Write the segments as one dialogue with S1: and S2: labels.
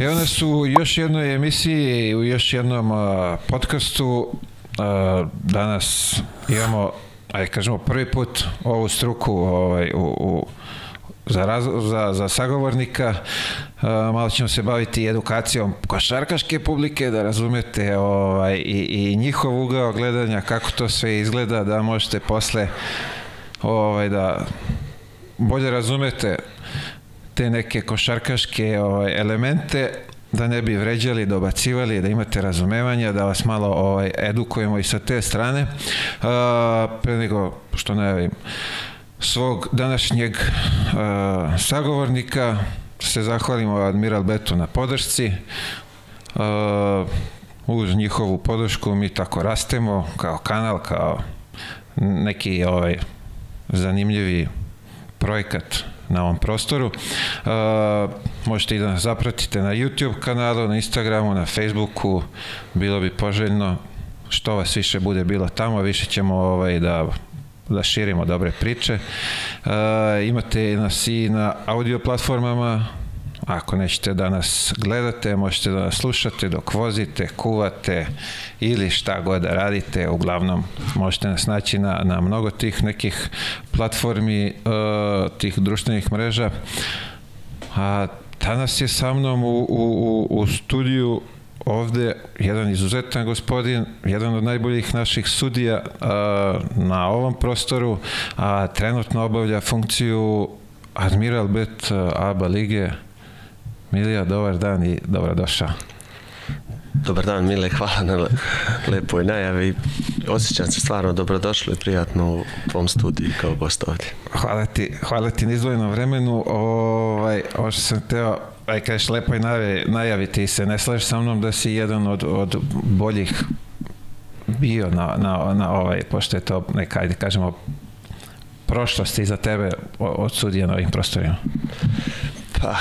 S1: Evo nas u još jednoj emisiji, u još jednom uh, podcastu. Uh, danas imamo, ajde kažemo, prvi put ovu struku ovaj, u, u za, raz, za, za sagovornika. Uh, malo ćemo se baviti edukacijom košarkaške publike, da razumete ovaj, i, i njihov ugao gledanja, kako to sve izgleda, da možete posle ovaj, da bolje razumete te neke košarkaške ovaj, elemente da ne bi vređali, dobacivali, da imate razumevanja, da vas malo ovaj, edukujemo i sa te strane. Uh, pre nego što najavim svog današnjeg uh, sagovornika, se zahvalimo Admiral Betu na podršci. Uh, uz njihovu podršku mi tako rastemo kao kanal, kao neki ovaj zanimljivi projekat na ovom prostoru. Uh, možete i da nas zapratite na YouTube kanalu, na Instagramu, na Facebooku. Bilo bi poželjno što vas više bude bilo tamo, više ćemo ovaj, da da širimo dobre priče. Uh, imate nas i na audio platformama, Ako nećete da nas gledate, možete da nas slušate dok vozite, kuvate ili šta god da radite. Uglavnom, možete nas naći na, na mnogo tih nekih platformi, uh, tih društvenih mreža. A danas je sa mnom u, u, u studiju ovde jedan izuzetan gospodin, jedan od najboljih naših sudija a, na ovom prostoru, a trenutno obavlja funkciju Admiral Bet ABA lige. Milija, dobar dan i dobrodošao.
S2: Dobar dan, Mile, hvala na lepoj najavi. Osjećam se stvarno dobrodošlo i prijatno u tvom studiju kao gost ovdje.
S1: Hvala ti, hvala ti na izdvojenom vremenu. Ovaj, ovo što sam teo, aj kažeš lepo i najavi, najavi ti se, ne slažeš sa mnom da si jedan od, od boljih bio na, na, na ovaj, pošto je to neka, ajde kažemo, prošlosti za tebe od sudija na ovim prostorima?
S2: Pa,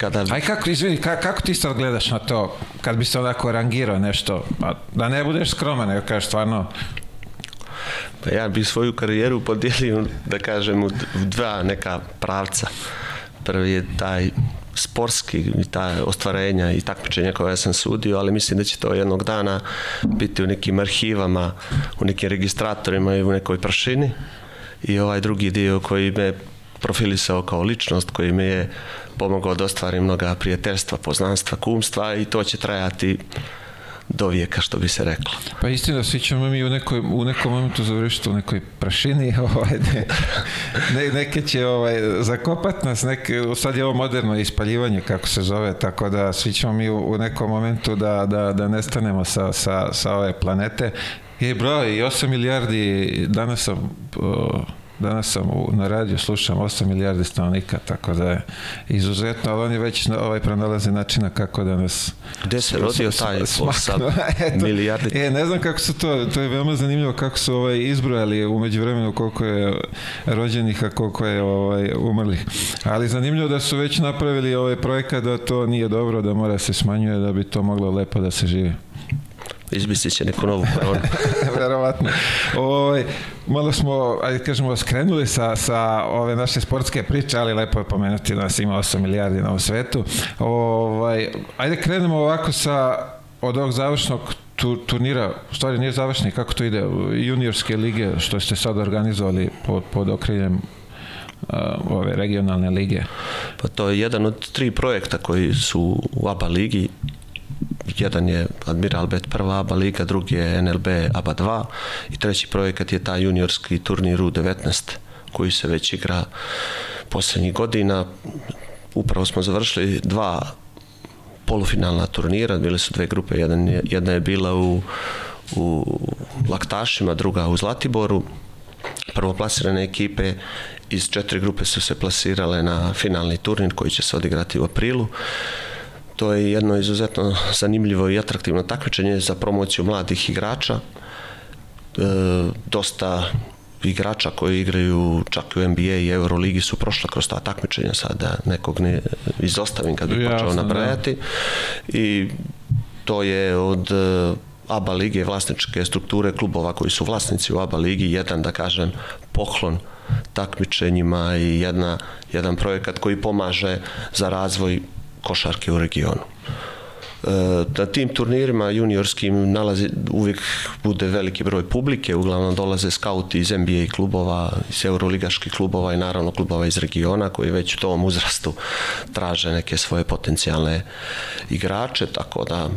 S2: kada...
S1: Aj kako, izvini, kako, kako ti sad gledaš na to, kad bi se onako rangirao nešto, a da ne budeš skroman, nego kažeš stvarno,
S2: Pa ja bih svoju karijeru podijelio, da kažem, u dva neka pravca. Prvi je taj sportski i ta ostvarenja i takmičenja koje sam sudio, ali mislim da će to jednog dana biti u nekim arhivama, u nekim registratorima i u nekoj prašini. I ovaj drugi dio koji me profilisao kao ličnost, koji mi je pomogao da ostvarim mnoga prijateljstva, poznanstva, kumstva i to će trajati do vijeka, što bi se reklo.
S1: Pa istina, svi ćemo mi u, nekoj, u nekom momentu završiti u nekoj prašini, ovaj, ne, ne, neke će ovaj, zakopat nas, neke, sad je ovo moderno ispaljivanje, kako se zove, tako da svi ćemo mi u, u nekom momentu da, da, da nestanemo sa, sa, sa ove planete. Je, bro, i 8 milijardi, danas sam... Uh, Danas sam u, na radiju, slušam 8 milijardi stanovnika, tako da je izuzetno, ali oni već ovaj pronalaze načina kako da nas...
S2: Gde se rodio taj 8 milijardi?
S1: E, ne znam kako su to, to je veoma zanimljivo kako su ovaj, izbrojali umeđu vremenu koliko je rođenih, a koliko je ovaj, umrlih. Ali zanimljivo da su već napravili ovaj projekat da to nije dobro, da mora se smanjuje, da bi to moglo lepo da se živi
S2: izmislit će neku novu koronu.
S1: Verovatno. Ovaj, malo smo, ajde kažemo, skrenuli sa, sa ove naše sportske priče, ali lepo je pomenuti da nas ima 8 milijardi na ovom svetu. Ovaj, ajde krenemo ovako sa od ovog završnog tu, turnira, u stvari nije završni, kako to ide, juniorske lige, što ste sad organizovali pod, pod okriljem uh, ove regionalne lige?
S2: Pa to je jedan od tri projekta koji su u ABA ligi jedan je Admiral Bet prva ABA liga, drugi je NLB ABA 2 i treći projekat je taj juniorski turnir U19 koji se već igra poslednjih godina. Upravo smo završili dva polufinalna turnira, bile su dve grupe, jedan je, jedna je bila u, u Laktašima, druga u Zlatiboru. Prvoplasirane ekipe iz četiri grupe su se plasirale na finalni turnir koji će se odigrati u aprilu. To je jedno izuzetno zanimljivo i atraktivno takmičenje za promociju mladih igrača. E, dosta igrača koji igraju čak u NBA i Euroligi su prošla kroz ta takmičenja sada nekog ne izostavim kad bi počeo nabrajati da. i to je od e, ABA lige vlasničke strukture klubova koji su vlasnici u ABA ligi jedan da kažem poklon takmičenjima i jedna, jedan projekat koji pomaže za razvoj košarke u regionu. Na tim turnirima juniorskim nalazi, uvijek bude veliki broj publike, uglavnom dolaze skauti iz NBA klubova, iz euroligaških klubova i naravno klubova iz regiona koji već u tom uzrastu traže neke svoje potencijalne igrače, tako da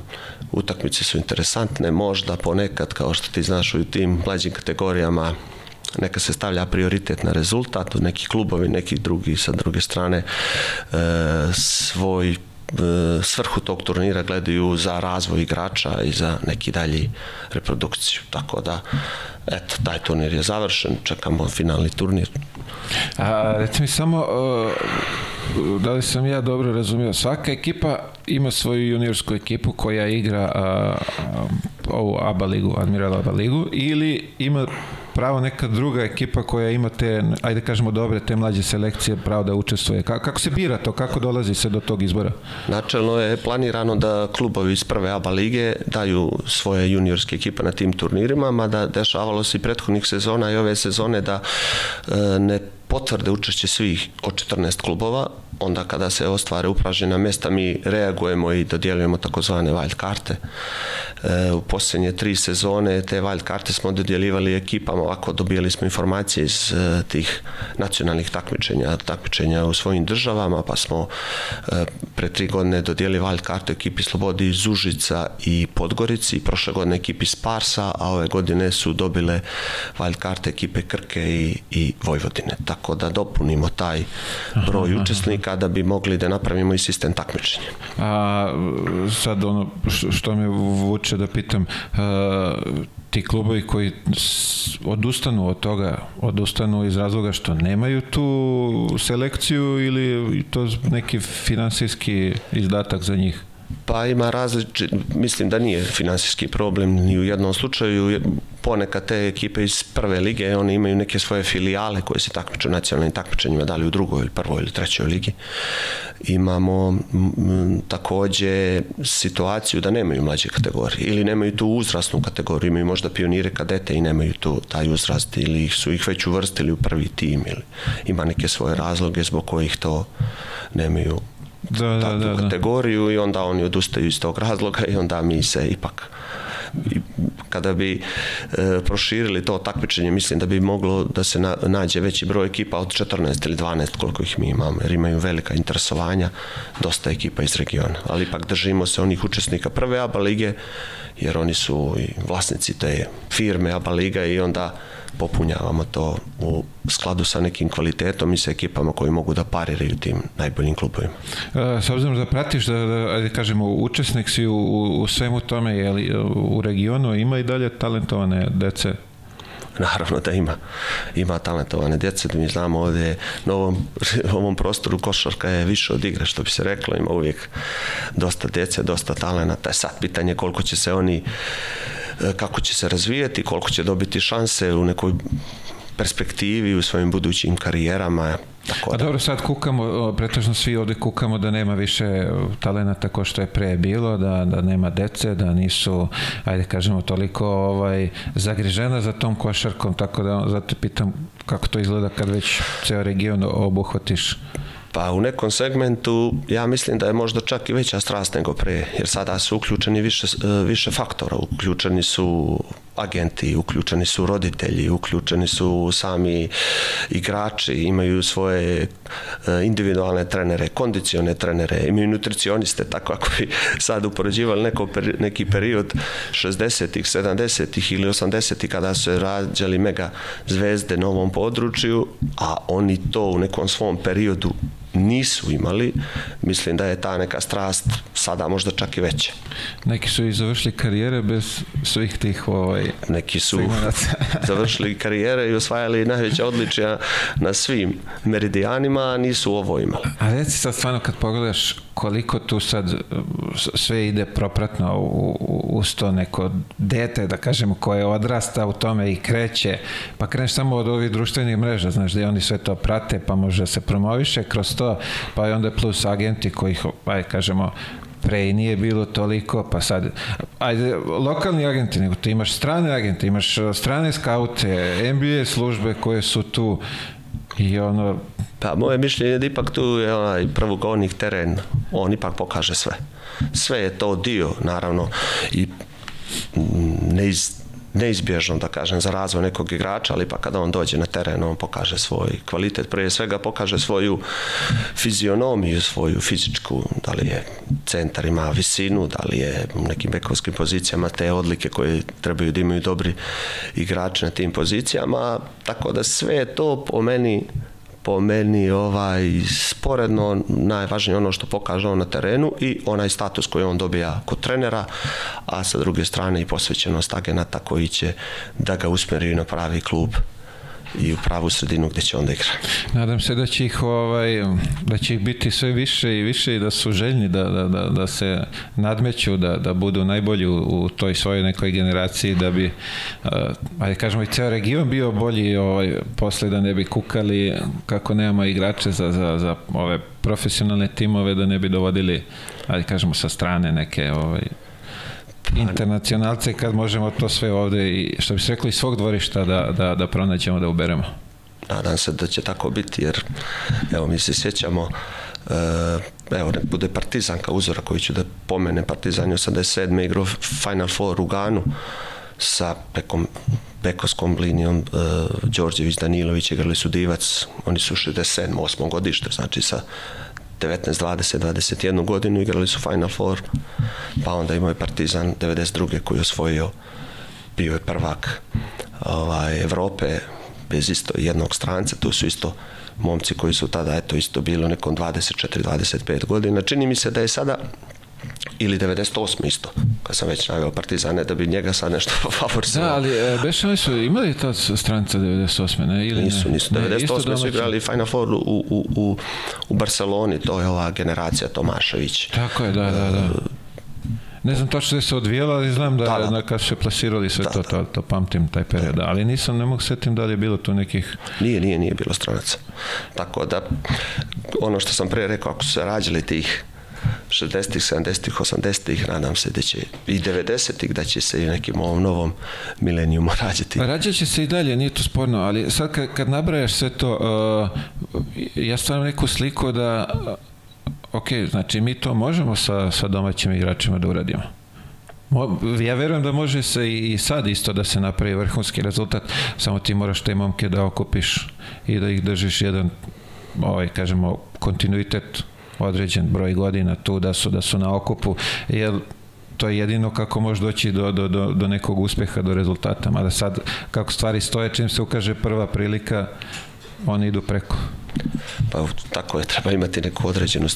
S2: utakmice su interesantne, možda ponekad, kao što ti znaš, u tim mlađim kategorijama neka se stavlja prioritet na rezultat, neki klubovi, neki drugi sa druge strane e, svoj E, svrhu tog turnira gledaju za razvoj igrača i za neki dalji reprodukciju. Tako da, eto, taj turnir je završen, čekamo finalni turnir.
S1: A, reci mi samo, uh, da li sam ja dobro razumio, svaka ekipa ima svoju juniorsku ekipu koja igra uh, ovu ABA ligu, Admiral ABA ligu, ili ima pravo neka druga ekipa koja ima te, ajde kažemo dobre, te mlađe selekcije pravo da učestvuje. Kako, kako se bira to? Kako dolazi se do tog izbora?
S2: Načelno je planirano da klubovi iz prve ABA lige daju svoje juniorske ekipe na tim turnirima, mada dešavalo se i prethodnih sezona i ove sezone da e, ne potvrde učešće svih od 14 klubova, onda kada se ostvare upražena mesta mi reagujemo i dodjeljujemo takozvane wild karte. E, u posljednje tri sezone te wild karte smo dodjeljivali ekipama, ovako dobijali smo informacije iz e, tih nacionalnih takmičenja, takmičenja u svojim državama, pa smo e, pre tri godine dodijeli wild kartu ekipi Slobodi iz Užica i Podgorici, prošle godine ekipi Sparsa, a ove godine su dobile wild karte ekipe Krke i, i Vojvodine. Tako da dopunimo taj broj učesnika da bi mogli da napravimo i sistem takmičenja.
S1: A sad ono što me vuče da pitam, a, ti klubovi koji odustanu od toga, odustanu iz razloga što nemaju tu selekciju ili to neki finansijski izdatak za njih?
S2: Pa ima različit, mislim da nije finansijski problem ni u jednom slučaju, ponekad te ekipe iz prve lige, one imaju neke svoje filijale koje se takmiču u nacionalnim takmičenjima, da li u drugoj ili prvoj ili trećoj ligi. Imamo takođe situaciju da nemaju mlađe kategorije ili nemaju tu uzrasnu kategoriju, imaju možda pionire kadete i nemaju tu taj uzrast ili su ih već uvrstili u prvi tim ili ima neke svoje razloge zbog kojih to nemaju da, da, takvu da, da. kategoriju i onda oni odustaju iz tog razloga i onda mi se ipak kada bi e, proširili to takmičenje, mislim da bi moglo da se na, nađe veći broj ekipa od 14 ili 12 koliko ih mi imamo, jer imaju velika interesovanja, dosta ekipa iz regiona. Ali ipak držimo se onih učesnika prve ABA lige, jer oni su i vlasnici te firme ABA liga i onda popunjavamo to u skladu sa nekim kvalitetom i sa ekipama koji mogu da pariraju tim najboljim klubovima.
S1: E, s obzirom da pratiš da, da ajde kažemo, učesnik si u, u svemu tome, je li, u regionu ima i dalje talentovane dece?
S2: Naravno da ima. Ima talentovane djece, da mi znamo ovde na ovom, ovom prostoru košarka je više od igre, što bi se reklo, ima uvijek dosta djece, dosta talenata, sad pitanje koliko će se oni E, kako će se razvijati, koliko će dobiti šanse u nekoj perspektivi u svojim budućim karijerama.
S1: Tako da. A dobro, sad kukamo, pretežno svi ovde kukamo da nema više talenata ko što je pre bilo, da, da nema dece, da nisu, ajde kažemo, toliko ovaj, zagrižena za tom košarkom, tako da zato pitam kako to izgleda kad već ceo region obuhvatiš.
S2: Pa u nekom segmentu ja mislim da je možda čak i veća strast nego pre, jer sada su uključeni više, e, više faktora, uključeni su agenti, uključeni su roditelji, uključeni su sami igrači, imaju svoje e, individualne trenere, kondicione trenere, imaju nutricioniste, tako ako bi sad upoređivali neko, neki period 60-ih, 70-ih ili 80-ih kada su rađali mega zvezde na ovom području, a oni to u nekom svom periodu nisu imali, mislim da je ta neka strast sada možda čak i veća.
S1: Neki su i završili karijere bez svih tih ovaj,
S2: Neki su završili karijere i osvajali najveća odličija na svim meridijanima, a nisu ovo imali.
S1: A reci sad stvarno kad pogledaš koliko tu sad sve ide propratno u, uz to neko dete, da kažemo, koje odrasta u tome i kreće, pa kreneš samo od ovih društvenih mreža, znaš, da oni sve to prate, pa može se promoviše kroz to, pa i onda plus agenti kojih, aj kažemo, pre i nije bilo toliko, pa sad, ajde, lokalni agenti, nego ti imaš strane agente, imaš strane skaute, NBA službe koje su tu, I ono...
S2: Pa moje mišljenje je da ipak tu je onaj prvogonik teren, on ipak pokaže sve. Sve je to dio, naravno, i neiz, neizbježno, da kažem, za razvoj nekog igrača, ali pa kada on dođe na teren, on pokaže svoj kvalitet, prije svega pokaže svoju fizionomiju, svoju fizičku, da li je centar ima visinu, da li je u nekim bekovskim pozicijama te odlike koje trebaju da imaju dobri igrači na tim pozicijama, tako da sve to po meni po meni ovaj sporedno najvažnije ono što pokaže on na terenu i onaj status koji on dobija kod trenera, a sa druge strane i posvećenost agenata koji će da ga usmjeri na pravi klub i u pravu sredinu gde će onda igra.
S1: Nadam se da će ih ovaj da će ih biti sve više i više i da su željni da, da, da, da se nadmeću, da, da budu najbolji u, u toj svojoj nekoj generaciji da bi uh, ajde kažemo i ceo region bio bolji ovaj posle da ne bi kukali kako nemamo igrače za, za, za ove profesionalne timove da ne bi dovodili ajde kažemo sa strane neke ovaj internacionalce kad možemo to sve ovde i što bi se rekli svog dvorišta da, da, da pronađemo da uberemo.
S2: Nadam se da će tako biti jer evo mi se sjećamo Uh, evo, nek bude Partizan kao uzora koji ću da pomene Partizan 87. igrao Final Four u Ganu sa pekom, pekovskom linijom uh, Đorđević, Danilović igrali su Divac, oni su 67. 8. godište, znači sa 19, 20, 21 godinu igrali su Final Four, pa onda imao je Partizan 92. koji je osvojio, bio je prvak ovaj, Evrope bez isto jednog stranca, tu su isto momci koji su tada eto isto bili nekom 24, 25 godina. Čini mi se da je sada ili 98 isto, kad sam već naveo Partizane, da bi njega sad nešto favorizovao.
S1: Da, ali e, Beše oni su imali ta stranca 98. ne? Ili
S2: nisu,
S1: ne?
S2: nisu. 98. Ne, su igrali Final Four u, u, u, u Barceloni, to je ova generacija Tomašević.
S1: Tako je, da, da, da. Ne znam tačno da se odvijela, ali znam da, da, da. kad su se plasirali sve da, to, to, to pamtim taj period, da. ali nisam, ne mogu setim da li je bilo tu nekih...
S2: Nije, nije, nije bilo stranaca. Tako da, ono što sam pre rekao, ako su se rađali tih 60-ih, 70-ih, 80-ih, nadam se da će i 90-ih da će se i nekim ovom novom milenijumu rađati.
S1: Rađat će se i dalje, nije to sporno, ali sad kad, kad nabrajaš sve to, uh, ja stvarno neku sliku da, uh, ok, znači mi to možemo sa, sa domaćim igračima da uradimo. Ja verujem da može se i sad isto da se napravi vrhunski rezultat, samo ti moraš te momke da okupiš i da ih držiš jedan, ovaj, kažemo, kontinuitet određen broj godina tu da su da su na okupu jer to je jedino kako može doći do, do, do, do nekog uspeha, do rezultata. Mada sad, kako stvari stoje, čim se ukaže prva prilika, oni idu preko.
S2: Pa tako je, treba imati neku određenu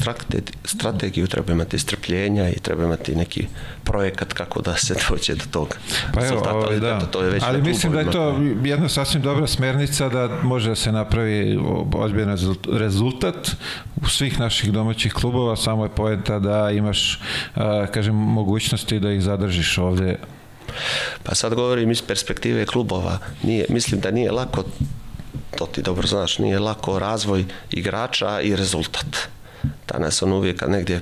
S2: strategiju, treba imati strpljenja i treba imati neki projekat kako da se dođe do toga.
S1: Pa evo, ovaj, da. To je već Ali mislim da je to jedna sasvim dobra smernica da može da se napravi ozbiljan rezultat u svih naših domaćih klubova, samo je poenta da imaš, kažem, mogućnosti da ih zadržiš ovde
S2: Pa sad govorim iz perspektive klubova. Nije, mislim da nije lako to ti dobro znaš, nije lako razvoj igrača i rezultat. Danas on uvijek kad negdje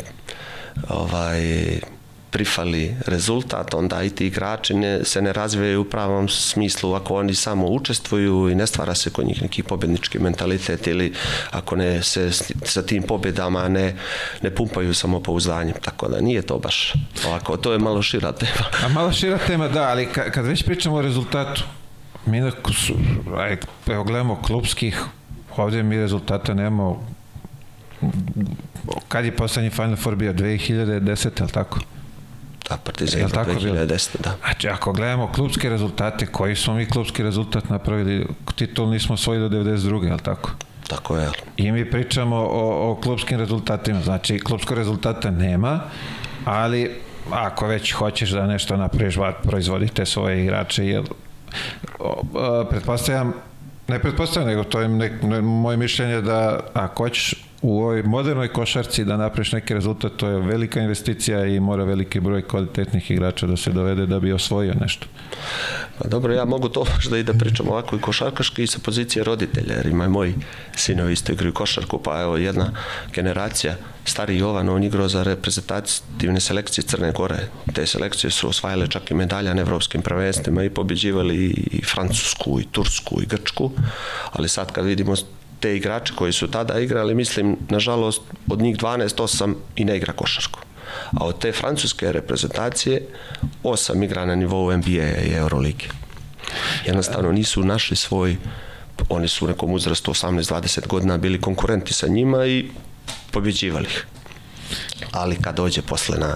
S2: ovaj, prifali rezultat, onda i ti igrači ne, se ne razvijaju u pravom smislu ako oni samo učestvuju i ne stvara se kod njih neki pobjednički mentalitet ili ako ne se sa tim pobjedama ne, ne pumpaju samopouzdanjem. Tako da nije to baš ovako, to je malo šira tema.
S1: A malo šira tema, da, ali kad već pričamo o rezultatu, mi da, aj, evo gledamo klubskih, ovdje mi rezultata nemamo kad je poslednji Final Four bio 2010, je tako?
S2: Da, Partizan je tako 2010, da.
S1: Znači, ako gledamo klubske rezultate, koji smo mi klubski rezultat napravili, titul nismo osvojili do 92. je tako?
S2: Tako je.
S1: I mi pričamo o, o klubskim rezultatima, znači klubskog rezultata nema, ali ako već hoćeš da nešto napraviš, proizvodite svoje igrače, jer pretpostavljam, ne pretpostavljam, nego to je nek, ne, moje mišljenje da ako hoćeš u ovoj modernoj košarci da napraviš neki rezultat, to je velika investicija i mora veliki broj kvalitetnih igrača da se dovede da bi osvojio nešto.
S2: Pa dobro, ja mogu to možda i da pričam ovako i košarkaški i sa pozicije roditelja, jer ima moji sinovi isto igraju košarku, pa evo jedna generacija, stari Jovan, on igrao za reprezentativne selekcije Crne Gore. Te selekcije su osvajale čak i medalja na evropskim prvenstvima i pobjeđivali i Francusku, i Tursku, i Grčku, ali sad kad vidimo te igrače koji su tada igrali, mislim, nažalost, od njih 12, 8 i ne igra košarku. A od te francuske reprezentacije, 8 igra na nivou NBA i Euroligi. Jednostavno nisu našli svoj, oni su u nekom uzrastu 18-20 godina bili konkurenti sa njima i pobjeđivali ih. Ali kad dođe posle na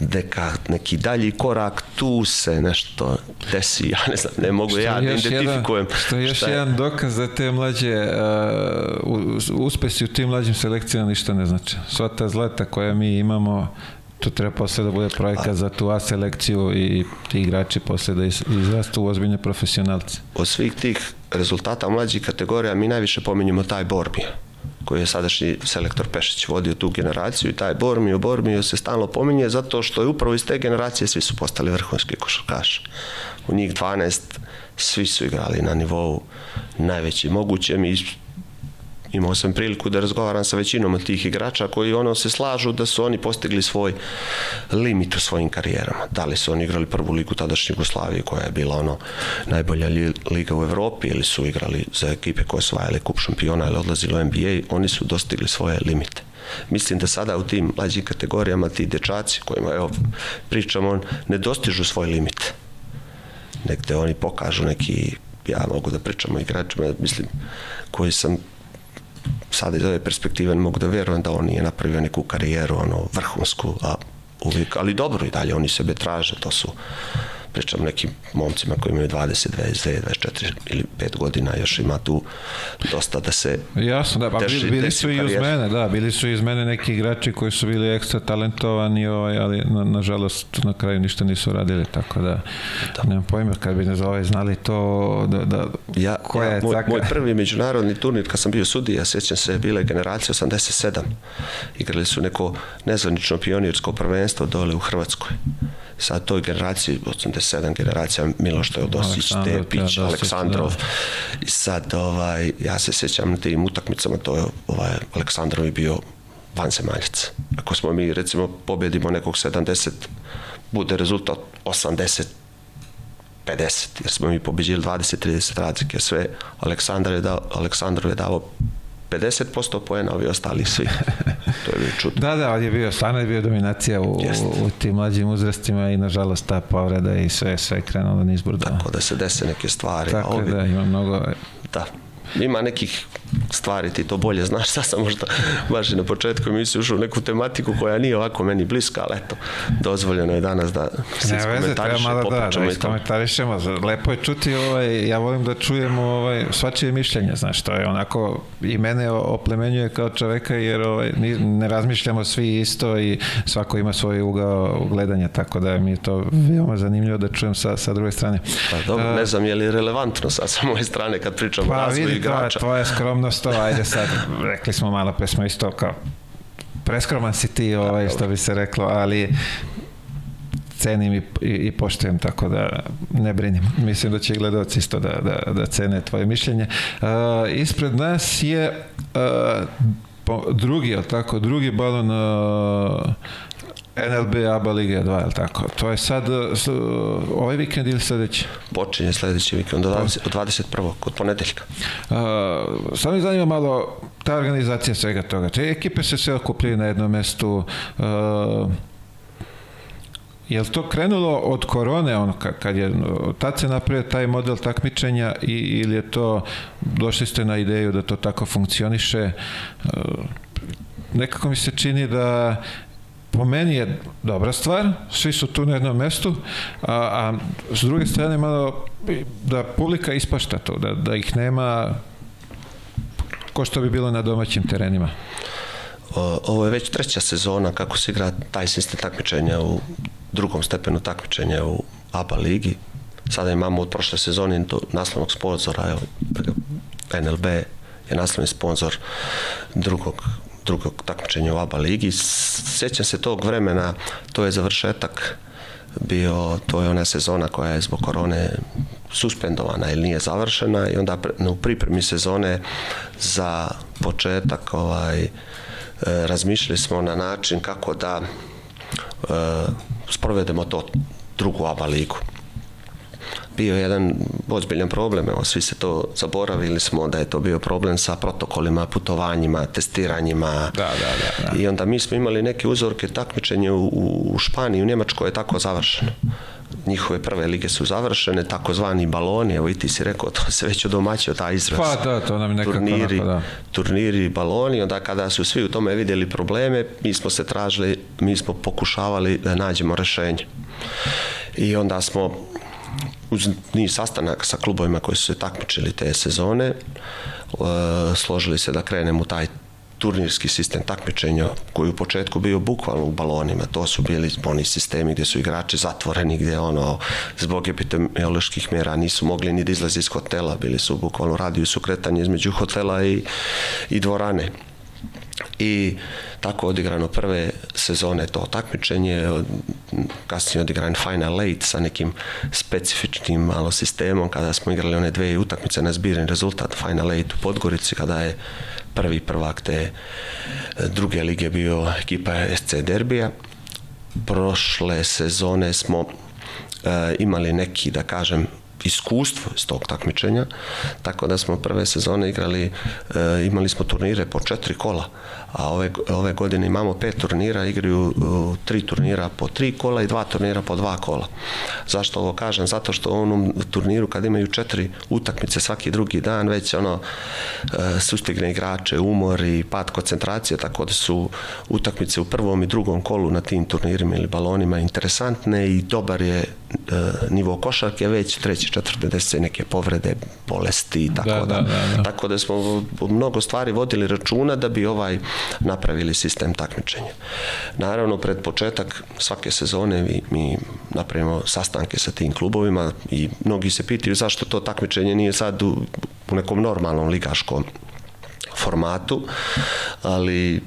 S2: neka, neki dalji korak, tu se nešto desi, ja ne znam, ne mogu što ja da identifikujem.
S1: Jedan, što je još je. jedan dokaz da te mlađe uh, uspesi u tim mlađim selekcijama ništa ne znači. Sva ta zlata koja mi imamo to treba posle da bude projekat za tu A selekciju i ti igrači posle da izrastu u ozbiljne profesionalce.
S2: Od svih tih rezultata mlađih kategorija mi najviše pominjemo taj Borbija koji je sadašnji selektor Pešić vodio tu generaciju i taj Bormio, Bormio se stalno pominje zato što je upravo iz te generacije svi su postali vrhunski košarkaši. U njih 12 svi su igrali na nivou najveći mogućem i imao sam priliku da razgovaram sa većinom od tih igrača koji ono se slažu da su oni postigli svoj limit u svojim karijerama. Da li su oni igrali prvu ligu tadašnje Jugoslavije koja je bila ono najbolja liga u Evropi ili su igrali za ekipe koje su vajale kup šampiona ili odlazili u NBA, oni su dostigli svoje limite. Mislim da sada u tim mlađim kategorijama ti dečaci kojima evo pričamo ne dostižu svoj limit. Negde oni pokažu neki ja mogu da pričam o igračima, mislim, koji sam sada iz ove perspektive mogu da verujem da on nije napravio neku karijeru ono vrhunsku, a uvijek, ali dobro i dalje, oni sebe traže, to su pričam nekim momcima koji imaju 20, 22, 24 ili 5 godina, još ima tu dosta da se
S1: Jasno, da, pa bili, bili su i uz mene, da, bili su iz mene neki igrači koji su bili ekstra talentovani, ovaj, ali na, nažalost na kraju ništa nisu radili, tako da, da. nemam pojma, kad bi ne ovaj znali to, da, da
S2: ja, koja ja, je moj, moj prvi međunarodni turnir kad sam bio sudija, sećam se, bile generacije 87. Igrali su neko nezvanično pionirsko prvenstvo dole u Hrvatskoj sad toj generaciji, 87 generacija, Miloš Teodosić, Tepić, da, Aleksandrov, da. i sad, ovaj, ja se sjećam na tim utakmicama, to je, ovaj, Aleksandrov je bio vanzemaljac. Ako smo mi, recimo, pobedimo nekog 70, bude rezultat 80 50, jer smo mi pobeđili 20-30 razlike, sve Aleksandar je dao, Aleksandrov je dao 50% poena, ovi ostali svi. To je bio čudno.
S1: da, da, on je bio, stvarno je bio dominacija u, u, u tim mlađim uzrastima i nažalost ta povreda i sve, sve krenulo nizbrdo.
S2: Tako da se dese neke stvari.
S1: Tako ovi, da, ima mnogo...
S2: Da, ima nekih stvari, ti to bolje znaš, sad sam možda baš i na početku emisije ušao u neku tematiku koja nije ovako meni bliska, ali eto, dozvoljeno je danas da se malo
S1: da, da iskomentarišemo. Lepo je čuti, ovaj, ja volim da čujemo ovaj, svačije mišljenje, znaš, to je onako i mene oplemenjuje kao čoveka, jer ovaj, ne razmišljamo svi isto i svako ima svoj ugao gledanja, tako da mi je to veoma zanimljivo da čujem sa, sa druge strane.
S2: Pa dobro, ne znam je li relevantno sa, sa moje strane kad pričamo pa, o razvoju igrača.
S1: Pa vidi, tvoja skromnost to, ajde sad, rekli smo malo pre smo isto kao preskroman si ti, ovaj, što bi se reklo, ali cenim i, i, i poštujem, tako da ne brinim. Mislim da će gledalci isto da, da, da cene tvoje mišljenje. Uh, ispred nas je uh, po, drugi, tako, drugi balon uh, NLB ABA Liga 2, je li tako? To je sad ovaj vikend ili sledeći?
S2: Počinje sledeći vikend, od 21. od ponedeljka.
S1: Uh, sad mi zanima malo ta organizacija svega toga. Te ekipe se sve okupljaju na jednom mestu. Uh, Je li to krenulo od korone, ono, kad je, tad se napravio taj model takmičenja i, ili je to, došli ste na ideju da to tako funkcioniše? Nekako mi se čini da po meni je dobra stvar, svi su tu na jednom mestu, a, a s druge strane malo da publika ispašta to, da, da ih nema ko što bi bilo na domaćim terenima.
S2: Ovo je već treća sezona kako se igra taj sistem takmičenja u drugom stepenu takmičenja u ABA ligi. Sada imamo od prošle sezone naslovnog sponzora, evo, NLB je naslovni sponsor drugog drugog takmičenja u ABA ligi. Sjećam se tog vremena, to je završetak bio, to je ona sezona koja je zbog korone suspendovana ili nije završena i onda u pripremi sezone za početak ovaj, e, razmišljali smo na način kako da e, sprovedemo to drugu ABA ligu. Bio jedan ozbiljan problem, evo, svi se to zaboravili smo da je to bio problem sa protokolima, putovanjima, testiranjima.
S1: Da, da, da, da.
S2: I onda mi smo imali neke uzorke takmičenja u, u Španiji, u Njemačkoj je tako završeno njihove prve lige su završene, takozvani baloni, evo i ti si rekao, to se već odomaćio taj izraz.
S1: Pa da, to nam nekako
S2: turniri,
S1: onako, da.
S2: turniri, baloni, onda kada su svi u tome vidjeli probleme, mi smo se tražili, mi smo pokušavali da nađemo rešenje. I onda smo uz niz sastanaka sa klubovima koji su se takmičili te sezone, e, složili se da krenemo taj turnirski sistem takmičenja koji u početku bio bukvalno u balonima. To su bili oni sistemi gdje su igrači zatvoreni, gdje ono zbog epidemioloških mjera nisu mogli ni da izlazi iz hotela, bili su bukvalno radiju su kretanje između hotela i, i dvorane i tako odigrano prve sezone to takmičenje, kasnije odigran Final Eight sa nekim specifičnim malo sistemom kada smo igrali one dve utakmice na zbirni rezultat Final Eight u Podgorici kada je prvi prvak te e, druge lige bio ekipa SC Derbija. Prošle sezone smo e, imali neki, da kažem, iskustvo iz tog takmičenja, tako da smo prve sezone igrali, e, imali smo turnire po četiri kola, a ove, ove godine imamo pet turnira, igraju uh, tri turnira po tri kola i dva turnira po dva kola. Zašto ovo kažem? Zato što u onom turniru kad imaju četiri utakmice svaki drugi dan, već ono uh, sustigne igrače, umor i pad koncentracije, tako da su utakmice u prvom i drugom kolu na tim turnirima ili balonima interesantne i dobar je nivo košarke, već treći, četvrte desece neke povrede, bolesti i tako da, da, da, da. Tako da smo mnogo stvari vodili računa da bi ovaj napravili sistem takmičenja. Naravno, pred početak svake sezone mi, mi napravimo sastanke sa tim klubovima i mnogi se pitaju zašto to takmičenje nije sad u, u nekom normalnom ligaškom formatu, ali e,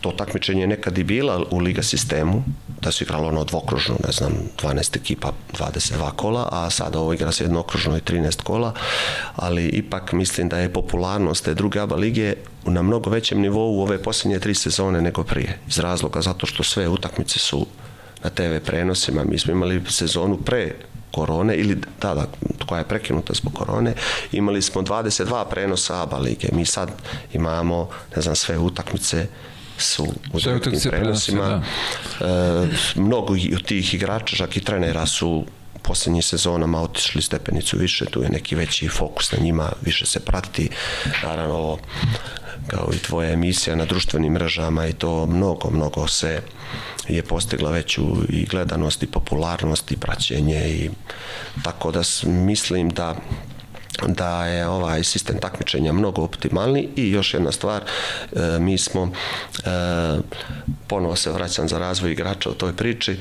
S2: to takmičenje je nekad i bila u liga sistemu, da se igralo ono dvokružno, ne znam, 12 ekipa, 22 kola, a sada ovo igra se jednokružno i 13 kola, ali ipak mislim da je popularnost te druge ABA lige na mnogo većem nivou ove posljednje tri sezone nego prije. Iz razloga zato što sve utakmice su na TV prenosima. Mi smo imali sezonu pre korone ili da, da, koja je prekinuta zbog korone, imali smo 22 prenosa ABA lige. Mi sad imamo, ne znam, sve utakmice su u direktnim prenosima. Da. E, mnogo od tih igrača, čak i trenera su poslednjih sezonama otišli stepenicu više, tu je neki veći fokus na njima, više se prati, naravno ovo kao i tvoja emisija na društvenim mrežama i to mnogo, mnogo se je postigla veću i gledanost i popularnost i praćenje i tako da mislim da da je ovaj sistem takmičenja mnogo optimalni i još jedna stvar, e, mi smo e, ponovo se vraćam za razvoj igrača u toj priči,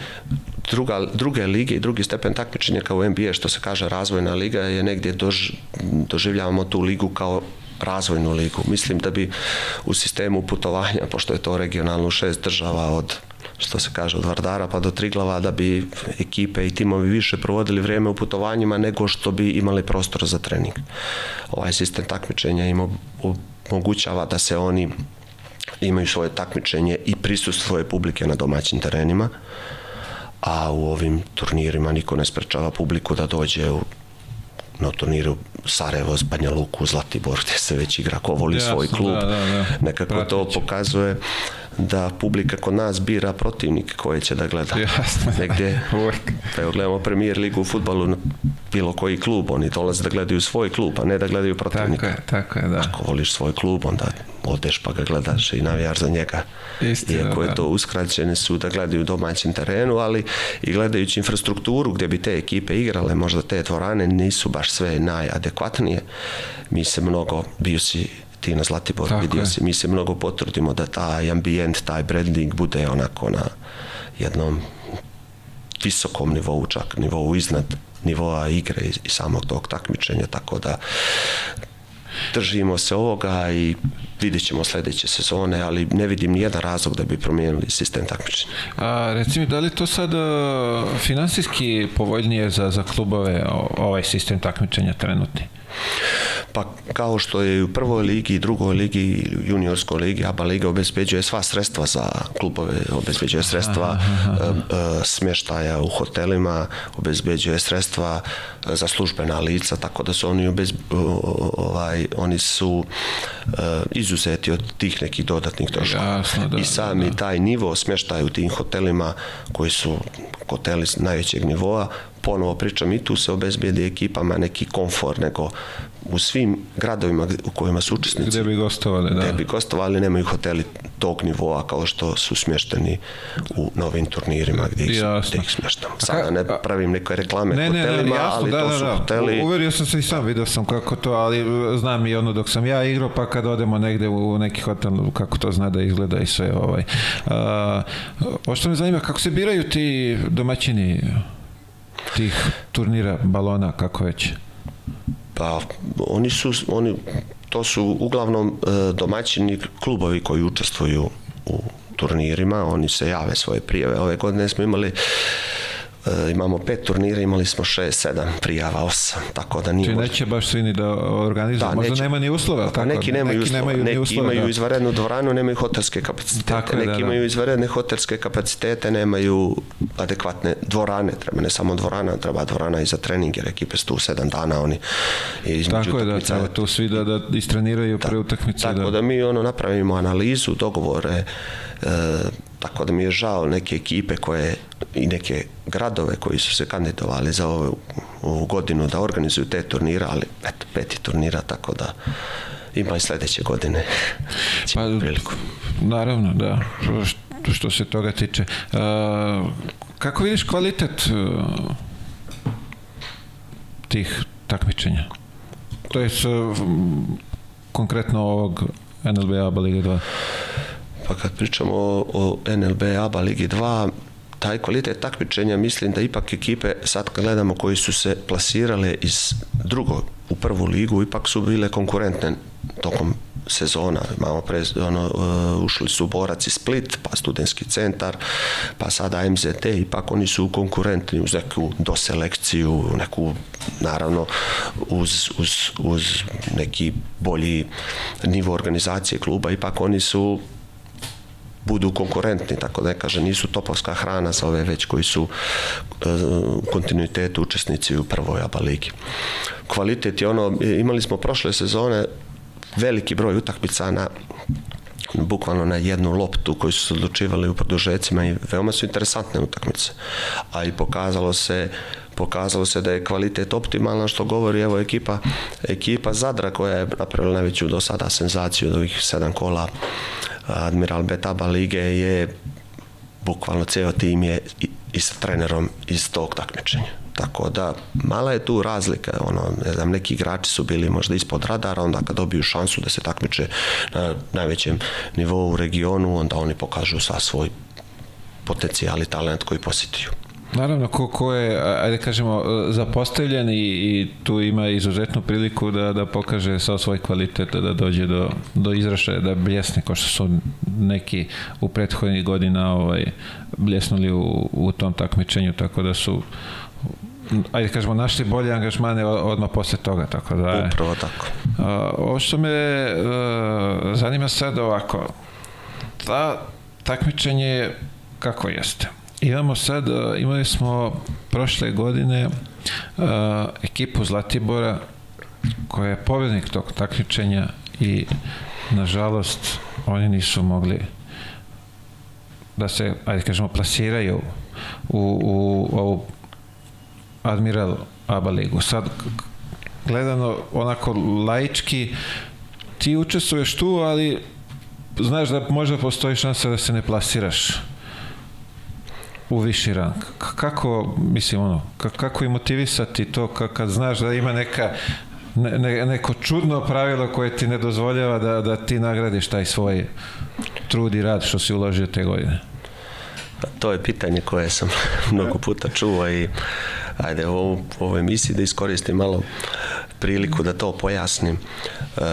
S2: druga, druge lige i drugi stepen takmičenja kao NBA, što se kaže razvojna liga, je negdje dož, doživljavamo tu ligu kao razvojnu ligu. Mislim da bi u sistemu putovanja, pošto je to regionalno šest država od što se kaže od Vardara pa do Triglava da bi ekipe i timovi više provodili vrijeme u putovanjima nego što bi imali prostor za trening. Ovaj sistem takmičenja im omogućava da se oni imaju svoje takmičenje i prisustvo publike na domaćim terenima, a u ovim turnirima niko ne sprečava publiku da dođe u na turniru Sarajevo, Banja Luku, Zlatibor, gde se već igra, ko voli Jasno, svoj klub. Da, da, da. Nekako Pratići. to pokazuje da publika kod nas bira protivnike koje će da gleda.
S1: Jasno.
S2: Negdje, evo gledamo premier ligu u futbalu, bilo koji klub, oni dolaze da gledaju svoj klub, a ne da gledaju protivnika.
S1: Tako je, tako je, da.
S2: Ako voliš svoj klub, onda odeš pa ga gledaš i navijaš za njega.
S1: Istina,
S2: Iako je
S1: da.
S2: to uskraćene su da gledaju domaćem terenu, ali i gledajući infrastrukturu gdje bi te ekipe igrale, možda te dvorane nisu baš sve najadekvatnije. Mi se mnogo, bio si ti na Zlatibor, Tako vidio je. si, mi se mnogo potrudimo da taj ambijent, taj branding bude onako na jednom visokom nivou, čak nivou iznad nivoa igre i samog tog takmičenja, tako da držimo se ovoga i vidjet ćemo sledeće sezone, ali ne vidim ni jedan razlog da bi promijenili sistem takmičenja.
S1: A reci mi, da li to sad uh, finansijski povoljnije za, za klubove ovaj sistem takmičenja trenutni?
S2: Pa kao što je i u prvoj ligi i drugoj ligi juniorskoj ligi, ABA liga obezbeđuje sva sredstva za klubove, obezbeđuje sredstva aha, aha. smještaja u hotelima, obezbeđuje sredstva za službena lica, tako da su oni obez, ovaj, oni su izuzeti od tih nekih dodatnih troškova. Da, I sami da. taj nivo smještaja u tim hotelima koji su hoteli najvećeg nivoa, ponovo pričam i tu se obezbijedi ekipama neki komfor, nego u svim gradovima u kojima su učesnici
S1: gde bi gostovali, da.
S2: Gde bi gostovali, nemaju hoteli tog nivoa kao što su smješteni u novim turnirima gdje ih, jasno. gdje ih smještamo. Sada ne pravim neke reklame ne, hotelima, ne, ne, jasno, ali da, to da, su da. hoteli...
S1: Uverio sam se i sam, vidio sam kako to, ali znam i ono dok sam ja igrao, pa kad odemo negde u neki hotel, kako to zna da izgleda i sve. Ovaj. A, što me zanima, kako se biraju ti domaćini tih turnira, balona, kako već?
S2: Pa oni su, oni, to su uglavnom e, domaćini klubovi koji učestvuju u turnirima, oni se jave svoje prijave. Ove godine smo imali E, imamo pet turnira, imali smo šest, sedam prijava, osam, tako da nije...
S1: Či neće baš svi ni da organizuju, da, možda neće, nema ni uslova, pa tako?
S2: Neki nemaju, neki uslova, nemaju neki uslova, imaju da. izvarednu dvoranu, nemaju hotelske kapacitete, tako neki da, da. imaju izvaredne hotelske kapacitete, nemaju adekvatne dvorane, treba ne samo dvorana, treba dvorana i za trening, jer ekipe su tu sedam dana, oni
S1: između Tako je, da, treba tu svi da, da istreniraju da, pre utakmice.
S2: Tako da. da mi ono napravimo analizu, dogovore, e, tako da mi je žao neke ekipe koje i neke gradove koji su se kandidovali za ovu, ovu godinu da organizuju te turnira, ali eto, peti turnira, tako da ima i sledeće godine pa, priliku.
S1: Naravno, da, što, što se toga tiče. Uh, kako vidiš kvalitet uh, tih takmičenja? To je uh, konkretno ovog NLB ABA Liga 2.
S2: Pa kad pričamo o, NLB ABA Ligi 2, taj kvalitet takmičenja mislim da ipak ekipe sad gledamo koji su se plasirale iz drugog u prvu ligu ipak su bile konkurentne tokom sezona, imamo pre, ono, uh, ušli su Borac i Split, pa studentski centar, pa sada MZT, ipak oni su konkurentni uz neku doselekciju, neku, naravno, uz, uz, uz neki bolji nivo organizacije kluba, ipak oni su budu konkurentni, tako da ne kaže, nisu topovska hrana za ove već koji su e, u kontinuitetu učesnici u prvoj ABA ligi. Kvalitet je ono, imali smo prošle sezone veliki broj utakmica na bukvalno na jednu loptu koji su se odlučivali u produžecima i veoma su interesantne utakmice. A i pokazalo se pokazalo se da je kvalitet optimalan što govori evo ekipa ekipa Zadra koja je napravila najveću do sada senzaciju od ovih sedam kola Admiral Betaba lige je bukvalno ceo tim je i sa trenerom iz tog takmičenja. Tako da, mala je tu razlika, ono, ne znam, neki igrači su bili možda ispod radara, onda kad dobiju šansu da se takmiče na najvećem nivou u regionu, onda oni pokažu sa svoj potencijal i talent koji posjetuju.
S1: Naravno, ko, ko je, ajde kažemo, zapostavljen i, i tu ima izuzetnu priliku da, da pokaže sa svoj kvalitet, da dođe do, do izrašaja, da bljesne, kao što su neki u prethodnih godina ovaj, bljesnuli u, u tom takmičenju, tako da su ajde kažemo, našli bolje angažmane odmah posle toga, tako da
S2: Upravo tako.
S1: A, ovo što me a, zanima sad ovako, ta takmičenje kako jeste? Imamo sad, e, imali smo prošle godine uh, ekipu Zlatibora koja je pobednik tog takmičenja i nažalost oni nisu mogli da se, ajde kažemo, plasiraju u, u ovu Admiral ABA ligu. Sad, gledano onako laički, ti učestvuješ tu, ali znaš da možda postoji šansa da se ne plasiraš u viši rang. Kako, mislim, ono, kako i motivisati to kad znaš da ima neka ne, neko čudno pravilo koje ti ne dozvoljava da, da ti nagradiš taj svoj trud i rad što si uložio te godine?
S2: To je pitanje koje sam mnogo puta čuo i ajde u, u ovoj emisiji da iskoristim malo priliku da to pojasnim. Uh,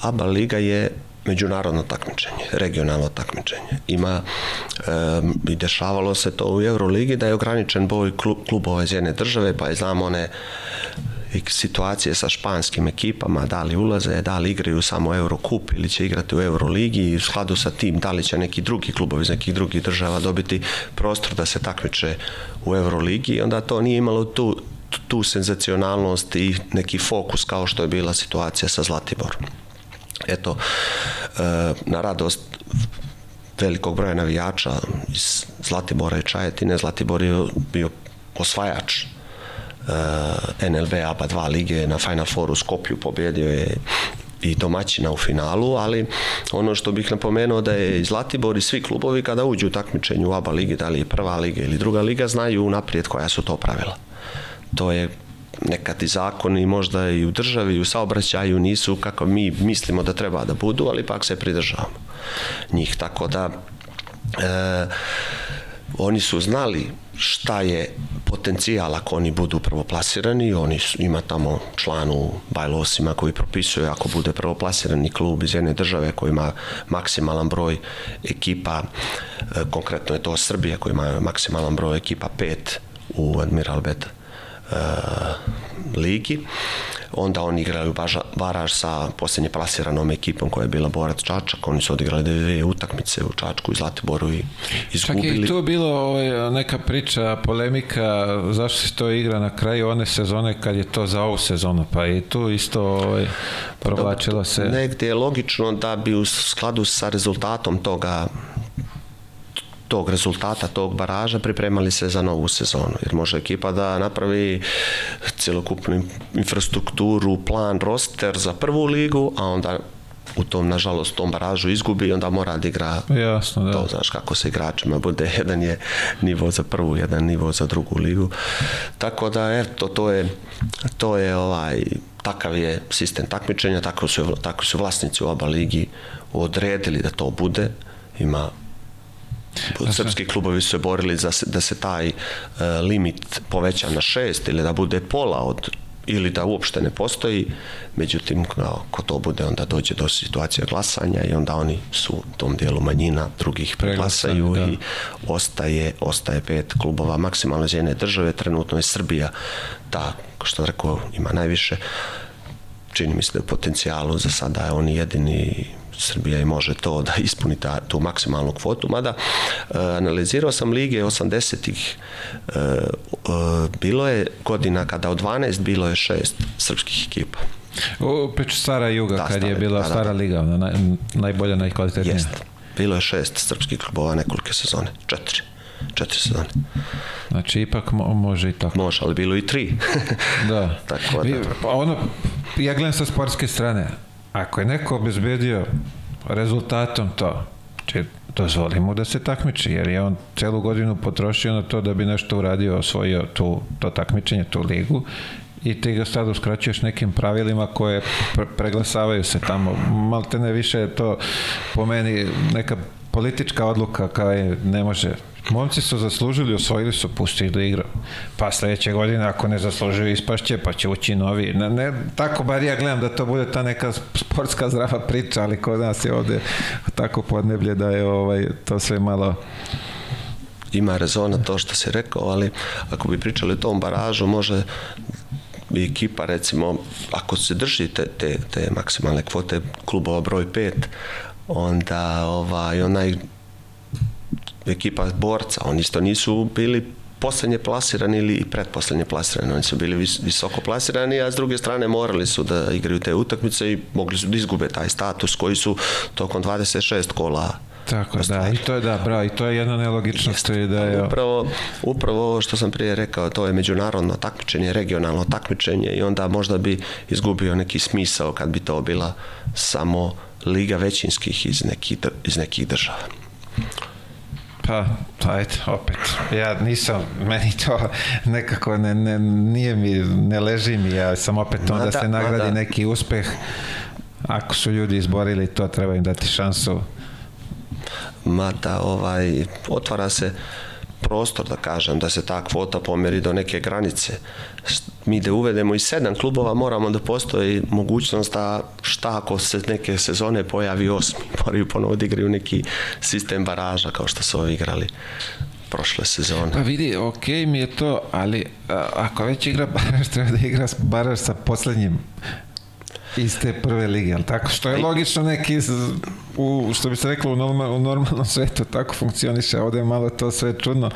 S2: ABA liga je međunarodno takmičenje, regionalno takmičenje. Ima um, i dešavalo se to u Euroligi da je ograničen broj klubova iz jedne države, pa je znamo one situacije sa španskim ekipama, da li ulaze, da li igraju samo Eurocup ili će igrati u Euroligi i u skladu sa tim da li će neki drugi klubovi iz nekih drugih država dobiti prostor da se takmiče u Euroligi i onda to nije imalo tu, tu senzacionalnost i neki fokus kao što je bila situacija sa Zlatiborom. Eto, e, na radost velikog broja navijača iz Zlatibora i Čajetine, Zlatibor je bio osvajač NLB ABA 2 lige na Final Fouru Skopju pobjedio je i domaćina u finalu, ali ono što bih napomenuo da je i Zlatibor i svi klubovi kada uđu u takmičenju u ABA ligi, da li je prva liga ili druga liga, znaju naprijed koja su to pravila. To je nekad i zakoni možda i u državi i u saobraćaju nisu kako mi mislimo da treba da budu, ali pak se pridržavamo njih. Tako da e, oni su znali šta je potencijal ako oni budu prvoplasirani, oni su, ima tamo član u bajlosima koji propisuje ako bude prvoplasirani klub iz jedne države koji ima maksimalan broj ekipa, e, konkretno je to Srbija koja ima maksimalan broj ekipa pet u Admiralbet e, ligi onda oni igraju baraž sa posljednje plasiranom ekipom koja je bila Borac Čačak, oni su odigrali dve utakmice u Čačku i Zlatiboru i izgubili.
S1: Čak i tu bilo ovaj, neka priča, polemika, zašto se to igra na kraju one sezone kad je to za ovu sezonu, pa i tu isto ovaj, provlačilo se.
S2: Negdje je logično da bi u skladu sa rezultatom toga tog rezultata tog baraža pripremali se za novu sezonu jer može ekipa da napravi celokupnu infrastrukturu, plan, roster za prvu ligu, a onda u tom, nažalost, tom baražu izgubi i onda mora da igra
S1: Jasno, da.
S2: to, znaš, kako se igračima bude, jedan je nivo za prvu, jedan nivo za drugu ligu. Tako da, eto, to je, to je ovaj, takav je sistem takmičenja, tako su, tako su vlasnici u oba ligi odredili da to bude, ima Srpski klubovi su se borili za se, da se taj e, limit poveća na šest ili da bude pola od ili da uopšte ne postoji, međutim ako to bude onda dođe do situacije glasanja i onda oni su u tom dijelu manjina, drugih preglasaju da. i ostaje, ostaje pet klubova maksimalno iz jedne države, trenutno je Srbija ta, što rekao, ima najviše. Čini mi se da je potencijalu za sada je oni jedini Srbija i može to da ispuni ta, tu maksimalnu kvotu, mada e, analizirao sam lige 80-ih e, e, bilo je godina kada od 12 bilo je šest srpskih ekipa.
S1: U priču Stara Juga, da, kad stara, je bila da, Stara da, Liga, naj, najbolja, najkvalitetnija. Jest.
S2: Bilo je šest srpskih klubova nekolike sezone. Četiri. Četiri sezone.
S1: Znači, ipak mo može i tako.
S2: Može, ali bilo i tri.
S1: da. tako da. Pa ono, ja gledam sa sportske strane ako je neko obezbedio rezultatom to, če dozvoli mu da se takmiči, jer je on celu godinu potrošio na to da bi nešto uradio, osvojio tu, to takmičenje, tu ligu i ti ga sad uskraćuješ nekim pravilima koje pre preglasavaju se tamo. Malte ne više to po meni neka politička odluka kao je ne može Momci su zaslužili, osvojili su, pusti da igra. Pa sledeće godine, ako ne zaslužuju, ispašće, pa će ući novi. Ne, ne, tako bar ja gledam da to bude ta neka sportska zdrava priča, ali kod nas je ovde tako podneblje da je ovaj, to sve malo
S2: ima rezona to što si rekao, ali ako bi pričali o tom baražu, može bi ekipa recimo, ako se drži te, te, te maksimalne kvote klubova broj 5, onda ovaj, onaj ekipa borca, oni isto nisu bili poslednje plasirani ili pretposlednje plasirani, oni su bili vis, visoko plasirani, a s druge strane morali su da igraju te utakmice i mogli su da izgube taj status koji su tokom 26 kola
S1: Tako, da, i to je, da, bravo, i to je jedna nelogičnost
S2: i
S1: da je...
S2: Upravo, upravo ovo što sam prije rekao, to je međunarodno takmičenje, regionalno takmičenje i onda možda bi izgubio neki smisao kad bi to bila samo liga većinskih iz nekih, iz nekih država.
S1: Pa, ajde, opet. Ja nisam, meni to nekako ne, ne, nije mi, ne leži mi, ja sam opet onda da se nagradi da. neki uspeh. Ako su ljudi izborili to, treba im dati šansu.
S2: Mada, ovaj, otvara se prostor, da kažem, da se ta kvota pomeri do neke granice. Mi da uvedemo i sedam klubova, moramo da postoji mogućnost da šta ako se neke sezone pojavi osmi, moraju ponovo da igraju neki sistem baraža kao što su ovi igrali prošle sezone.
S1: Pa vidi, ok mi je to, ali a, ako već igra Baraš, treba da igra Baraš sa poslednjim iz te prve lige, ali tako? Što je logično neki, u, što bi se reklo, u, normal, u normalnom svetu tako funkcioniše, ovde je malo to sve čudno.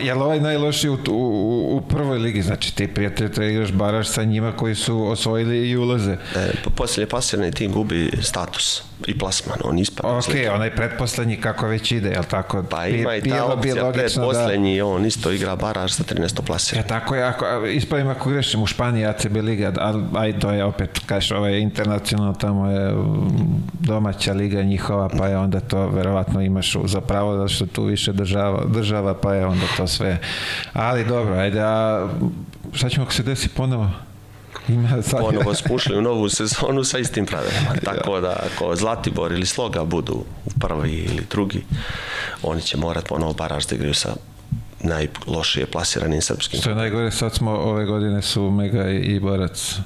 S1: Je li ovaj najlošiji u, u, u prvoj ligi? Znači, ti prijatelji treba igraš baraš sa njima koji su osvojili i ulaze.
S2: E, posljednje pasirani tim gubi status i plasman, on ispada.
S1: Ok, onaj pretposlednji kako već ide, je li tako?
S2: Pa ima i ta opcija, pretposlednji, da... on isto igra baraž sa 13. plasiran.
S1: Ja, tako je, ako, ispravim ako grešim u Španiji ACB liga, ali aj to je opet, kažeš, ovo je internacionalno, tamo je mm, domaća liga njihova, pa je onda to verovatno imaš za pravo da što tu više država, država, pa je onda to sve. Ali dobro, ajde, a šta ćemo ako se desi ponovo?
S2: Ima sad... Ponovo smo ušli u novu sezonu sa istim pravilima. Tako da ako Zlatibor ili Sloga budu u prvi ili drugi, oni će morati ponovo baraž da igraju sa najlošije plasiranim srpskim.
S1: Što je najgore, sad smo ove godine su Mega i Borac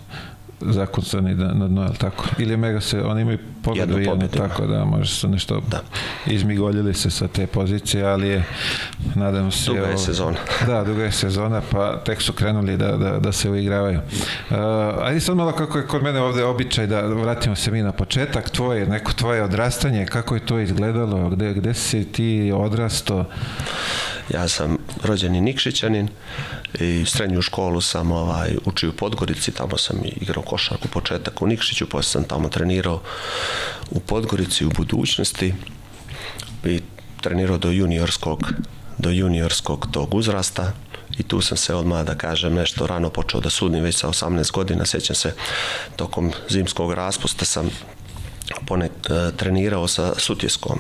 S1: zakucani da, na dno, tako? Ili Mega se, oni imaju pobedu jednu, jednu tako da može se nešto da. izmigoljili se sa te pozicije, ali je, nadam se...
S2: Duga je ovo, sezona.
S1: Da, duga je sezona, pa tek su krenuli da, da, da se uigravaju. Uh, ajde sad malo kako je kod mene ovde običaj da vratimo se mi na početak, tvoje, neko tvoje odrastanje, kako je to izgledalo, gde, gde si ti odrasto?
S2: Ja sam rođeni Nikšićanin i srednju školu sam ovaj, učio u Podgorici, tamo sam igrao košarku početak u Nikšiću, posle sam tamo trenirao u Podgorici u budućnosti i trenirao do juniorskog do juniorskog tog uzrasta i tu sam se odmah da kažem nešto rano počeo da sudim već sa 18 godina, sećam se tokom zimskog raspusta sam ponek, e, trenirao sa Sutjeskom.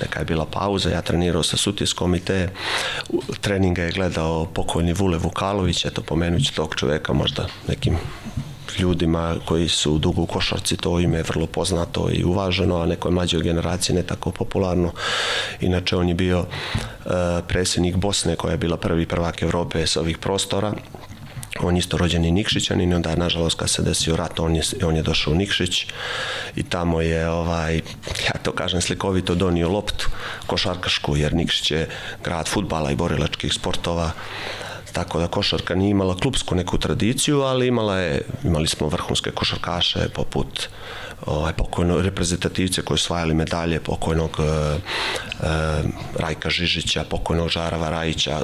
S2: Neka je bila pauza, ja trenirao sa Sutjeskom i te treninga je gledao pokojni Vule Vukalović, eto pomenući tog čoveka možda nekim ljudima koji su dugo u košarci, to ime je vrlo poznato i uvaženo, a nekoj mlađoj generaciji ne tako popularno. Inače, on je bio uh, predsjednik Bosne koja je bila prvi prvak Evrope sa ovih prostora, on je isto rođeni Nikšićanin i onda nažalost kad se desio rat on je, on je došao u Nikšić i tamo je ovaj, ja to kažem slikovito donio loptu košarkašku jer Nikšić je grad futbala i borilačkih sportova tako da košarka nije imala klubsku neku tradiciju, ali imala je, imali smo vrhunske košarkaše poput ovaj, pokojno reprezentativce koji osvajali medalje, pokojnog e, e, Rajka Žižića, pokojnog Žarava Rajića,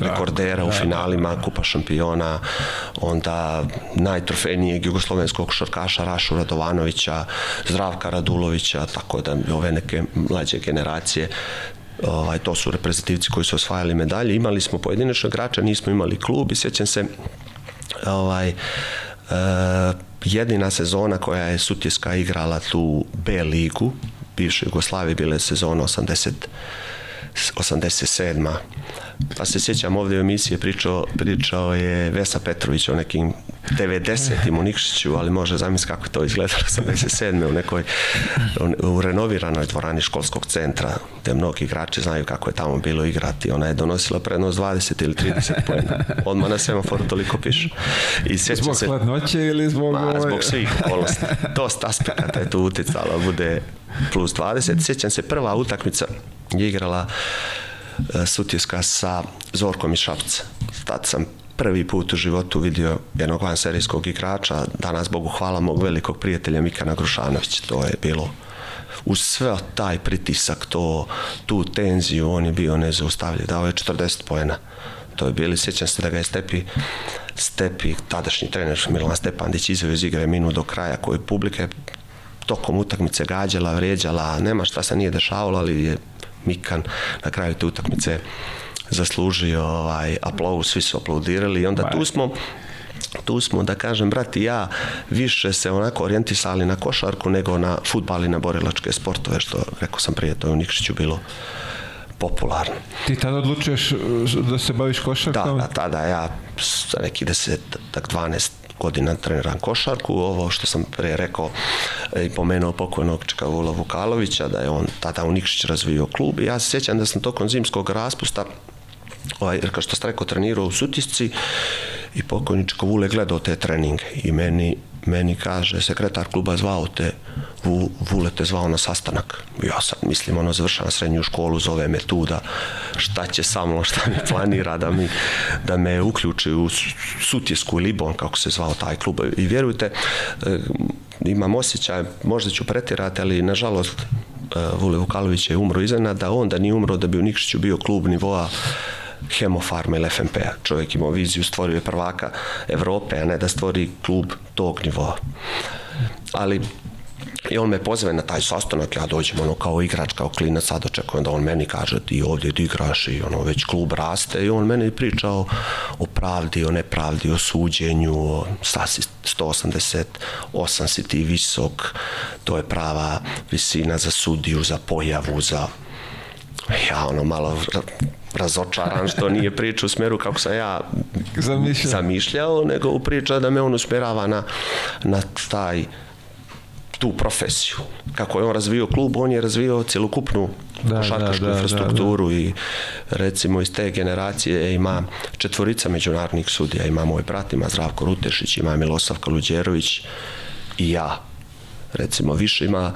S2: rekordera u da. finalima Kupa šampiona, onda najtrofejnijeg jugoslovenskog košarkaša Rašu Radovanovića, Zdravka Radulovića, tako da ove neke mlađe generacije ovaj, to su reprezentativci koji su osvajali medalje. Imali smo pojedinačno igrača, nismo imali klub i sjećam se ovaj, jedina sezona koja je Sutjeska igrala tu B ligu, bivše Jugoslavije, bile sezona 80 87. Pa se sjećam ovde u emisiji pričao, pričao je Vesa Petrović o nekim 90. u Nikšiću, ali može zamisliti kako to izgledalo 87. u nekoj u renoviranoj dvorani školskog centra, gde mnogi igrači znaju kako je tamo bilo igrati. Ona je donosila prednost 20 ili 30 pojena. Odmah na semaforu toliko piše.
S1: I zbog se, hladnoće ili zbog...
S2: Ma, zbog svih okolnosti. Dosta aspekata je tu uticalo, bude plus 20. Sjećam se prva utakmica je igrala e, Sutjeska sa Zorkom iz Šapca. Tad sam prvi put u životu vidio jednog vanserijskog igrača, danas Bogu hvala mog velikog prijatelja Mikana Grušanovića. To je bilo uz sve taj pritisak, to, tu tenziju, on je bio nezaustavljiv, dao je 40 pojena. To je bili, sjećam se da ga je Stepi, Stepi, tadašnji trener Milan Stepandić izveo iz igre minu do kraja, koji publika je tokom utakmice gađala, vređala, nema šta se nije dešavalo, ali je Mikan na kraju te utakmice zaslužio ovaj aplauz, svi su aplaudirali i onda tu smo tu smo, da kažem, brat i ja više se onako orijentisali na košarku nego na futbal i na borilačke sportove, što, rekao sam prije, to je u Nikšiću bilo popularno.
S1: Ti tada odlučuješ da se baviš košarkom?
S2: Da, da, tada ja sa neki 10, tak 12 godina treniram košarku, ovo što sam pre rekao i pomenuo pokojnog Čekavula Vukalovića, da je on tada u Nikšić razvio klub. I ja se sjećam da sam tokom zimskog raspusta ovaj, kao što ste rekao, trenirao u Sutisci i pokojni Čekavule gledao te treninge i meni meni kaže, sekretar kluba zvao te, Vule te zvao na sastanak. Ja sad mislim, ono, završavam srednju školu, zove me tu da šta će sa mnom, šta mi planira da, mi, da me uključi u Sutjesku ili Libon, kako se zvao taj klub. I vjerujte, e, imam osjećaj, možda ću pretirati, ali nažalost e, Vule Vukalović je umro iznenada, on da nije umro da bi u Nikšiću bio klub nivoa Hemofarma ili FNP-a. Čovjek imao viziju, stvorio je prvaka Evrope, a ne da stvori klub tog nivoa. Ali I on me pozove na taj sastanak, ja dođem ono kao igrač, kao klinac, sad očekujem da on meni kaže ti ovdje ti igraš i ono već klub raste i on meni priča o, o pravdi, o nepravdi, o suđenju, o stasi 188 si ti visok, to je prava visina za sudiju, za pojavu, za ja ono malo razočaran što nije priča u smjeru kako sam ja
S1: Zamišljao.
S2: zamišljao, nego u priča da me on usmjerava na, na taj tu profesiju. Kako je on razvio klub, on je razvio cjelokupnu
S1: Da,
S2: košarkašku
S1: da, da,
S2: infrastrukturu i recimo iz te generacije ima četvorica međunarodnih sudija, ima moj brat, ima Zdravko Rutešić, ima Milosav Kaluđerović i ja. Recimo više ima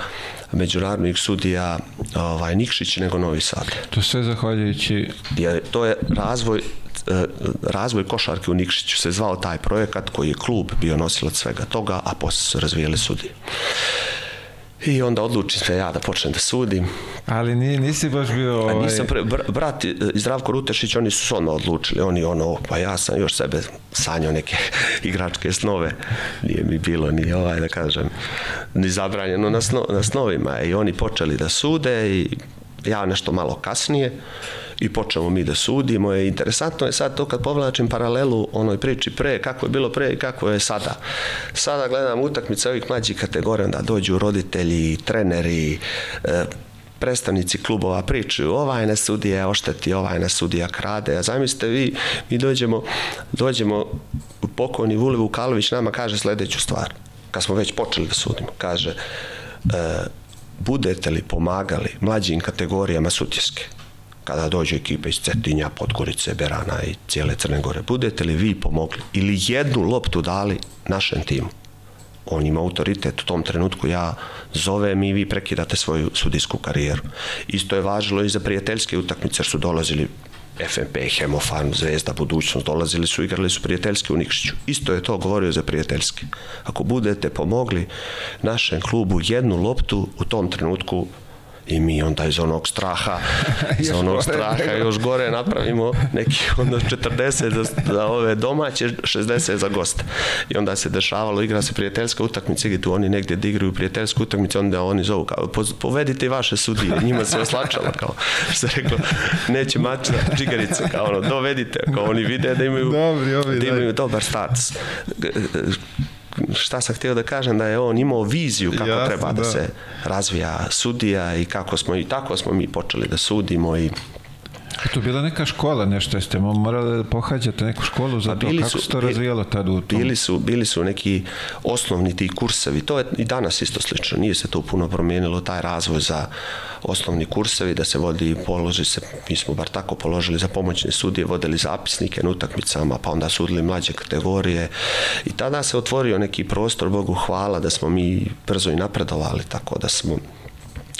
S2: međunarodnih sudija ovaj, Nikšić nego Novi Sad.
S1: To sve zahvaljujući
S2: Jer to je razvoj e, razvoj košarke u Nikšiću se zvao taj projekat koji je klub bio nosilac svega toga, a posle su razvijeli sudije. I onda odlučim se ja da počnem da sudim.
S1: Ali ni, nisi baš bio... Ovaj...
S2: A nisam pre, br, brat i Zdravko Rutešić, oni su se odmah odlučili. Oni ono, pa ja sam još sebe sanjao neke igračke snove. Nije mi bilo ni ovaj, da kažem, ni zabranjeno na, sno, na snovima. I oni počeli da sude i ja nešto malo kasnije i počnemo mi da sudimo. I interesantno je sad to kad povlačim paralelu onoj priči pre, kako je bilo pre i kako je sada. Sada gledam utakmice ovih mlađih kategorija, da dođu roditelji, treneri, e, predstavnici klubova pričaju ovaj na sudija ošteti, ovaj na sudija krade. A zamislite vi, mi dođemo, dođemo pokojni Vuli Vukalović nama kaže sledeću stvar. Kad smo već počeli da sudimo, kaže e, budete li pomagali mlađim kategorijama sutjeske, kada dođe ekipa iz Cetinja, Podgorice, Berana i cijele Crne Gore, budete li vi pomogli ili jednu loptu dali našem timu, on ima autoritet u tom trenutku, ja zovem i vi prekidate svoju sudijsku karijeru. Isto je važilo i za prijateljske utakmice, jer su dolazili FNP, Hemofarm, Zvezda, Budućnost, dolazili su, igrali su prijateljski u Nikšiću. Isto je to govorio za prijateljski. Ako budete pomogli našem klubu jednu loptu, u tom trenutku i mi onda iz onog straha iz onog straha još gore napravimo neki onda 40 za, za ove domaće 60 za goste. I onda se dešavalo igra se prijateljska utakmica gdje tu oni negdje da igraju prijateljsku utakmicu onda oni zovu kao povedite i vaše sudije. Njima se oslačalo kao što se reklo neće mač na džigarice kao ono dovedite. Kao oni vide da imaju
S1: Dobri, ovi,
S2: da imaju dobar status šta sam htio da kažem da je on imao viziju kako Jasne, treba da, da. se razvija sudija i kako smo i tako smo mi počeli da sudimo i
S1: A tu bila neka škola, nešto jeste morali da pohađate neku školu za pa to, kako se to razvijalo tad u tom?
S2: Bili su, bili su neki osnovni ti kursevi, to je i danas isto slično, nije se to puno promijenilo, taj razvoj za osnovni kursevi, da se vodi, položi se, mi smo bar tako položili za pomoćne sudije, vodili zapisnike na utakmicama, pa onda sudili mlađe kategorije i tada se otvorio neki prostor, Bogu hvala, da smo mi brzo i napredovali, tako da smo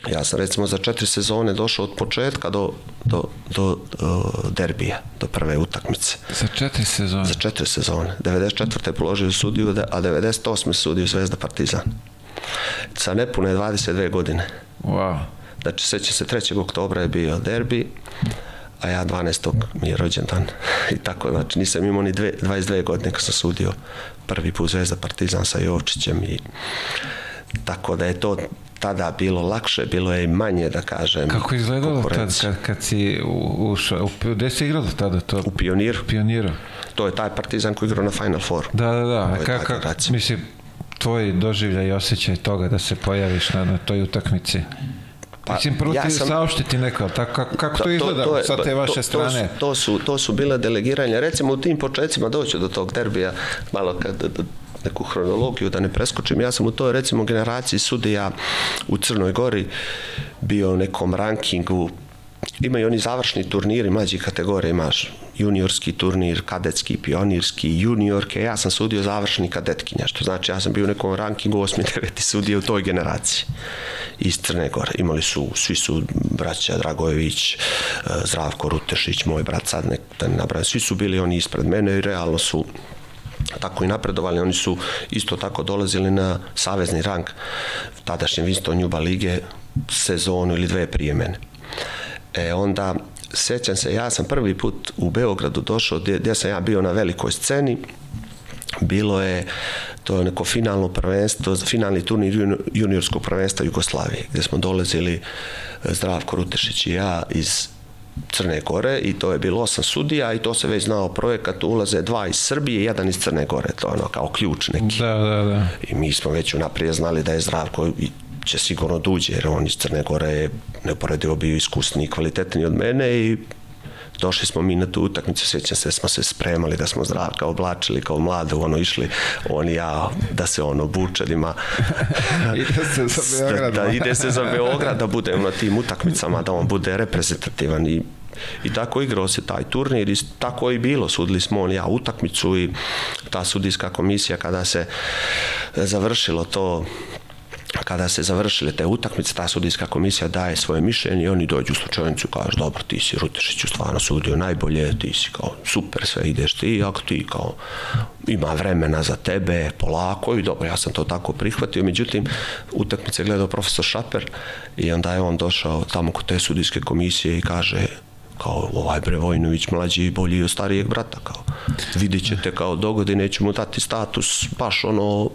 S2: Ja sam recimo za četiri sezone došao od početka do, do, do, do derbija, do prve utakmice.
S1: Za četiri sezone?
S2: Za četiri sezone. 94. položio sudiju, a 98. sudiju Zvezda Partizan. Sa nepune 22 godine.
S1: Wow.
S2: Znači, seća se 3. oktobra je bio derbi, a ja 12. mi je rođendan. I tako, znači, nisam imao ni dve, 22 godine kad sam sudio prvi put Zvezda Partizan sa Jovčićem i tako da je to tada bilo lakše, bilo je i manje, da kažem,
S1: Kako izgledalo tad, kad, kad si ušao, gde si igrao tada to?
S2: U Pioniru.
S1: Pioniru.
S2: To je taj partizan koji igrao na Final Four.
S1: Da, da, da. Kako, mislim, tvoj doživljaj i osjećaj toga da se pojaviš na, na toj utakmici? Pa, Mislim, prvo ja ti sam, saopštiti neko, tako, kako, kako to, izgleda to, to je, sa te vaše
S2: to,
S1: strane?
S2: To su, to su, to su bile delegiranja. Recimo u tim početcima doću do tog derbija, malo kad neku hronologiju da ne preskočim. Ja sam u toj recimo generaciji sudija u Crnoj Gori bio u nekom rankingu imaju oni završni turniri mlađih kategorija, imaš juniorski turnir, kadetski, pionirski, juniorke, ja sam sudio završeni kadetkinja, što znači ja sam bio u nekom rankingu 8. 9. sudija u toj generaciji iz Crne Gore. Imali su, svi su braća Dragojević, e, Zdravko Rutešić, moj brat sad nek, da ne nabrajam, svi su bili oni ispred mene i realno su tako i napredovali. Oni su isto tako dolazili na savezni rang tadašnje Winston Juba lige sezonu ili dve prije mene. E, onda sećam se, ja sam prvi put u Beogradu došao gdje, gdje sam ja bio na velikoj sceni bilo je to je neko finalno prvenstvo, finalni turnir juniorskog prvenstva Jugoslavije, gdje smo dolazili e, Zdravko Rutešić i ja iz Crne Gore i to je bilo osam sudija i to se već znao projekat, ulaze dva iz Srbije, jedan iz Crne Gore, to je ono kao ključ neki.
S1: Da, da, da.
S2: I mi smo već unaprijed znali da je Zdravko i će sigurno duđe, jer on iz Crne Gore je neuporedivo bio iskusniji i kvalitetniji od mene i došli smo mi na tu utakmicu, sjećam se, smo se spremali da smo zdravka oblačili kao mlade, ono išli, on i ja, da se ono bučadima.
S1: ide se za Beograd.
S2: Da, da, ide se za Beograd, da bude na tim utakmicama, da on bude reprezentativan i i tako igrao se taj turnir i tako je bilo, sudili smo on ja utakmicu i ta sudijska komisija kada se završilo to kada se završile te utakmice, ta sudijska komisija daje svoje mišljenje i oni dođu u slučajnicu i kažu, dobro, ti si Rutešiću stvarno sudio najbolje, ti si kao super, sve ideš ti, ako ti kao ima vremena za tebe, polako i dobro, ja sam to tako prihvatio, međutim, utakmice gledao profesor Šaper i onda je on došao tamo kod te sudijske komisije i kaže, kao ovaj bre Vojnović mlađi i bolji od starijeg brata kao vidjet ćete kao dogodine ću mu dati status baš ono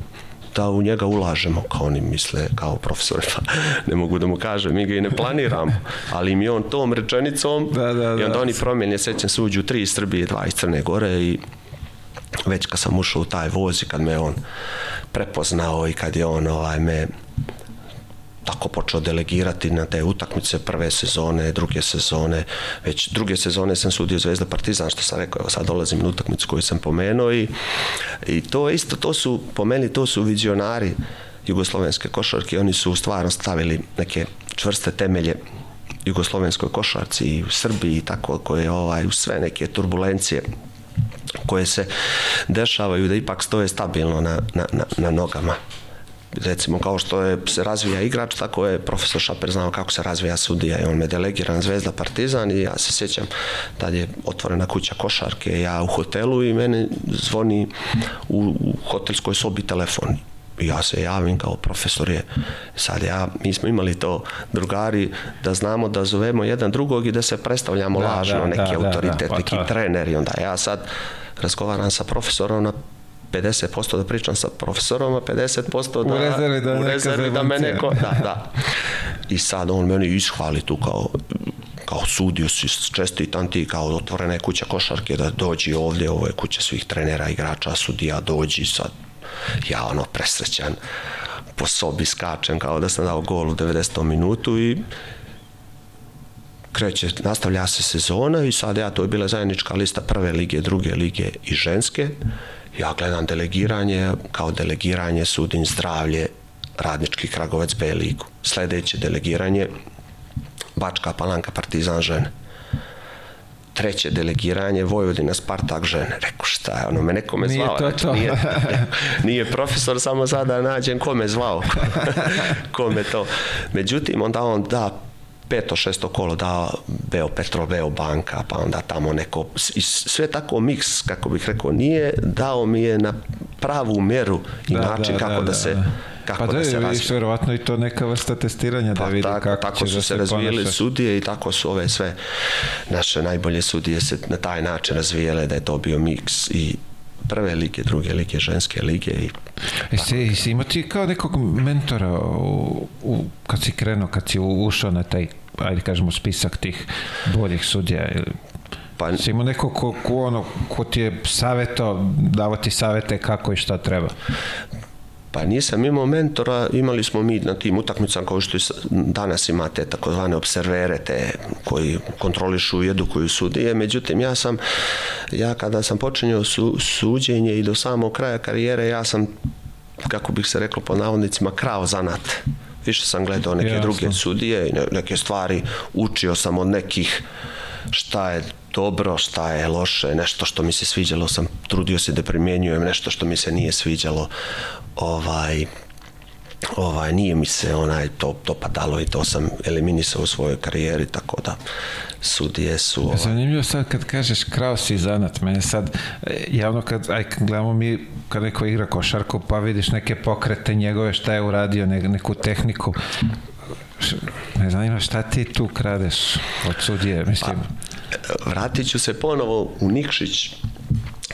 S2: da u njega ulažemo, kao oni misle, kao profesori, pa ne mogu da mu kažem, mi ga i ne planiramo, ali mi on tom rečenicom
S1: Da, da,
S2: i onda
S1: da.
S2: oni promjenje, sećam se, uđu tri iz Srbije, dva iz Crne Gore i već kad sam ušao u taj voz i kad me on prepoznao i kad je on ovaj, me tako počeo delegirati na te utakmice prve sezone, druge sezone, već druge sezone sam sudio Zvezda Partizan, što sam rekao, evo sad dolazim na utakmicu koju sam pomenuo i, i to isto, to su, po meni, to su vizionari jugoslovenske košarke, oni su stvarno stavili neke čvrste temelje jugoslovenskoj košarci i u Srbiji i tako koje ovaj, u sve neke turbulencije koje se dešavaju da ipak stoje stabilno na, na, na, na nogama recimo kao što je, se razvija igrač, tako je profesor Šaper znao kako se razvija sudija i on me delegira na Zvezda Partizan i ja se sjećam tad je otvorena kuća košarke, ja u hotelu i mene zvoni u, u hotelskoj sobi telefon. Ja se javim kao profesor je sad ja, mi smo imali to drugari da znamo da zovemo jedan drugog i da se predstavljamo
S1: Da,
S2: lažno
S1: da,
S2: neki
S1: da, da,
S2: autoritet,
S1: da, pa
S2: neki trener i onda ja sad razgovaram sa profesorom na 50% da pričam sa profesorom, a 50% da,
S1: U rezervi da
S2: u rezervi da me neko, da, da. I sad on meni ishvali tu kao kao sudio si čestitam ti kao otvorena je kuća košarke da dođi ovdje, ovo je kuća svih trenera, igrača, sudija, dođi sad ja ono presrećan po sobi skačem kao da sam dao gol u 90. minutu i kreće, nastavlja se sezona i sad ja, to je bila zajednička lista prve lige, druge lige i ženske. Ja gledam delegiranje, kao delegiranje sudim zdravlje Radnički Kragovec B ligu. Sledeće delegiranje Bačka Palanka Partizan žene treće delegiranje Vojvodina Spartak žene. Rekao šta je, ono me neko me
S1: Nije
S2: zvao.
S1: to
S2: Znači,
S1: to.
S2: Nije, nije profesor, samo sada nađem ko me zvao. ko me to. Međutim, onda on da peto, šesto kolo da Beo Petro, Beo Banka, pa onda tamo neko, sve tako miks, kako bih rekao, nije dao mi je na pravu meru i način kako da, se kako
S1: pa
S2: da,
S1: da,
S2: se
S1: vidiš,
S2: razvija.
S1: verovatno i to neka vrsta testiranja
S2: Pa
S1: da vidi
S2: tako,
S1: kako
S2: tako
S1: ćeš
S2: su
S1: da
S2: se razvijele
S1: ponašaš.
S2: sudije i tako su ove sve naše najbolje sudije se na taj način razvijele da je to bio miks i prve lige, druge lige, ženske lige i
S1: Jesi, jesi imao ti kao nekog mentora u, u, kad si krenuo, kad si ušao na taj, ajde kažemo, spisak tih boljih sudija ili
S2: pa
S1: si imao neko ko, ko, ono, ko ti je savjeto, davo ti savete kako i šta treba.
S2: Pa nisam imao mentora, imali smo mi na tim utakmicama kao što danas imate takozvane observere te koji kontrolišu i edukuju sudije, međutim ja sam, ja kada sam počinjao su, suđenje i do samog kraja karijere ja sam, kako bih se reklo po navodnicima, krao zanat. Više sam gledao neke
S1: Jasno.
S2: druge sudije i ne- neke stvari, učio sam od nekih šta je dobro, šta je loše, nešto što mi se sviđalo sam trudio se da primjenjujem, nešto što mi se nije sviđalo, ovaj, ovaj, nije mi se onaj to, to padalo i to sam eliminisao u svojoj karijeri, tako da sudije su... Ovaj...
S1: Zanimljivo sad kad kažeš krao si zanat, mene sad e, javno kad, aj, kad gledamo mi kad neko igra košarku pa vidiš neke pokrete njegove šta je uradio, ne, neku tehniku. Ne zanima šta ti tu kradeš od sudije, mislim...
S2: Pa, vratit ću se ponovo u Nikšić,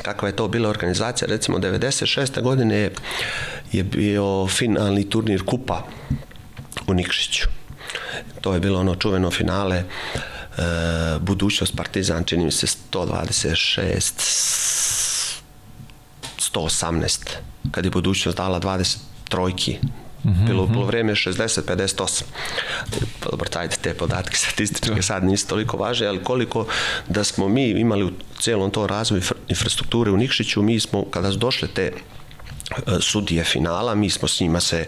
S2: kakva je to bila organizacija, recimo 96. godine je, je bio finalni turnir kupa u Nikšiću. To je bilo ono čuveno finale e, budućnost Partizan, čini mi se 126 118 kad je budućnost dala 20 trojki Mm -hmm. Bilo, bilo vreme 60-58. Dobro, tajte te podatke statističke sad nisu toliko važne, ali koliko da smo mi imali u celom to razvoju infrastrukture u Nikšiću, mi smo, kada su došle te sudije finala, mi smo s njima se,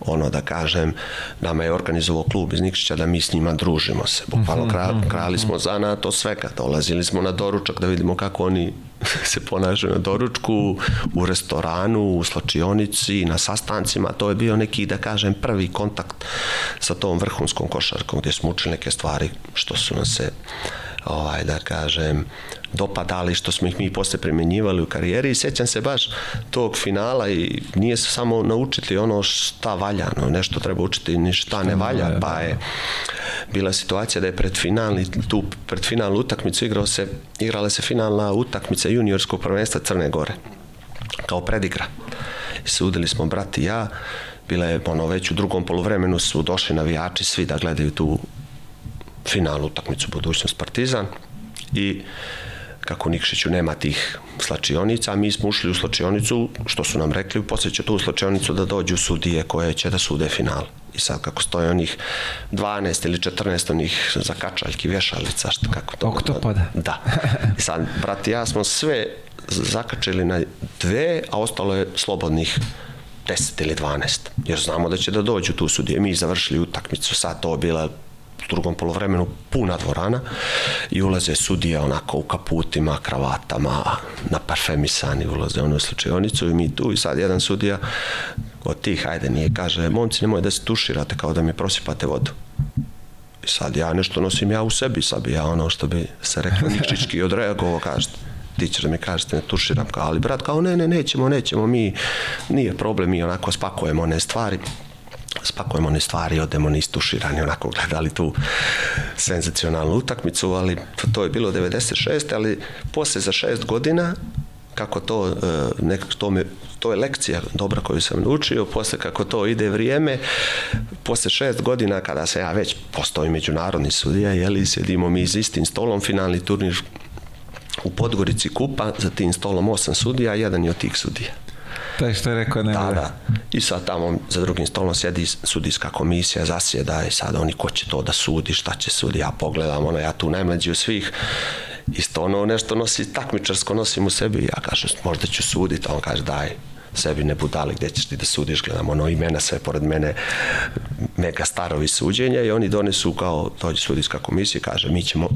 S2: ono da kažem, nama je organizovao klub iz Nikšića da mi s njima družimo se. Bukvalno kra, krali smo za na to svega, dolazili smo na doručak da vidimo kako oni se ponašaju na doručku, u restoranu, u slačionici, na sastancima, to je bio neki, da kažem, prvi kontakt sa tom vrhunskom košarkom gdje smo učili neke stvari što su nas se ovaj, da kažem, dopadali što smo ih mi posle primenjivali u karijeri. I sećam se baš tog finala i nije se samo naučiti ono šta valja, no, nešto treba učiti ni šta ne valja, pa je bila situacija da je pred finalni tu pred finalnu utakmicu igrao se igrala se finalna utakmica juniorskog prvenstva Crne Gore kao predigra. I sudili smo brat i ja, bila je ono već u drugom poluvremenu su došli navijači svi da gledaju tu finalnu utakmicu budućnost Partizan i kako Nikšiću nema tih slačionica, a mi smo ušli u slačionicu, što su nam rekli, poslije će tu slačionicu da dođu sudije koje će da sude final. I sad kako stoje onih 12 ili 14 onih zakačaljki, vješalica, što kako to...
S1: Oktopada.
S2: Da. I sad, brati, ja smo sve zakačili na dve, a ostalo je slobodnih 10 ili 12. Jer znamo da će da dođu tu sudije. Mi završili utakmicu, sad to bila drugom polovremenu puna dvorana i ulaze sudije onako u kaputima, kravatama, na parfemisani ulaze ono u slučajonicu i mi tu i sad jedan sudija od tih, ajde nije, kaže, momci nemoj da se tuširate kao da mi prosipate vodu. I sad ja nešto nosim ja u sebi, sad bi ja ono što bi se rekao nikšički odreagovao, kažete ti ćeš da mi kažete ne tuširam kao, ali brat kao ne, ne, nećemo, nećemo, mi, nije problem, mi onako spakujemo one stvari spakujemo one stvari, odemo ni istuširani, onako gledali tu senzacionalnu utakmicu, ali to je bilo 96. ali posle za šest godina kako to, e, nekako to, me, to je lekcija dobra koju sam naučio, posle kako to ide vrijeme, posle šest godina kada se ja već postao i međunarodni sudija, jeli, sjedimo mi z istim stolom, finalni turnir u Podgorici kupa, za tim stolom osam sudija, jedan je od tih sudija.
S1: Taj što je rekao ne
S2: Da, da. I sad tamo za drugim stolom sjedi sudijska komisija, zasjeda i sad oni ko će to da sudi, šta će sudi, ja pogledam, ono, ja tu najmlađi od svih, isto ono nešto nosi, takmičarsko nosim u sebi. Ja kažem, možda ću suditi, a on kaže, daj, sebi ne budali gde ćeš ti da sudiš, gledam ono imena sve pored mene, mega starovi suđenja i oni donesu kao, dođe sudijska komisija kaže, mi ćemo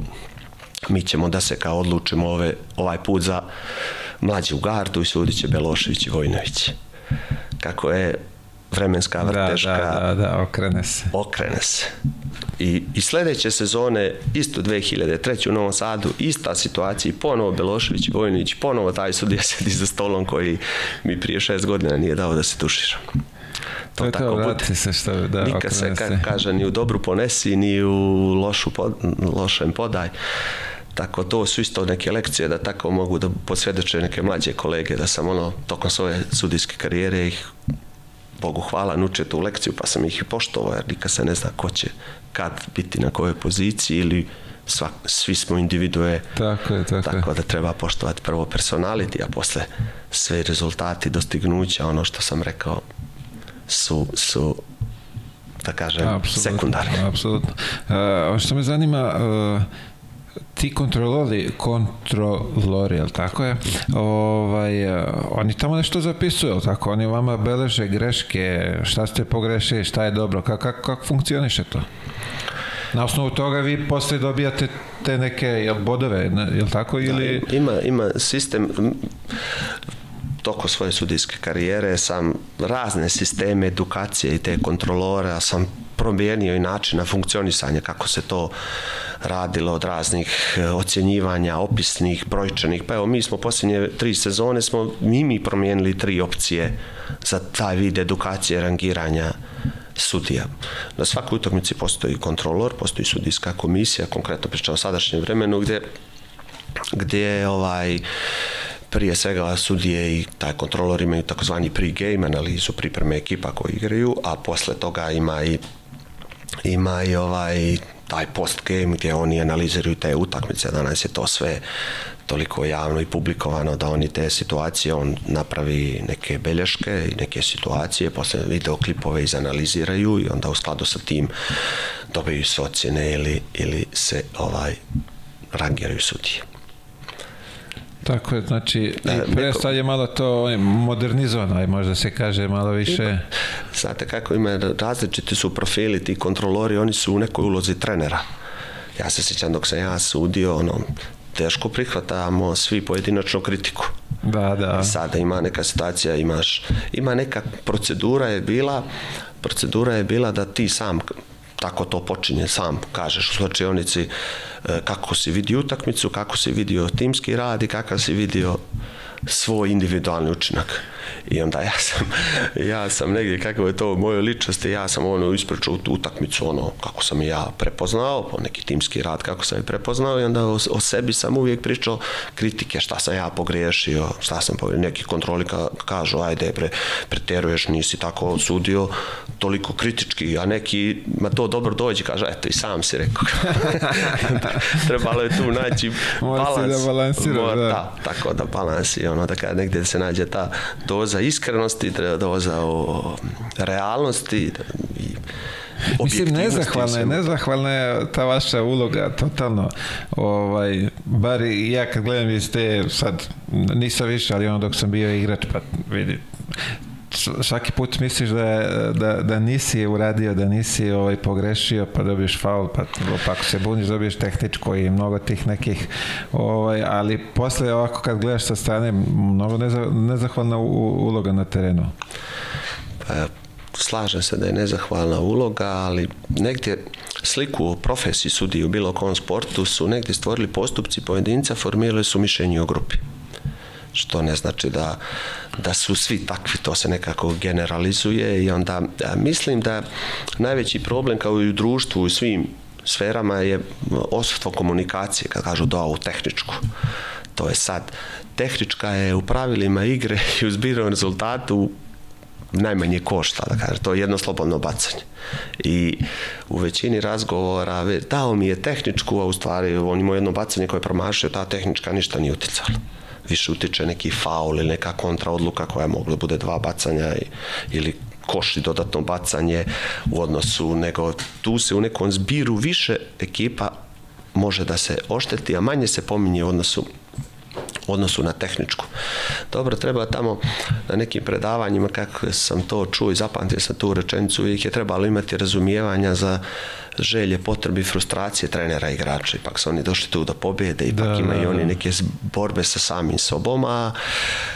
S2: mi ćemo da se kao odlučimo ove, ovaj put za mlađi u gardu i sudit će Belošević i Vojnović. Kako je vremenska vrteška...
S1: Da, da, da, da, okrene se.
S2: Okrene se. I, I sledeće sezone, isto 2003. u Novom Sadu, ista situacija, ponovo Belošević i Vojnović, ponovo taj sudija sedi za stolom koji mi prije šest godina nije dao da se tušira.
S1: To, to je tako to, bude. se što, da,
S2: Nikad se, ka, kaže, ni u dobru ponesi, ni u lošu pod, lošem podaj. Tako to su isto neke lekcije da tako mogu da posvjedoče neke mlađe kolege da sam ono tokom svoje sudijske karijere ih Bogu hvala nuče tu lekciju pa sam ih i poštovao jer nikad se ne zna ko će kad biti na kojoj poziciji ili svak, svi smo individue.
S1: Tako, je, tako,
S2: tako da treba poštovati prvo personality a posle sve rezultati dostignuća ono što sam rekao su, su da kažem apsolutno, sekundarni.
S1: apsolutno. Uh, što me zanima uh, ti kontrolori, kontrolori, jel tako je? Ovaj, eh, oni tamo nešto zapisuju, jel tako? Oni vama beleže greške, šta ste pogrešili, šta je dobro, kako kak, kak funkcioniše to? Na osnovu toga vi posle dobijate te neke jel, bodove, je tako? Ili...
S2: Da, ima, ima sistem, toko svoje sudijske karijere sam razne sisteme edukacije i te kontrolore sam promijenio i načina funkcionisanja kako se to radilo od raznih e, ocjenjivanja, opisnih, brojčanih. Pa evo, mi smo posljednje tri sezone smo mi mi promijenili tri opcije za taj vid edukacije, rangiranja sudija. Na svakoj utakmici postoji kontrolor, postoji sudijska komisija, konkretno pričamo o sadašnjem vremenu, gdje, gdje ovaj, prije svega sudije i taj kontrolor imaju takozvani pre-game analizu pripreme ekipa koji igraju, a posle toga ima i ima i ovaj taj post game gdje oni analiziraju te utakmice, danas je to sve toliko javno i publikovano da oni te situacije, on napravi neke belješke i neke situacije, posle videoklipove izanaliziraju i onda u skladu sa tim dobiju se ocjene ili, ili se ovaj rangiraju sudije.
S1: Tako je, znači, da, prestad je malo to modernizovano, možda se kaže malo više... Ima,
S2: znate kako ima, različiti su profili, ti kontrolori, oni su u nekoj ulozi trenera. Ja se sjećam dok sam ja sudio, ono, teško prihvatamo svi pojedinačnu kritiku.
S1: Da, da.
S2: Sada ima neka situacija, imaš, ima neka procedura je bila, procedura je bila da ti sam tako to počinje sam kažeš u slučajonici e, kako si vidio utakmicu, kako si vidio timski rad i kakav si vidio svoj individualni učinak. I onda ja sam, ja sam negdje, kako je to u mojoj ličnosti, ja sam ono ispričao utakmicu, ono, kako sam ja prepoznao, po neki timski rad, kako sam je prepoznao i onda o, o sebi sam uvijek pričao kritike, šta sam ja pogriješio, šta sam pogriješio, neki kontroli ka, kažu, ajde, pre, preteruješ, nisi tako sudio, toliko kritički, a neki, ma to dobro dođe, kaže, eto, i sam si rekao. Trebalo je tu naći balans.
S1: da balansira, da.
S2: da. tako da balans i ono, da kada negdje se nađe ta doza iskrenosti, treba doza o realnosti i
S1: Mislim, nezahvalna je, nezahvalna je ta vaša uloga, totalno. Ovaj, bar ja kad gledam iz te, sad nisam više, ali ono dok sam bio igrač, pa vidi, svaki put misliš da, da, da nisi uradio, da nisi ovaj, pogrešio, pa dobiješ faul, pa, pa ako se buniš dobiješ tehničko i mnogo tih nekih, ovaj, ali posle ovako kad gledaš sa strane, mnogo nezahvalna uloga na terenu.
S2: Pa, slažem se da je nezahvalna uloga, ali negdje sliku o profesiji sudiji u bilo kom sportu su negdje stvorili postupci pojedinca, formirali su mišljenje o grupi što ne znači da, da su svi takvi, to se nekako generalizuje i onda mislim da najveći problem kao i u društvu i svim sferama je osvrstvo komunikacije, kad kažu da ovu tehničku. To je sad, tehnička je u pravilima igre i u zbirnom rezultatu najmanje košta, da kažem, to je jedno slobodno bacanje. I u većini razgovora dao mi je tehničku, a u stvari on ima jedno bacanje koje je promašio, ta tehnička ništa nije uticala više utiče neki faul ili neka kontra odluka koja je mogla da bude dva bacanja ili koš i dodatno bacanje u odnosu, nego tu se u nekom zbiru više ekipa može da se ošteti, a manje se pominje u odnosu odnosu na tehničku. Dobro, treba tamo na nekim predavanjima, kako sam to čuo i zapamtio sam tu rečenicu, uvijek je trebalo imati razumijevanja za želje, potrebe i frustracije trenera i igrača. Ipak su oni došli tu da pobjede, ipak da, imaju da, oni neke borbe sa samim sobom, a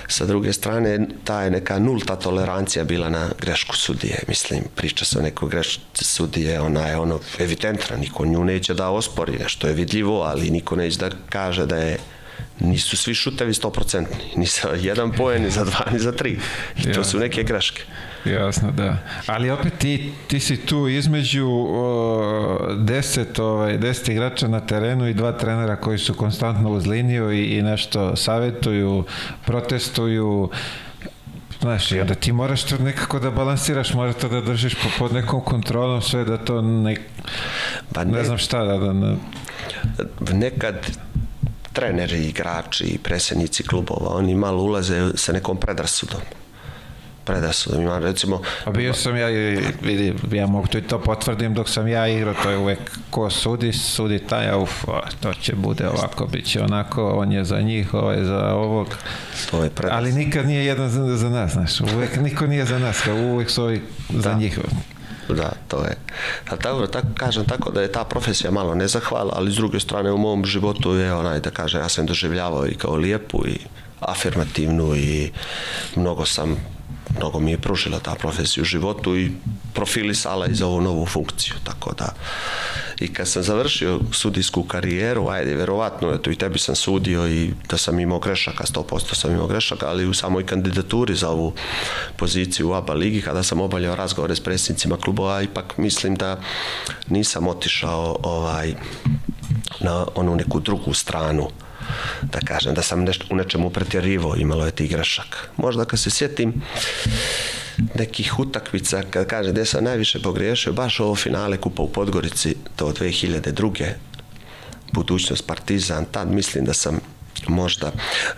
S2: sa druge strane ta je neka nulta tolerancija bila na grešku sudije. Mislim, priča se o nekoj grešci sudije, ona je ono evidentna, niko nju neće da ospori, nešto je vidljivo, ali niko neće da kaže da je nisu svi šutevi 100%, ni za jedan poen, ni za dva, ni za tri. I to su neke greške.
S1: Jasno, da. Ali opet ti, ti si tu između o, deset, ovaj, deset igrača na terenu i dva trenera koji su konstantno uz liniju i, i nešto savetuju, protestuju, Znaš, i onda ti moraš to nekako da balansiraš, moraš to da držiš pod nekom kontrolom sve da to ne, pa ne, ne znam šta da, da ne...
S2: nekad treneri, igrači i predsjednici klubova, oni malo ulaze sa nekom predrasudom predrasudom. Ima recimo...
S1: A bio sam ja, vidi, ja mogu to i to potvrdim dok sam ja igrao, to je uvek ko sudi, sudi taj, uf, to će bude ovako, bit će onako, on je za njih, ovo je za ovog.
S2: To je
S1: predrasud. Ali nikad nije jedan za, za nas, znaš, uvek niko nije za nas, kao uvek su ovi da. za njih.
S2: Da, to je. A tako, tako, kažem tako da je ta profesija malo nezahvala, ali s druge strane u mom životu je onaj da kažem ja sam doživljavao i kao lijepu i afirmativnu i mnogo sam mnogo mi je pružila ta profesija u životu i profilisala i za ovu novu funkciju, tako da. I kad sam završio sudijsku karijeru, ajde, verovatno, eto i tebi sam sudio i da sam imao grešaka, 100% sam imao grešaka, ali u samoj kandidaturi za ovu poziciju u ABA ligi, kada sam obaljao razgovore s predsjednicima klubova, ipak mislim da nisam otišao ovaj, na onu neku drugu stranu da kažem, da sam nešto, u nečemu pretjerivo imalo je tih grešaka. Možda kad se sjetim nekih utakmica, kad kaže gdje sam najviše pogriješio, baš ovo finale kupa u Podgorici, to 2002. budućnost Partizan, tad mislim da sam možda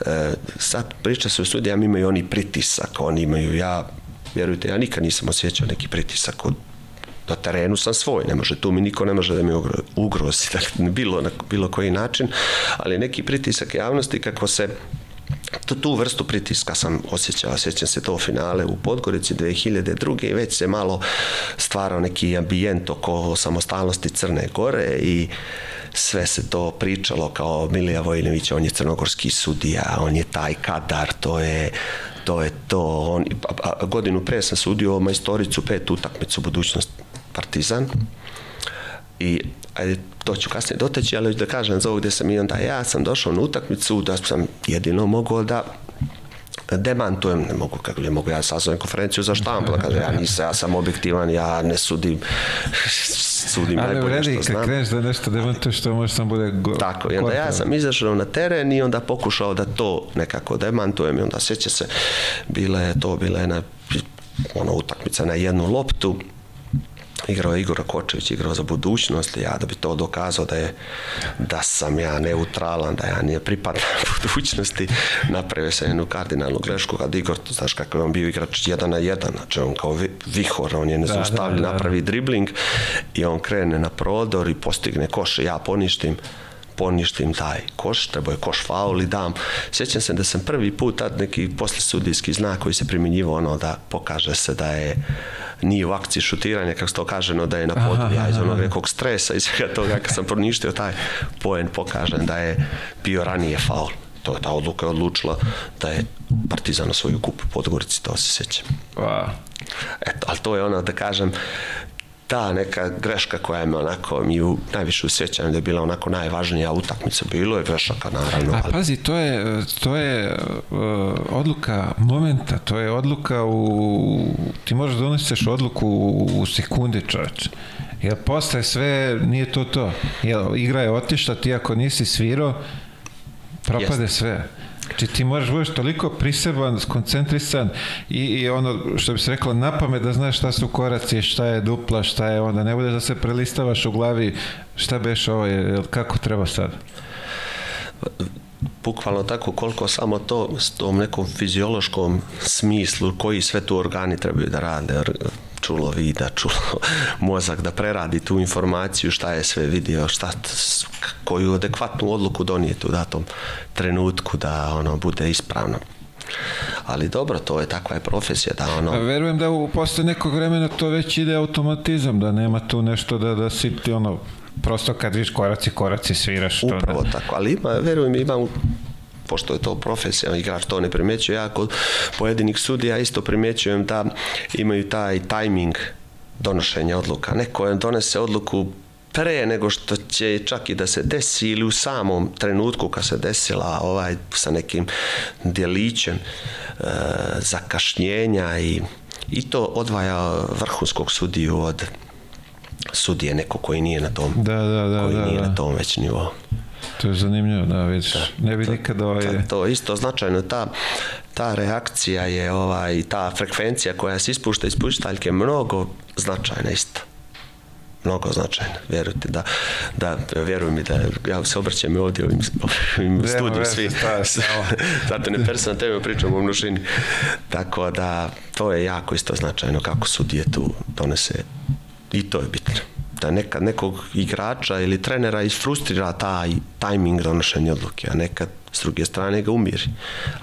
S2: e, sad priča se u sudijama imaju oni pritisak, oni imaju ja vjerujte, ja nikad nisam osjećao neki pritisak od na terenu sam svoj, ne može, tu mi niko ne može da mi ugrozi, dakle, bilo na bilo koji način, ali neki pritisak javnosti kako se tu, tu vrstu pritiska sam osjećao, osjećam se to finale u Podgorici 2002. i već se malo stvarao neki ambijent oko samostalnosti Crne Gore i sve se to pričalo kao Milija Vojinović, on je crnogorski sudija, on je taj kadar, to je to je to. On, a, a, godinu pre sam sudio majstoricu pet utakmicu budućnost Partizan. I ajde, to ću kasnije doteći, ali da kažem za ovo gdje sam i onda. Ja sam došao na utakmicu da sam jedino mogao da demantujem, ne mogu, kako ne mogu ja sazovem konferenciju za štampu, da kažem, ja nisam, ja sam objektivan, ja ne sudim, sudim
S1: Ali
S2: najbolje
S1: vredi,
S2: što znam.
S1: kad kreneš da nešto demantuješ, to može sam bude go,
S2: Tako, i onda ja sam izašao na teren i onda pokušao da to nekako demantujem i onda sjeća se, bila je to, bila je na ono, utakmica na jednu loptu, igrao je Igor Kočević, igrao za budućnost, ja da bi to dokazao da je da sam ja neutralan, da ja nije pripadam budućnosti, napravio sam jednu kardinalnu grešku kad Igor, znaš kako je on bio igrač jedan na jedan, znači on kao vihor, on je nezaustavljen, da, da, da. napravi dribling i on krene na prodor i postigne koš, ja poništim poništim taj koš, treba je koš faul i dam. Sjećam se da sam prvi put tad neki posle sudijski znak koji se primjenjivao ono da pokaže se da je nije u akciji šutiranja, kako se to kaže, no da je na podu, ja iz onog nekog stresa i svega toga, kad sam proništio taj poen, pokažem da je bio ranije faul. To je ta odluka je odlučila da je Partizan osvojio kup u Podgorici, to se sjećam.
S1: Wow.
S2: Eto, ali to je ono da kažem, ta neka greška koja me onako mi u najviše usjećam da je bila onako najvažnija utakmica bilo je grešaka naravno.
S1: A pazi, to je, to je uh, odluka momenta, to je odluka u ti možeš da doneseš odluku u, u sekundi čovječ. Jer posle sve nije to to. Jer igra je otišla, ti ako nisi svirao, propade Jest. sve. Znači ti moraš budeš toliko priseban, skoncentrisan i, i ono što bi se reklo na pamet da znaš šta su koraci, šta je dupla, šta je onda, ne bude da se prelistavaš u glavi šta beš ovo, je, kako treba sad?
S2: bukvalno tako koliko samo to s tom nekom fiziološkom smislu koji sve tu organi trebaju da rade čulo vida, čulo mozak da preradi tu informaciju šta je sve vidio, šta koju adekvatnu odluku donijeti u datom trenutku da ono bude ispravno. Ali dobro, to je takva je profesija da ono...
S1: A verujem da u posle nekog vremena to već ide automatizam, da nema tu nešto da, da si ti ono prosto kad viš koraci, koraci sviraš.
S2: To Upravo da... tako, ali ima, verujem, ima pošto je to profesija, igrač to ne primećuje, ja kod pojedinih sudija isto primećujem da imaju taj tajming donošenja odluka. Neko donese odluku pre nego što će čak i da se desi ili u samom trenutku kad se desila ovaj sa nekim djelićem e, zakašnjenja i, i to odvaja vrhunskog sudiju od sudije neko koji nije na tom
S1: da, da, da,
S2: koji
S1: da,
S2: nije
S1: da.
S2: na tom već nivou.
S1: To je zanimljivo, da, vidiš. Da, ne bi nikada ovaj...
S2: Da, to isto značajno, ta, ta reakcija je, ovaj, ta frekvencija koja se ispušta iz puštaljke mnogo značajna isto. Mnogo značajno, vjerujte da, da vjeruj mi da ja se obraćam i ovdje ovim, ovim studiju svi, zato ne personalno tebe pričam o množini, tako da to je jako isto značajno kako sudije tu donese i to je bitno da nekad nekog igrača ili trenera isfrustrira taj tajming donošenja odluke, a nekad s druge strane ga umiri.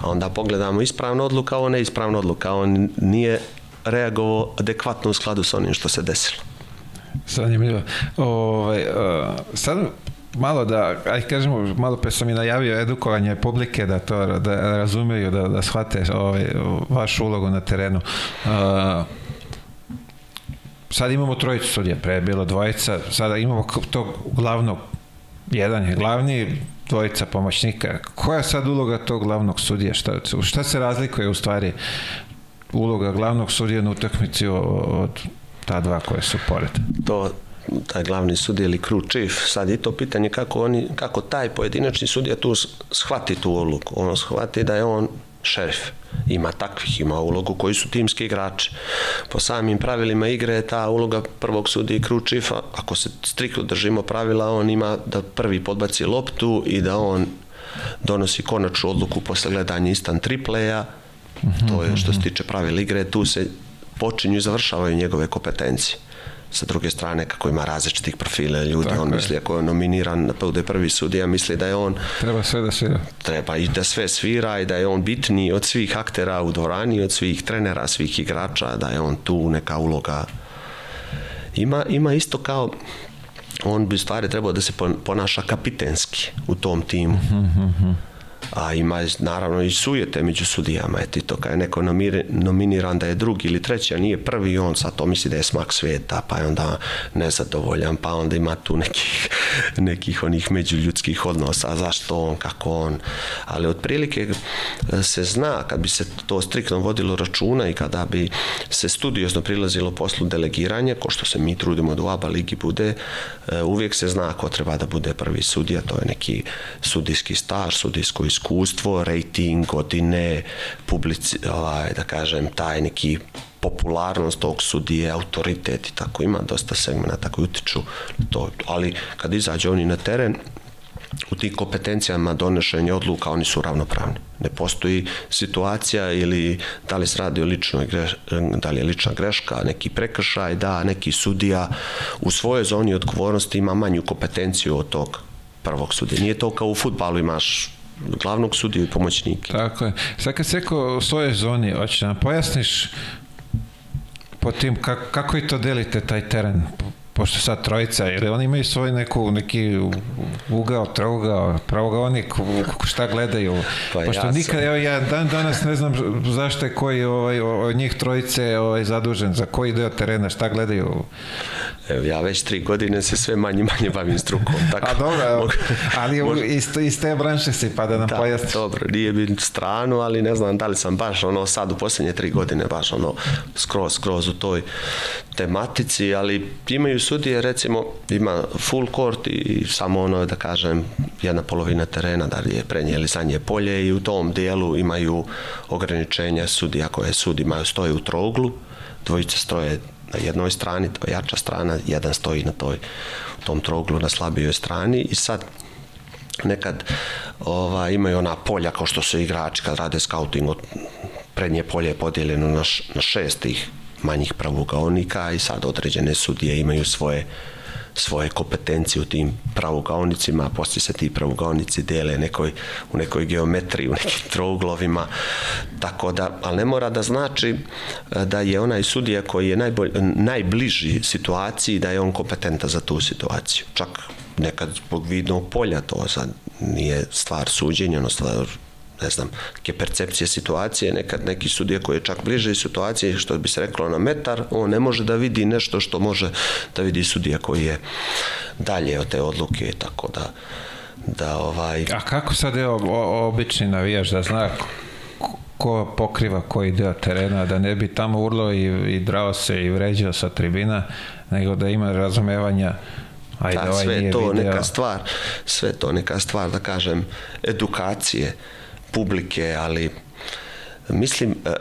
S2: A onda pogledamo ispravna odluka, ovo neispravna odluka, on nije reagovao adekvatno u skladu sa onim što se desilo.
S1: Zanimljivo. Ove, uh, sad malo da, aj kažemo, malo pre sam i najavio edukovanje publike da to da razumeju, da, da shvate ovaj, vašu ulogu na terenu. Uh, sad imamo trojicu sudija, pre je bilo dvojica, sada imamo tog glavnog, jedan je glavni, dvojica pomoćnika. Koja je sad uloga tog glavnog sudija? Šta, šta se razlikuje u stvari uloga glavnog sudija na utakmici od ta dva koje su pored?
S2: To taj glavni sudija ili crew chief, sad je to pitanje kako, oni, kako taj pojedinačni sudija tu shvati tu odluku. Ono shvati da je on šerif. Ima takvih, ima ulogu koji su timski igrači. Po samim pravilima igre je ta uloga prvog sudija i chiefa, ako se striktno držimo pravila, on ima da prvi podbaci loptu i da on donosi konačnu odluku posle gledanja instant tripleja, to je što se tiče pravila igre, tu se počinju i završavaju njegove kompetencije sa druge strane kako ima različitih profila ljudi, Tako on je. misli ako je nominiran da bude prvi sudija, misli da je on
S1: treba sve da svira.
S2: Treba i da sve svira i da je on bitniji od svih aktera u dvorani, od svih trenera, svih igrača, da je on tu neka uloga ima, ima isto kao on bi stvari trebao da se ponaša kapitenski u tom timu. Mm -hmm a ima naravno i sujete među sudijama, eto to kad je neko nominiran da je drugi ili treći, a nije prvi, on sad to misli da je smak sveta, pa je onda nezadovoljan, pa onda ima tu nekih, nekih onih međuljudskih odnosa, zašto on, kako on, ali otprilike e, se zna, kad bi se to striktno vodilo računa i kada bi se studiozno prilazilo poslu delegiranja, ko što se mi trudimo da u ABA ligi bude, e, uvijek se zna ko treba da bude prvi sudija, to je neki sudijski staž, sudijsko iskustvo, rating, godine, publici, ovaj, da kažem, taj neki popularnost tog sudije, autoritet i tako, ima dosta segmenta koji utiču to, ali kad izađe oni na teren, u tim kompetencijama donošenja odluka oni su ravnopravni. Ne postoji situacija ili da li se radi o ličnoj greš, da li je lična greška, neki prekršaj, da neki sudija u svojoj zoni odgovornosti ima manju kompetenciju od tog prvog sudija. Nije to kao u futbalu imaš glavnog sudiju i pomoćnike.
S1: Tako je. Sad kad se rekao u svojoj zoni, hoće nam pojasniš po tim kako, kako i to delite taj teren pošto sad trojica, ili oni imaju svoj neku, neki ugao, trougao, pravogaonik, šta gledaju? Pa pošto ja nikad, evo ja dan danas ne znam zašto je koji ovaj, od njih trojice ovaj, zadužen, za koji deo terena, šta gledaju?
S2: Evo, ja već tri godine se sve manje manje bavim strukom.
S1: Tako, A dobro, evo, ali mogu, iz, iz te branše si, pa da nam da, pojasniš.
S2: Dobro, nije bi stranu, ali ne znam da li sam baš ono sad u posljednje tri godine baš ono skroz, skroz u toj tematici, ali imaju sudije, recimo, ima full court i samo ono, da kažem, jedna polovina terena, da li je prednje ili sanje polje i u tom dijelu imaju ograničenja sudija koje sudi imaju stoje u trouglu, dvojice stroje na jednoj strani, to je jača strana, jedan stoji na toj, tom trouglu na slabijoj strani. I sad nekad ova, imaju ona polja kao što su igrači kad rade scouting od prednje polje je podijeljeno na, š, na šest tih manjih pravugaonika i sad određene sudije imaju svoje svoje kompetencije u tim pravugaonicima, a poslije se ti pravugaonici dele nekoj, u nekoj geometriji, u nekim trouglovima, tako da, ali ne mora da znači e, da je onaj sudija koji je najbolj, najbliži situaciji, da je on kompetentan za tu situaciju. Čak nekad zbog vidnog polja to sad nije stvar suđenja, ono stvar ne znam, neke percepcije situacije, nekad neki sudija koji je čak bliže situacije, što bi se reklo na metar, on ne može da vidi nešto što može da vidi sudija koji je dalje od te odluke, tako da da ovaj...
S1: A kako sad je obični navijaš da zna ko pokriva koji deo terena, da ne bi tamo urlo i, i drao se i vređao sa tribina, nego da ima razumevanja
S2: Ajde, da, ovaj sve to video. neka stvar, sve to neka stvar, da kažem, edukacije, publike, ali mislim, e,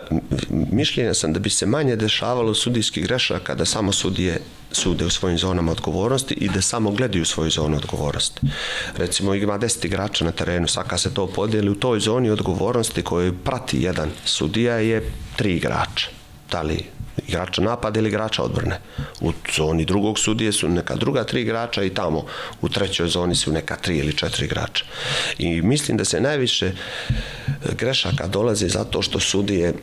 S2: mišljenja sam da bi se manje dešavalo sudijskih grešaka da samo sudije sude u svojim zonama odgovornosti i da samo gledaju svoju zonu odgovornosti. Recimo ima 10 igrača na terenu, svaka se to podijeli u toj zoni odgovornosti koju prati jedan sudija je tri igrača. Da li igrača napada ili igrača odbrane. U zoni drugog sudije su neka druga tri igrača i tamo u trećoj zoni su neka tri ili četiri igrača. I mislim da se najviše grešaka dolazi zato što sudije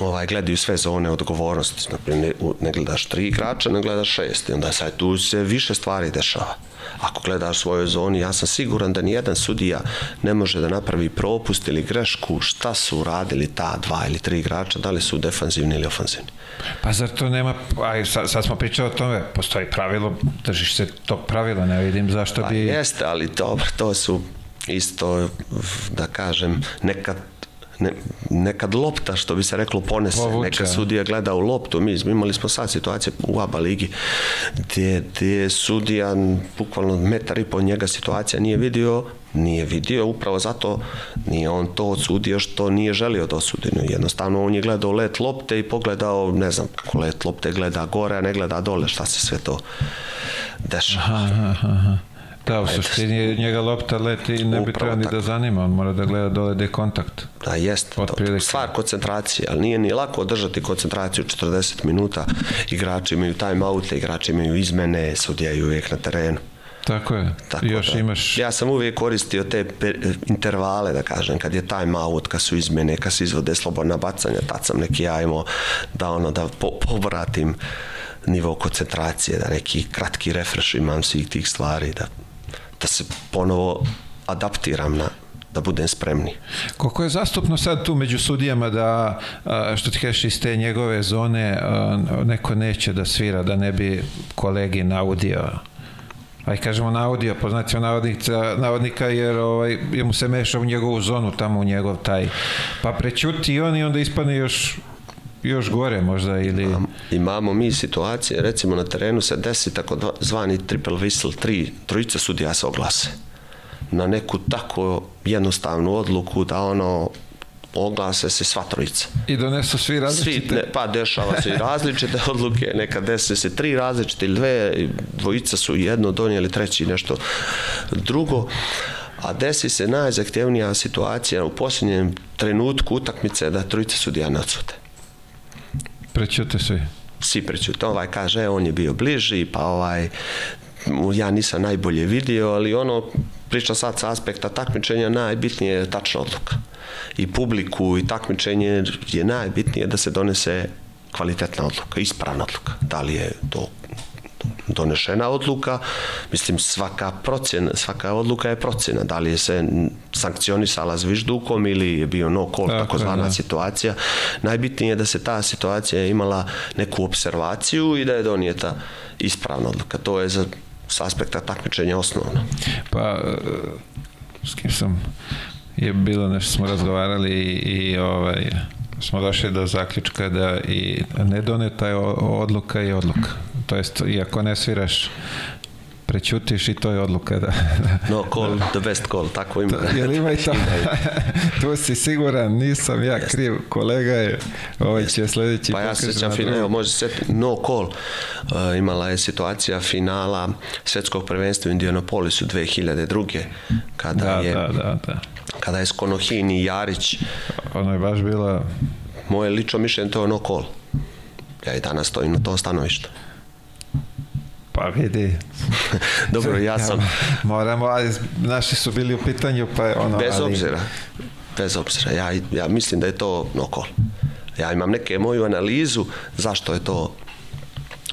S2: ovaj, gledaju sve zone odgovornosti. Naprimjer, ne, ne gledaš tri igrača, ne gledaš šest. I onda sad tu se više stvari dešava. Ako gledaš svojoj zoni, ja sam siguran da nijedan sudija ne može da napravi propust ili grešku šta su radili ta dva ili tri igrača, da li su defanzivni ili ofanzivni.
S1: Pa zar to nema, aj sad, sad smo pričali o tome, postoji pravilo, držiš se tog pravila, ne vidim zašto
S2: Pa
S1: bi...
S2: jeste, ali dobro, to su isto, da kažem, nekad ne, nekad lopta, što bi se reklo, ponese.
S1: Povuče.
S2: Neka sudija gleda u loptu. Mi imali smo sad situacije u ABA ligi gdje, gdje je sudija bukvalno metar i po njega situacija nije vidio, nije vidio, upravo zato nije on to odsudio što nije želio da osudi. Jednostavno on je gledao let lopte i pogledao, ne znam kako let lopte gleda gore, a ne gleda dole, šta se sve to dešava.
S1: Aha, aha, aha. Da, u suštini njega lopta leti i ne bi trebao ni da zanima, on mora da gleda dole gde je kontakt.
S2: Da, jest.
S1: Otprilike.
S2: Stvar koncentracije, ali nije ni lako održati koncentraciju 40 minuta. Igrači imaju time-oute, igrači imaju izmene, sudija je uvijek na terenu.
S1: Tako je.
S2: Tako
S1: još
S2: da,
S1: imaš...
S2: Ja sam uvijek koristio te intervale, da kažem, kad je time out, kad su izmene, kad se izvode slobodna bacanja, tad sam neki ja imao da ono, da po, povratim nivo koncentracije, da neki kratki refresh imam svih tih stvari, da, da se ponovo adaptiram na da budem spremni.
S1: Koliko je zastupno sad tu među sudijama da, što ti kažeš, iz te njegove zone neko neće da svira, da ne bi kolegi naudio aj kažemo naudio po znacima navodnika, navodnika jer ovaj, jer mu se meša u njegovu zonu tamo u njegov taj pa prećuti i on i onda ispadne još još gore možda ili
S2: Imamo mi situacije, recimo na terenu se desi tako zvani triple whistle, tri, trojica sudija se oglase na neku tako jednostavnu odluku da ono oglase se sva trojica.
S1: i donesu svi
S2: Svi,
S1: različite
S2: ne, pa dešava se i različite odluke, nekad desi se tri različite ili dve, dvojica su jedno donijeli, treći nešto drugo, a desi se najzahtjevnija situacija u posljednjem trenutku utakmice da trojica sudija ne odsute.
S1: Prećute svi
S2: Svi prećute. Ovaj kaže, e, on je bio bliži, pa ovaj, ja nisam najbolje vidio, ali ono, priča sad sa aspekta takmičenja, najbitnije je tačna odluka. I publiku i takmičenje je najbitnije da se donese kvalitetna odluka, ispravna odluka. Da li je to donešena odluka, mislim svaka procjena, svaka odluka je procjena, da li je se sankcionisala zviždukom ili je bio no call,
S1: Tako
S2: takozvana
S1: da.
S2: situacija. Najbitnije je da se ta situacija imala neku observaciju i da je donijeta ispravna odluka. To je za s aspekta takmičenja osnovno.
S1: Pa, e, s kim sam je bilo nešto smo razgovarali i, i ovaj, smo došli do zaključka da i nedoneta je odluka i odluka. To jest, iako ne sviraš, prećutiš i to je odluka. Da,
S2: No call, the best call, tako ima.
S1: Jel ima i to? tu si siguran, nisam ja kriv. Kolega je, ovaj će sljedeći
S2: Pa ja se
S1: pokaže
S2: sjećam,
S1: na
S2: fin-
S1: drugo.
S2: evo, može se no call, uh, imala je situacija finala svjetskog prvenstva u Indianapolisu 2002. kada
S1: Da,
S2: je
S1: da, da, da.
S2: Kada je Skonohin i Jarić
S1: Ono je baš bila
S2: moje lično mišljenje to je no call. Ja i danas stojim na tom stanovištu.
S1: Pa vidi.
S2: Dobro, ja sam
S1: Moramo, ali naši su bili u pitanju, pa je ono...
S2: bez
S1: ali,
S2: obzira. Bez obzira. Ja, ja mislim da je to no call. Ja imam neke moju analizu zašto je to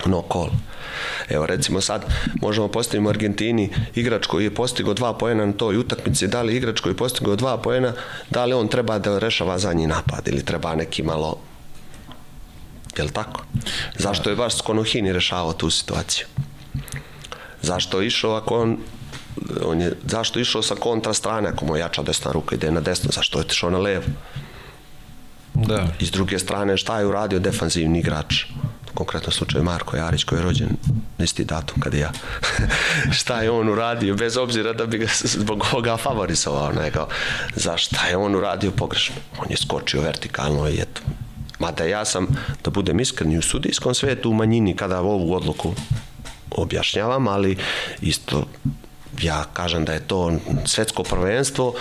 S2: no call. Evo recimo sad možemo postaviti u Argentini igrač koji je postigao dva poena na toj utakmici, da li igrač koji je postigao dva poena, da li on treba da rešava zadnji napad ili treba neki malo Jel tako? Zašto je baš Skonohini rešavao tu situaciju? Zašto je išao ako on on je, zašto je išao sa kontra strane ako mu je jača desna ruka ide na desno, zašto je otišao na levo?
S1: Da.
S2: I s druge strane, šta je uradio defanzivni igrač? U konkretnom slučaju Marko Jarić koji je rođen na isti datum kad i ja. šta je on uradio, bez obzira da bi ga zbog ovoga favorizovao, nego za šta je on uradio pogrešno? On je skočio vertikalno i eto. Mada ja sam, da budem iskren, i u sudijskom svetu u manjini kada ovu odluku objašnjavam, ali isto ja kažem da je to svetsko prvenstvo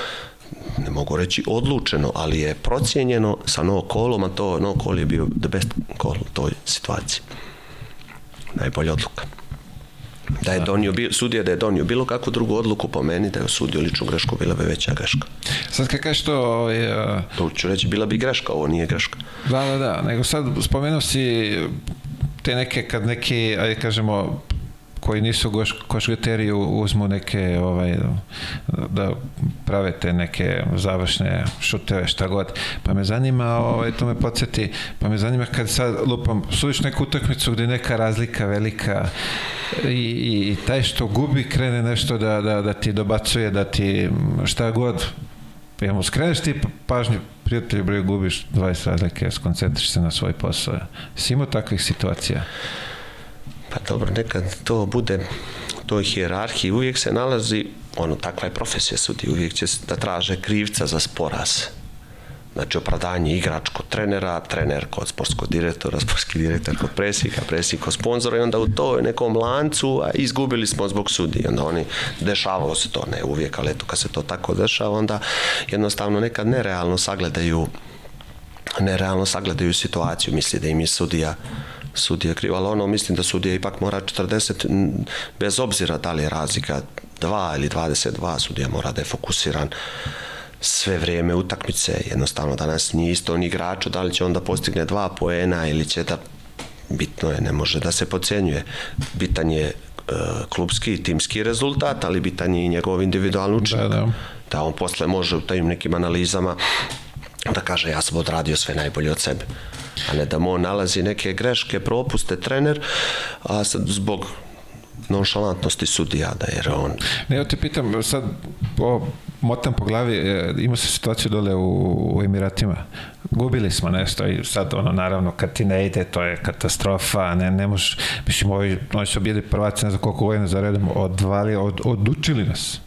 S2: ne mogu reći odlučeno, ali je procijenjeno sa no kolom, a to no call je bio the best call u toj situaciji. Najbolja odluka. Da je donio, bi- sudija da je donio bilo kakvu drugu odluku po meni, da je osudio ličnu grešku, bila bi veća greška.
S1: Sad kad kažeš to... Ovaj, a,
S2: To ću reći, bila bi greška, ovo nije greška.
S1: Da, da, da, nego sad spomenuo si te neke, kad neki, ajde kažemo, koji nisu goš, košgateri uzmu neke ovaj, da prave te neke završne šuteve šta god pa me zanima ovaj, to me podsjeti pa me zanima kad sad lupam sudiš neku utakmicu gde neka razlika velika i, i, i taj što gubi krene nešto da, da, da ti dobacuje da ti šta god Jel mu skreneš ti pažnju, prijatelju, bre, gubiš 20 razlike, skoncentriš se na svoj posao. Si imao takvih situacija?
S2: Pa dobro, nekad to bude toj hijerarhiji uvijek se nalazi, ono, takva je profesija sudi, uvijek će da traže krivca za sporaz. Znači, opravdanje igrač kod trenera, trener kod sportskog direktora, sportski direktor kod presika, presik kod sponzora i onda u toj nekom lancu a izgubili smo zbog sudi. Onda oni, dešavalo se to, ne uvijek, ali eto, kad se to tako dešava, onda jednostavno nekad nerealno sagledaju nerealno sagledaju situaciju, misli da im je sudija sudija kriv, ali ono mislim da sudija ipak mora 40, bez obzira da li je razlika 2 ili 22, sudija mora da je fokusiran sve vrijeme utakmice, jednostavno danas nije isto on igraču, da li će onda postigne dva poena ili će da bitno je, ne može da se pocenjuje. Bitan je e, klubski i timski rezultat, ali bitan je i njegov individualni učinak.
S1: Da, da.
S2: da on posle može u tim nekim analizama da kaže ja sam odradio sve najbolje od sebe a ne da on nalazi neke greške, propuste trener, a sad zbog nonšalantnosti sudija da jer on
S1: Ne, ja te pitam, sad o, motam po glavi, e, ima se situaciju dole u, u Emiratima. Gubili smo nešto i sad, ono, naravno, kad ti ne ide, to je katastrofa, ne, ne možeš, mislim, ovi, oni su bili prvaci, ne znam koliko godina za redom, odvali, od, odučili nas.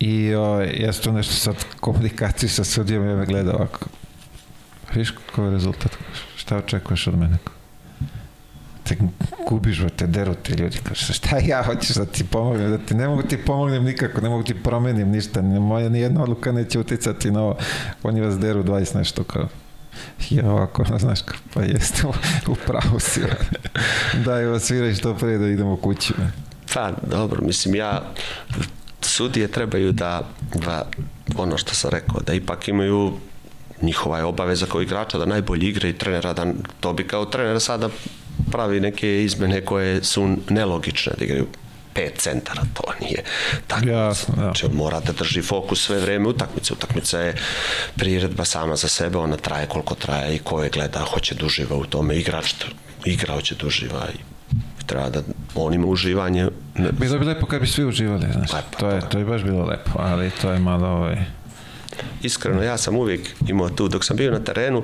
S1: I o, ja sam tu nešto sad komunikaciju sa sudijom, ja me gleda ovako, viš kakav je rezultat, šta očekuješ od mene? te gubiš, te deru te ljudi, kaže, šta ja hoćeš da ti pomognem, da ti ne mogu ti pomognem nikako, ne mogu ti promenim ništa, moja ni jedna odluka neće uticati na ovo, oni vas deru 20 nešto kao, ja ovako, no, znaš, kao, pa jeste, u, pravu si, daj ovo sviraj što pre da idemo kući.
S2: Pa, dobro, mislim, ja sudije trebaju da, da ono što sam rekao, da ipak imaju njihova je obaveza kao igrača da najbolje igre i trenera da to bi kao trener sada pravi neke izmene koje su nelogične da igraju pet centara, to nije tako.
S1: Jasno, da.
S2: Znači, on mora da drži fokus sve vreme utakmice. Utakmica je priredba sama za sebe, ona traje koliko traje i ko je gleda, hoće da uživa u tome. Igrač igra hoće da uživa i treba da on ima uživanje.
S1: Bilo bi lepo kad bi svi uživali, znaš.
S2: Lepo,
S1: to, je, to je baš bilo lepo, ali to je malo ovaj...
S2: Iskreno, ja sam uvijek imao tu, dok sam bio na terenu,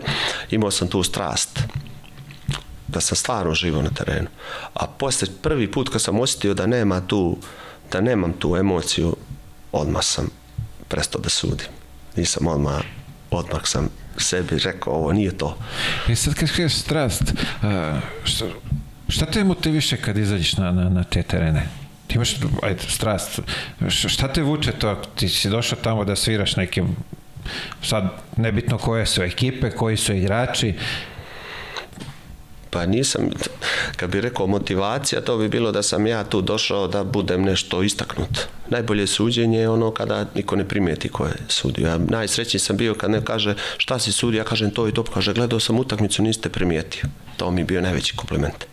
S2: imao sam tu strast da sam stvarno živao na terenu. A posle prvi put kad sam osjetio da nema tu, da nemam tu emociju, odmah sam prestao da sudim. Nisam odmah, odmah sam sebi rekao, ovo nije to.
S1: I sad kad kažeš strast, šta, šta te motiviše kad izađeš na, na, na te terene? Imaš, ajde, strast, šta te vuče to? Ti si došao tamo da sviraš nekim, sad nebitno koje su ekipe, koji su igrači,
S2: Pa nisam, kad bi rekao motivacija, to bi bilo da sam ja tu došao da budem nešto istaknut. Najbolje suđenje je ono kada niko ne primijeti ko je sudio. Ja najsrećniji sam bio kad ne kaže šta si sudio, ja kažem to i to, kaže gledao sam utakmicu, niste primijetio. To mi je bio najveći kompliment.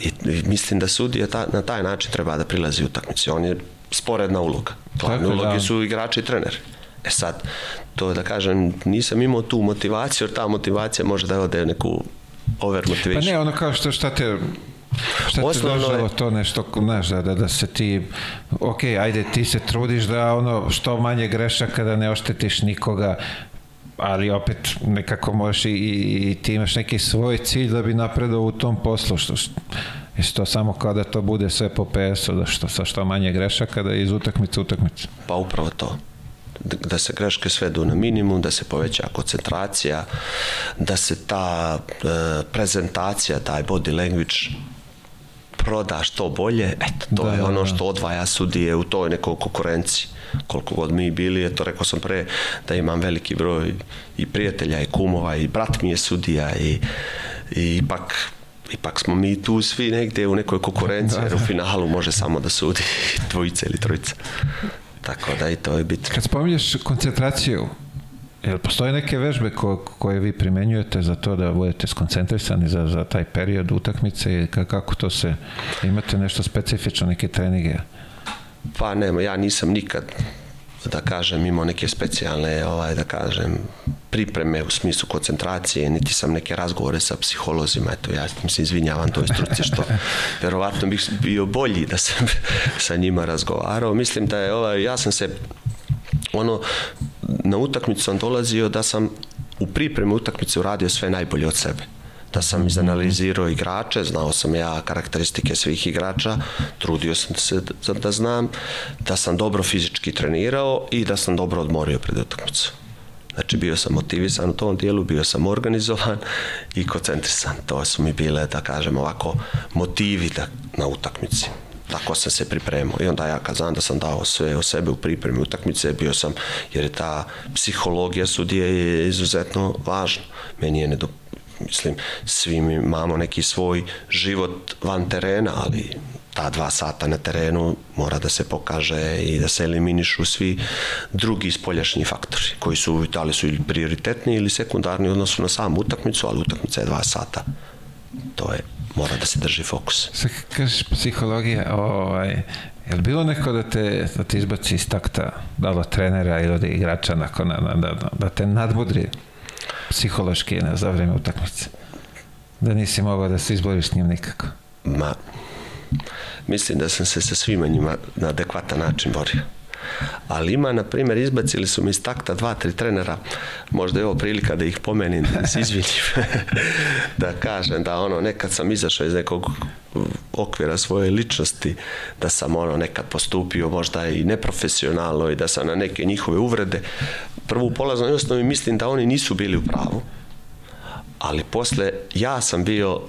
S2: I, i mislim da sudija ta, na taj način treba da prilazi utakmici. On je sporedna uloga. Glavne uloge da. su igrači i treneri. E sad, to da kažem, nisam imao tu motivaciju, jer ta motivacija može da ode neku over motivation.
S1: Pa ne, ono kao što šta te Šta te Osnovno je... to nešto, znaš, da, da, da se ti, ok, ajde, ti se trudiš da ono što manje grešaka, da ne oštetiš nikoga, ali opet nekako možeš i, i, ti imaš neki svoj cilj da bi napredao u tom poslu, što, što Isto samo kao da to bude sve po PS-u, da što, sa što manje grešaka, da iz utakmice utakmice.
S2: Pa upravo to da se greške svedu na minimum, da se poveća koncentracija, da se ta e, prezentacija, taj body language proda što bolje, eto, to da, je ono da. što odvaja sudije u toj nekoj konkurenciji. Koliko god mi bili, eto, rekao sam pre, da imam veliki broj i prijatelja i kumova i brat mi je sudija i, i ipak ipak smo mi tu svi negde u nekoj konkurenciji, jer u finalu može samo da sudi dvojica ili trojica. Tako da i to je bitno.
S1: Kad spominješ koncentraciju, Jel postoje neke vežbe ko, koje vi primenjujete za to da budete skoncentrisani za, za taj period utakmice i kako to se, imate nešto specifično, neke treninge?
S2: Pa nema, ja nisam nikad da kažem imao neke specijalne ovaj da kažem pripreme u smislu koncentracije niti sam neke razgovore sa psiholozima eto ja se izvinjavam toj struci što verovatno bih bio bolji da sam sa njima razgovarao mislim da je ovaj ja sam se ono na utakmicu sam dolazio da sam u pripremi utakmice uradio sve najbolje od sebe da sam izanalizirao igrače, znao sam ja karakteristike svih igrača, trudio sam se da, da znam, da sam dobro fizički trenirao i da sam dobro odmorio pred utakmicu. Znači bio sam motivisan u tom dijelu, bio sam organizovan i koncentrisan. To su mi bile, da kažem ovako, motivi da, na utakmici tako sam se pripremao. I onda ja kad znam da sam dao sve o sebe u pripremi utakmice bio sam jer je ta psihologija sudije je izuzetno važna. Meni je nedo, mislim svi mi imamo neki svoj život van terena ali ta dva sata na terenu mora da se pokaže i da se eliminišu svi drugi spoljašnji faktori koji su da li su ili prioritetni ili sekundarni u odnosu na samu utakmicu ali utakmica je dva sata. To je mora da se drži fokus.
S1: Sad kažeš psihologija, ovaj, je li bilo neko da te, da te izbaci iz takta, da li od trenera ili od igrača nakon, da, da, da te nadbudri psihološki ne, za vreme utakmice? Da nisi mogao da se izboriš s njim nikako?
S2: Ma, mislim da sam se sa svima njima na adekvatan način borio ali ima, na primjer, izbacili su mi iz takta dva, tri trenera, možda je ovo prilika da ih pomenim, da se izvinim, da kažem da ono, nekad sam izašao iz nekog okvira svoje ličnosti, da sam ono nekad postupio možda i neprofesionalno i da sam na neke njihove uvrede. Prvu polaznoj osnovi mislim da oni nisu bili u pravu, ali posle ja sam bio uh,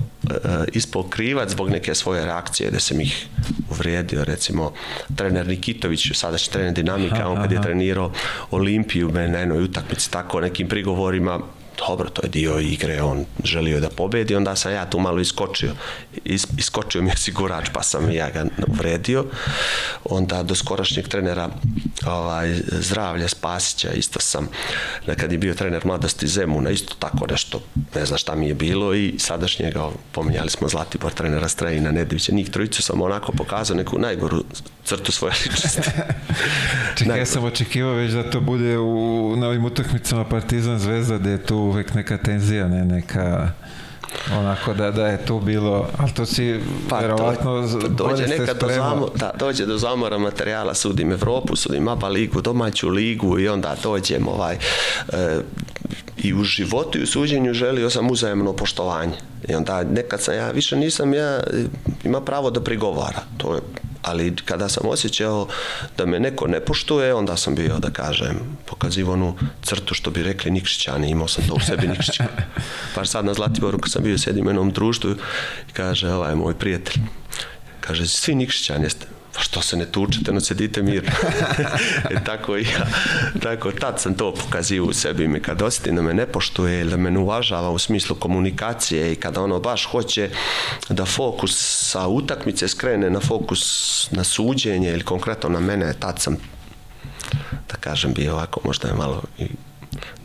S2: ispao krivac zbog neke svoje reakcije da sam ih uvrijedio recimo trener Nikitović sadašnji trener Dinamika on kad je trenirao Olimpiju me na jednoj utakmici tako nekim prigovorima dobro, to je dio igre, on želio da pobedi, onda sam ja tu malo iskočio. Is, iskočio mi je sigurač, pa sam ja ga uvredio. Onda do skorašnjeg trenera ovaj, zdravlja Spasića, isto sam, kad je bio trener mladosti Zemuna, isto tako nešto, ne znam šta mi je bilo i sadašnjega, pominjali smo Zlatibor trenera Strejina Nedvića, njih trojicu sam onako pokazao neku najgoru crtu svoje ličnosti.
S1: Čekaj, ja sam očekivao već da to bude u, na ovim utakmicama Partizan Zvezda, da je tu uvek neka tenzija, ne neka onako da, da je tu bilo, ali to si pa, verovatno
S2: to, dođe nekad do, zamor, da, dođe do zamora materijala, sudim Evropu, sudim ABA ligu, domaću ligu i onda dođem ovaj, e, i u životu i u suđenju želio sam uzajemno poštovanje. I onda nekad sam ja, više nisam ja, ima pravo da prigovara. To je ali kada sam osjećao da me neko ne poštuje, onda sam bio, da kažem, pokazivo onu crtu što bi rekli Nikšićani, imao sam to u sebi Nikšića. Pa sad na Zlatiboru kad sam bio sedim u jednom društvu i kaže, ovaj moj prijatelj, kaže, svi Nikšićani jeste, pa što se ne tučete, no sedite mirno. e, tako i ja, tako tad sam to pokazio u sebi mi kad osjetim da me ne poštuje ili da me ne uvažava u smislu komunikacije i kada ono baš hoće da fokus sa utakmice skrene na fokus na suđenje ili konkretno na mene, tad sam da kažem bio ovako možda je malo i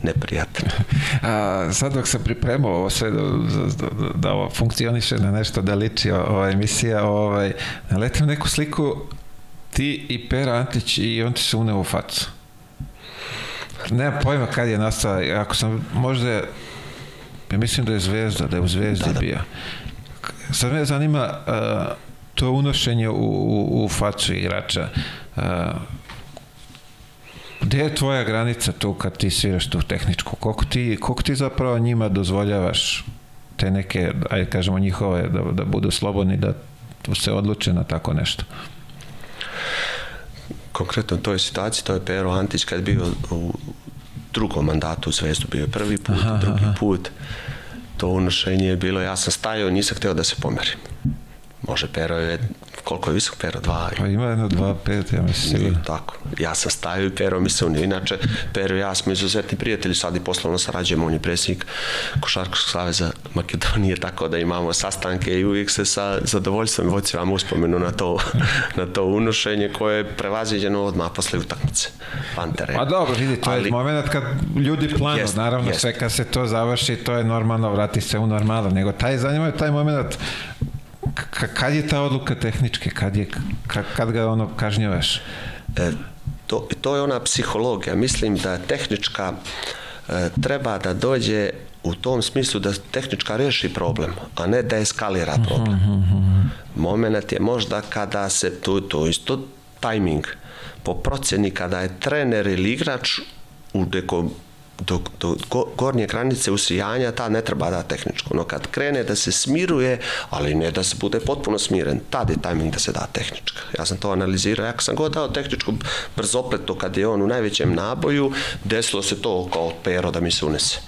S2: neprijatno.
S1: A sad dok sam pripremao ovo sve da, da, da, da ovo funkcioniše na nešto da liči ova emisija, ovaj, naletim neku sliku ti i Pera Antić i on ti se uneo u facu. Nema pojma kad je nastao, ako sam možda, ja mislim da je Zvezda, da je u Zvezdi da, da. bio. Sad me zanima uh, to unošenje u, u, u facu igrača. Uh, Gde je tvoja granica tu kad ti sviraš tu tehničku? Koliko ti, koliko ti zapravo njima dozvoljavaš te neke, ajde kažemo njihove, da, da budu slobodni, da se odluče na tako nešto?
S2: Konkretno u toj situaciji, to je Pero Antić kad bio u drugom mandatu u Zvezdu, bio je prvi put, aha, drugi aha. put. To unošenje je bilo, ja sam stajao, nisam hteo da se pomerim. Može, Pero je koliko je visok Pero? Dva,
S1: Pa ima jedno 2-5, ja mislim
S2: Nije tako. Ja sam stavio i Pero mi se unio. Inače, Pero i ja smo izuzetni prijatelji, sad i poslovno sarađujemo, on je predsjednik Košarkaškog saveza Makedonije, tako da imamo sastanke i uvijek se sa zadovoljstvom vociram uspomenu na to, na to unošenje koje je prevaziđeno odmah posle utakmice. Van terena.
S1: Pa dobro, vidi, to
S2: Ali-
S1: je moment kad ljudi planu,
S2: Jest,
S1: naravno
S2: jest.
S1: sve kad se to završi, to je normalno, vrati se u normalno, nego taj zanima je taj moment kad je ta odluka tehničke, kad, je, kad, kad ga ono kažnjavaš?
S2: E, to, to je ona psihologija. Mislim da tehnička e, treba da dođe u tom smislu da tehnička reši problem, a ne da eskalira problem. Moment je možda kada se, to, to isto tajming, po procjeni kada je trener ili igrač u nekom do, do go- gornje granice usijanja ta ne treba da tehničko. No kad krene da se smiruje, ali ne da se bude potpuno smiren, tad je tajming da se da tehnička. Ja sam to analizirao, kad sam god dao tehničku brzopletu kad je on u najvećem naboju, desilo se to kao pero da mi se unese.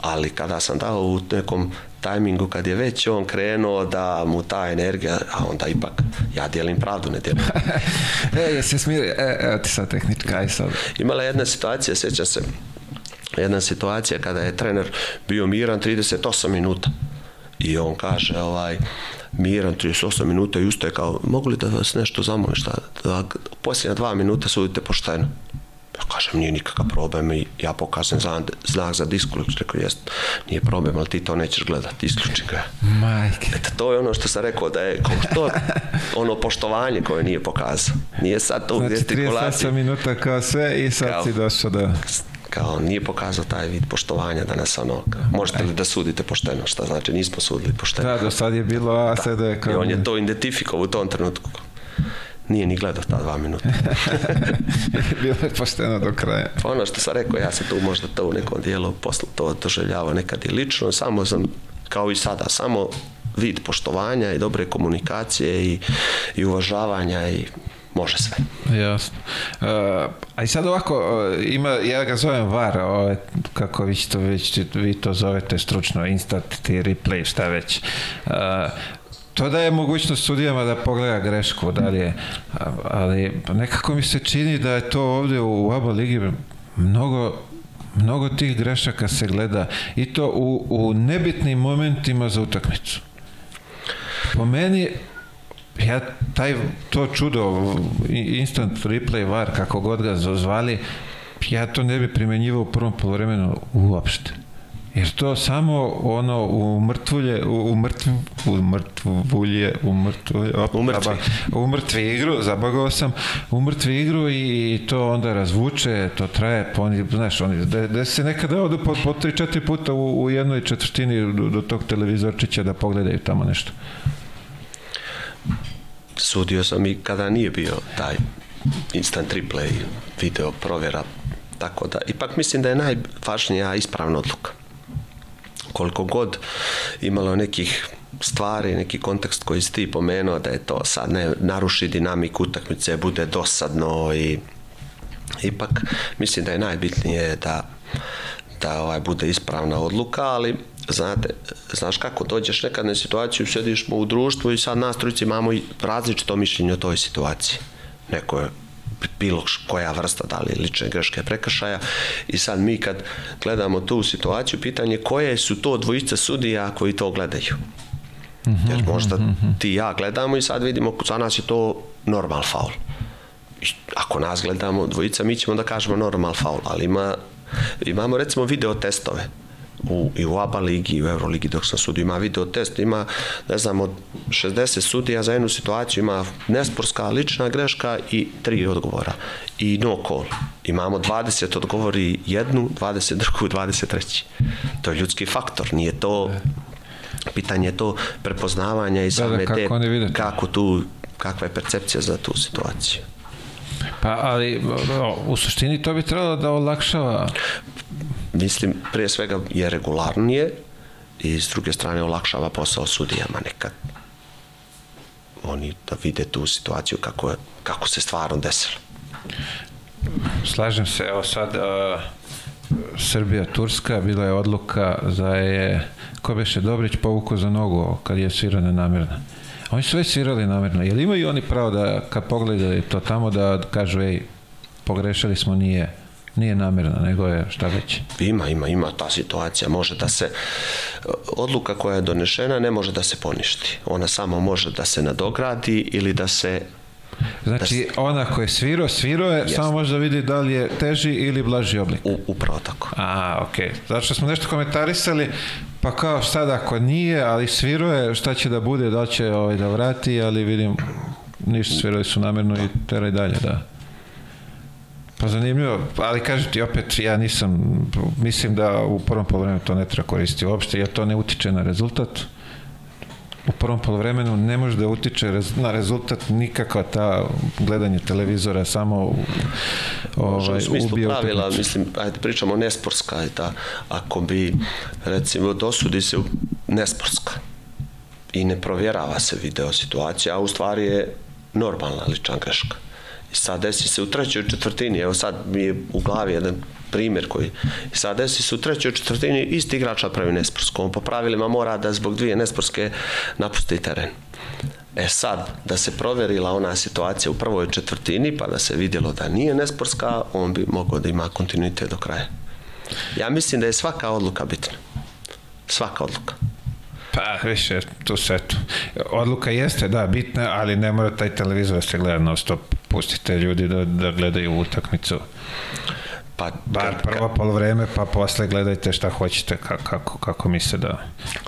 S2: Ali kada sam dao u nekom tajmingu kad je već on krenuo da mu ta energija, a onda ipak ja dijelim pravdu, ne dijelim
S1: E, jesi smiri, e, evo ti sad tehnička, aj sad.
S2: Imala je jedna situacija, sjećam se, jedna situacija kada je trener bio miran 38 minuta. I on kaže ovaj miran 38 minuta i ustaje kao mogu li da vas nešto zamolim šta da posljednja dva minuta sudite pošteno? Ja kažem nije nikakav problem i ja pokazam znak, znak za disključ rekao jest nije problem ali ti to nećeš gledati isključi ga.
S1: Majke.
S2: Eto, to je ono što sam rekao da je to ono poštovanje koje nije pokazao. Nije sad to
S1: Znači
S2: gestikulacija
S1: 38 minuta kao sve i sad
S2: Kao-
S1: si došao do...
S2: kao nije pokazao taj vid poštovanja da nas ono, kao, možete li da sudite pošteno, šta znači nismo sudili pošteno.
S1: Da, do sad je bilo, a sad je kao...
S2: I on je to identifikovao u tom trenutku. Nije ni gledao ta dva minuta.
S1: bilo je pošteno do kraja.
S2: Pa ono što sam rekao, ja sam tu možda to u nekom dijelu posla to doživljavao nekad i lično, samo sam, kao i sada, samo vid poštovanja i dobre komunikacije i, i uvažavanja i može sve.
S1: Jasno. Uh, a i sad ovako, uh, ima, ja ga zovem VAR, ovaj, kako vi to već, vi to zovete stručno, instant replay, šta već. Uh, to daje mogućnost sudijama da pogleda grešku dalje, ali nekako mi se čini da je to ovdje u ABA ligi mnogo mnogo tih grešaka se gleda i to u, u nebitnim momentima za utakmicu. Po meni ja taj to čudo instant replay var kako god ga zvali ja to ne bi primenjivao u prvom polovremenu uopšte jer to samo ono u mrtvulje u, u mrtv u mrtvulje u mrtvulje op,
S2: U mrtvi.
S1: u mrtvi igru zabagao sam u mrtvi igru i, i to onda razvuče to traje pa oni znaš oni da, da se nekada odu po, po tri četiri puta u, u jednoj četvrtini do, do tog televizorčića da pogledaju tamo nešto
S2: sudio sam i kada nije bio taj instant replay video provjera tako da ipak mislim da je najvažnija ispravna odluka. Koliko god imalo nekih stvari, neki kontekst koji si ti pomenuo da je to sad ne naruši dinamiku utakmice, bude dosadno i ipak mislim da je najbitnije da da ovaj bude ispravna odluka, ali znate, znaš kako dođeš nekad na situaciju, sjediš mu u društvu i sad nas trojica imamo i različito mišljenje o toj situaciji. Neko je bilo koja vrsta, da li lične greške prekršaja i sad mi kad gledamo tu situaciju, pitanje koje su to dvojice sudija koji to gledaju. Jer možda ti i ja gledamo i sad vidimo za nas je to normal faul. I ako nas gledamo dvojica, mi ćemo da kažemo normal faul, ali ima, imamo recimo video testove u, i u ABA ligi i u Euroligi dok sam sudio. Ima video test, ima ne znam od 60 sudija za jednu situaciju ima nesporska lična greška i tri odgovora. I no call. Imamo 20 odgovori jednu 20 drugu 23 to je ljudski faktor nije to pitanje je to prepoznavanja i
S1: da,
S2: same
S1: kako
S2: te kako tu kakva je percepcija za tu situaciju.
S1: Pa, ali u suštini to bi trebalo da olakšava
S2: mislim prije svega je regularnije i s druge strane olakšava posao sudijama nekad. Oni da vide tu situaciju kako, je, kako se stvarno desilo.
S1: Slažem se, evo sad uh, Srbija Turska bila je odluka da je ko beše Dobrić povukao za nogu kad je svirao nenamjerno Oni su već svirali namjerno. Jel imaju oni pravo da kad pogledaju to tamo da kažu ej, pogrešili smo, nije nije namjerno, nego je šta već.
S2: Ima, ima, ima ta situacija. Može da se, odluka koja je donešena ne može da se poništi. Ona samo može da se nadogradi ili da se
S1: Znači, da ona koja je svirao, svirao je, jest. samo može da vidi da li je teži ili blaži oblik.
S2: U, upravo tako.
S1: A, okej. Okay. Zato što smo nešto komentarisali, pa kao da ako nije, ali svirao je, šta će da bude, da će ovaj, da vrati, ali vidim, ništa svirali su namjerno i teraj dalje, da. Pa zanimljivo, ali kažem ti opet, ja nisam, mislim da u prvom polovremenu to ne treba koristiti uopšte, jer to ne utiče na rezultat. U prvom polovremenu ne može da utiče na rezultat nikakva ta gledanje televizora, samo
S2: ovaj, u smislu pravila, utiče. mislim, ajde pričamo nesportska, da ako bi, recimo, dosudi se nesportska i ne provjerava se video situacija, a u stvari je normalna ličan greška I sad desi se u trećoj četvrtini, evo sad mi je u glavi jedan primjer koji i sad desi se u trećoj četvrtini isti igrač pravi nesportsko. On po pravilima mora da zbog dvije nesportske napusti teren. E sad, da se proverila ona situacija u prvoj četvrtini, pa da se vidjelo da nije nesportska, on bi mogao da ima kontinuitet do kraja. Ja mislim da je svaka odluka bitna. Svaka odluka.
S1: Pa, više, tu sve tu. Odluka jeste, da, bitna, ali ne mora taj televizor da se gleda non stop. Pustite ljudi da, da gledaju utakmicu. Pa, Bar prvo polovreme, pa posle gledajte šta hoćete, kako, kako, kako misle da...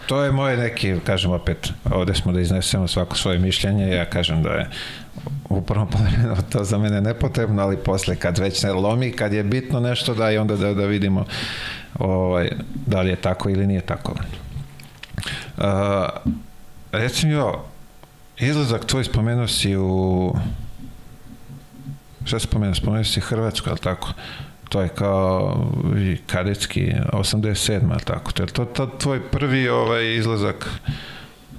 S1: To je moje neki, kažem opet, ovde smo da iznesemo svako svoje mišljenje, ja kažem da je u prvom polovremenu to za mene nepotrebno, ali posle kad već ne lomi, kad je bitno nešto da i onda da, da vidimo ovaj, da li je tako ili nije tako. Uh, recimo, izlazak tvoj spomenuo si u šta spomenuo? Spomenuo si Hrvatsku, ali tako? To je kao kadetski 87, ali tako? To je to, to tvoj prvi ovaj izlazak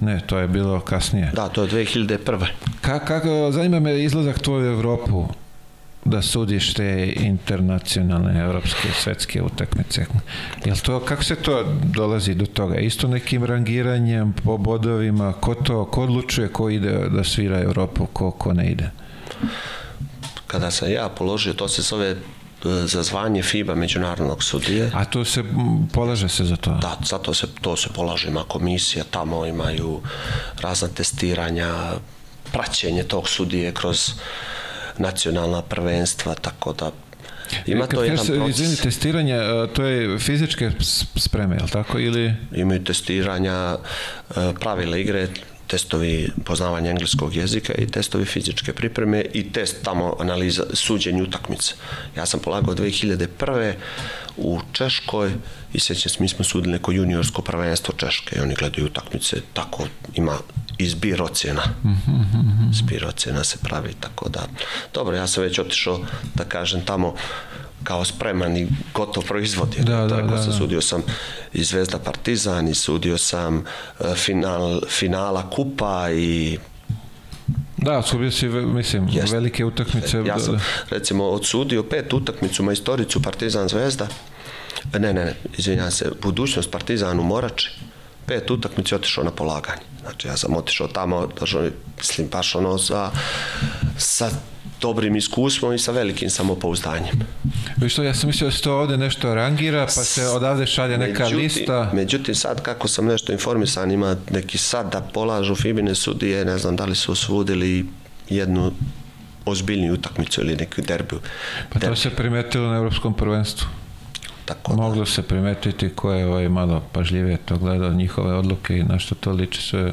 S1: Ne, to je bilo kasnije.
S2: Da, to je 2001.
S1: Ka, kako, zanima me izlazak tvoj u Evropu da sudiš te internacionalne, evropske, svetske utakmice. Jel to, kako se to dolazi do toga? Isto nekim rangiranjem po bodovima, ko to, ko odlučuje ko ide da svira Evropu, ko, ko ne ide?
S2: Kada sam ja položio, to se zove e, za zvanje FIBA međunarodnog sudije.
S1: A to se polaže se za to?
S2: Da, zato se to se polaže, ima komisija, tamo imaju razna testiranja, praćenje tog sudije kroz nacionalna prvenstva, tako da
S1: Ima to jedan proces. Izvini, testiranje, to je fizičke spreme, je li tako? Ili...
S2: Imaju testiranja pravila igre, testovi poznavanja engleskog jezika i testovi fizičke pripreme i test tamo analiza suđenja utakmice. Ja sam polagao 2001. u Češkoj i sećam se, mi smo sudili neko juniorsko prvenstvo Češke i oni gledaju utakmice, tako ima izbir ocjena. Zbir ocjena se pravi, tako da... Dobro, ja sam već otišao, da kažem, tamo kao spreman i gotov proizvod. Da, da, da, da. Sudio sam i Zvezda Partizan i sudio sam e, final, finala kupa i
S1: Da, sudio si, mislim, Jest. velike utakmice.
S2: Ja sam, recimo, odsudio pet utakmicu majstoricu Partizan Zvezda. Ne, ne, ne, izvinjam se, budućnost Partizan u Morači. Pet utakmice otišao na polaganje. Znači, ja sam otišao tamo, došao, mislim, baš ono sa, sa dobrim iskustvom i sa velikim samopouzdanjem.
S1: Vi što, ja sam mislio da se to ovde nešto rangira, pa se odavde šalje neka međutim, lista.
S2: Međutim, sad kako sam nešto informisan, ima neki sad da polažu Fibine sudije, ne znam da li su osvudili jednu ozbiljniju utakmicu ili neki derbiju.
S1: Pa to derbi. se primetilo na Evropskom prvenstvu. Tako da. Moglo se primetiti ko je ovaj malo pažljivije to gledao njihove odluke i na što to liči sve.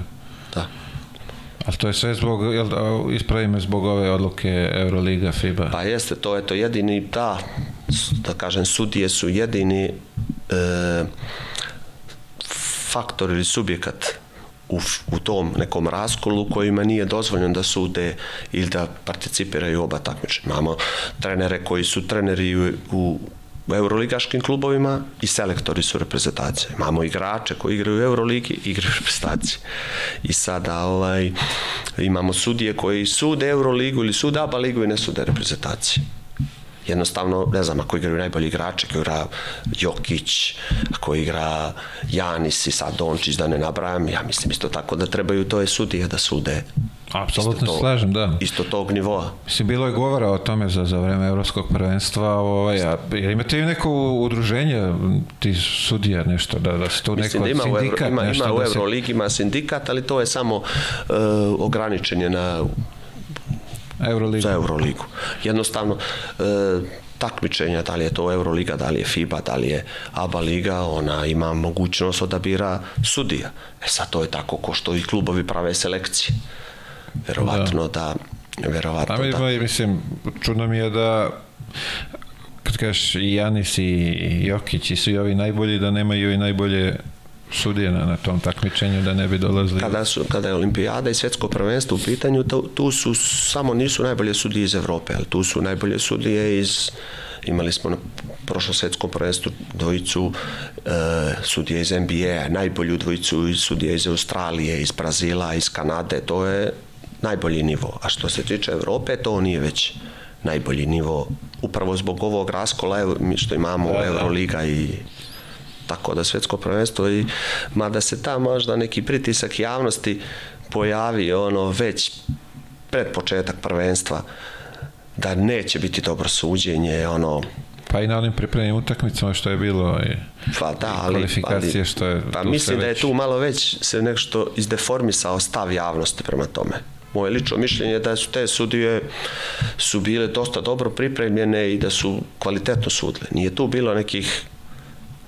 S1: Ali to je sve zbog, jel, ispravi me zbog ove odluke Euroliga, FIBA?
S2: Pa jeste, to je to jedini, da, da kažem, sudije su jedini e, faktor ili subjekat u, u tom nekom raskolu kojima nije dozvoljeno da sude ili da participiraju oba takmičenja. Imamo trenere koji su treneri u u euroligaškim klubovima i selektori su reprezentacije. Imamo igrače koji igraju u Euroligi igraju u reprezentaciji. I sada ovaj, imamo sudije koji sude Euroligu ili sude ABA ligu i ne sude reprezentacije jednostavno, ne znam, ako igraju najbolji igrači, ako igra Jokić, ako igra Janis i sad Dončić, da ne nabrajam, ja mislim isto tako da trebaju to je sudije da sude
S1: Apsolutno
S2: to-
S1: slažem, da.
S2: isto tog nivoa.
S1: Mislim, bilo je govora o tome za, za vreme Evropskog prvenstva. Ovaj, a, jel imate i neko udruženje ti sudija nešto, da, da se tu neko
S2: da ima u, Euro,
S1: sindikat
S2: ima,
S1: nešto
S2: ima u
S1: da se...
S2: Euroligi ima sindikat, ali to je samo uh, ograničenje na
S1: Euroliga.
S2: za Euroligu. Jednostavno, e, takmičenja, da li je to Euroliga, da li je FIBA, da li je ABA liga, ona ima mogućnost odabira sudija. E sad to je tako ko što i klubovi prave selekcije. Verovatno da, verovatno
S1: A
S2: da.
S1: da. mislim, čudno mi je da kad kažeš i Janis i Jokić i svi ovi najbolji, da nemaju i najbolje sudije na, na tom takmičenju, da ne bi dolazili...
S2: Kada, su, kada je olimpijada i svjetsko prvenstvo u pitanju, tu, tu su samo nisu najbolje sudije iz Evrope, ali tu su najbolje sudije iz imali smo na prošlom svjetskom prvenstvu dvojicu e, sudije iz NBA, najbolju dvojicu iz sudije iz Australije, iz Brazila, iz Kanade, to je najbolji nivo. A što se tiče Evrope, to nije već najbolji nivo upravo zbog ovog raskola što imamo
S1: Da, da.
S2: Euroliga i tako da svjetsko prvenstvo i mada se ta možda neki pritisak javnosti pojavi ono već pred početak prvenstva da neće biti dobro suđenje ono
S1: Pa i na onim pripremnim utakmicama što je bilo i
S2: pa da, ali,
S1: kvalifikacije
S2: ali-
S1: što je
S2: pa mislim da je tu malo već se nešto izdeformisao stav javnosti prema tome moje lično mišljenje je da su te sudije su bile dosta dobro pripremljene i da su kvalitetno sudile. Nije tu bilo nekih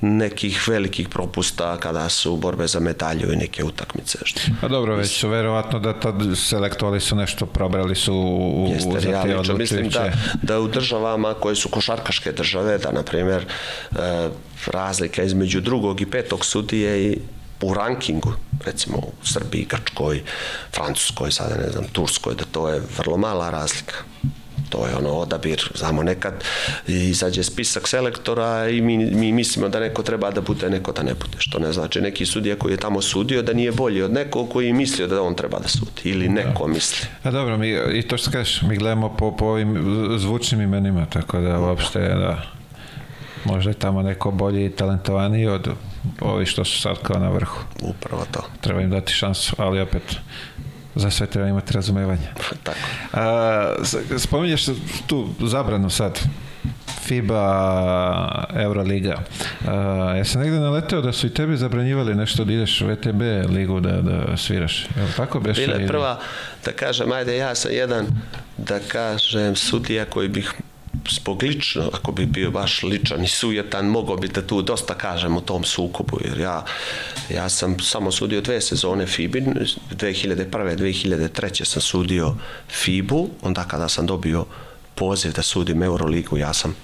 S2: nekih velikih propusta kada su borbe za medalju i neke utakmice. Što,
S1: Pa dobro, već su verovatno da tad selektovali su nešto, probrali su u, u,
S2: Jeste,
S1: za te
S2: lično mislim da,
S1: odlučujuće.
S2: da u državama koje su košarkaške države, da na primjer e, razlika između drugog i petog sudije i u rankingu, recimo u Srbiji, Grčkoj, Francuskoj, sada ne znam, Turskoj, da to je vrlo mala razlika. To je ono odabir, znamo nekad izađe spisak selektora i mi, mi mislimo da neko treba da bude, neko da ne bude. Što ne znači neki sudija koji je tamo sudio da nije bolji od nekog koji je mislio da on treba da sudi. Ili neko misli.
S1: A dobro, mi, i to što kažeš, mi gledamo po, po ovim zvučnim imenima, tako da uopšte da možda je tamo neko bolji i talentovaniji od ovi što su sad kao na vrhu.
S2: Upravo to.
S1: Treba im dati šansu, ali opet za sve treba imati razumevanje.
S2: Tako.
S1: A, spominješ tu zabranu sad FIBA, Euroliga. A, ja sam negde naleteo da su i tebi zabranjivali nešto da ideš u VTB ligu da, da sviraš. Je li tako beše?
S2: Bila je prva, da kažem, ajde ja sam jedan, da kažem, sudija koji bih zbog lično, ako bi bio baš ličan i sujetan, mogao bi te tu dosta kažem u tom sukobu, jer ja, ja sam samo sudio dve sezone FIBI, 2001. 2003. sam sudio FIBU, onda kada sam dobio poziv da sudim Euroligu, ja sam,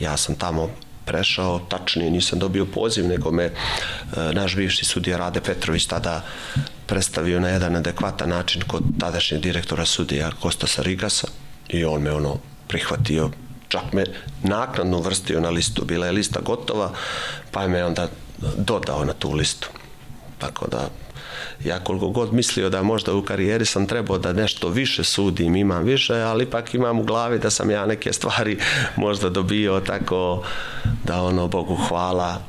S2: ja sam tamo prešao, tačnije nisam dobio poziv, nego me e, naš bivši sudija Rade Petrović tada predstavio na jedan adekvatan način kod tadašnjeg direktora sudija Kostasa Rigasa i on me ono prihvatio čak me naknadno vrstio na listu, bila je lista gotova, pa je me onda dodao na tu listu. Tako da, ja koliko god mislio da možda u karijeri sam trebao da nešto više sudim, imam više, ali ipak imam u glavi da sam ja neke stvari možda dobio tako da ono, Bogu hvala,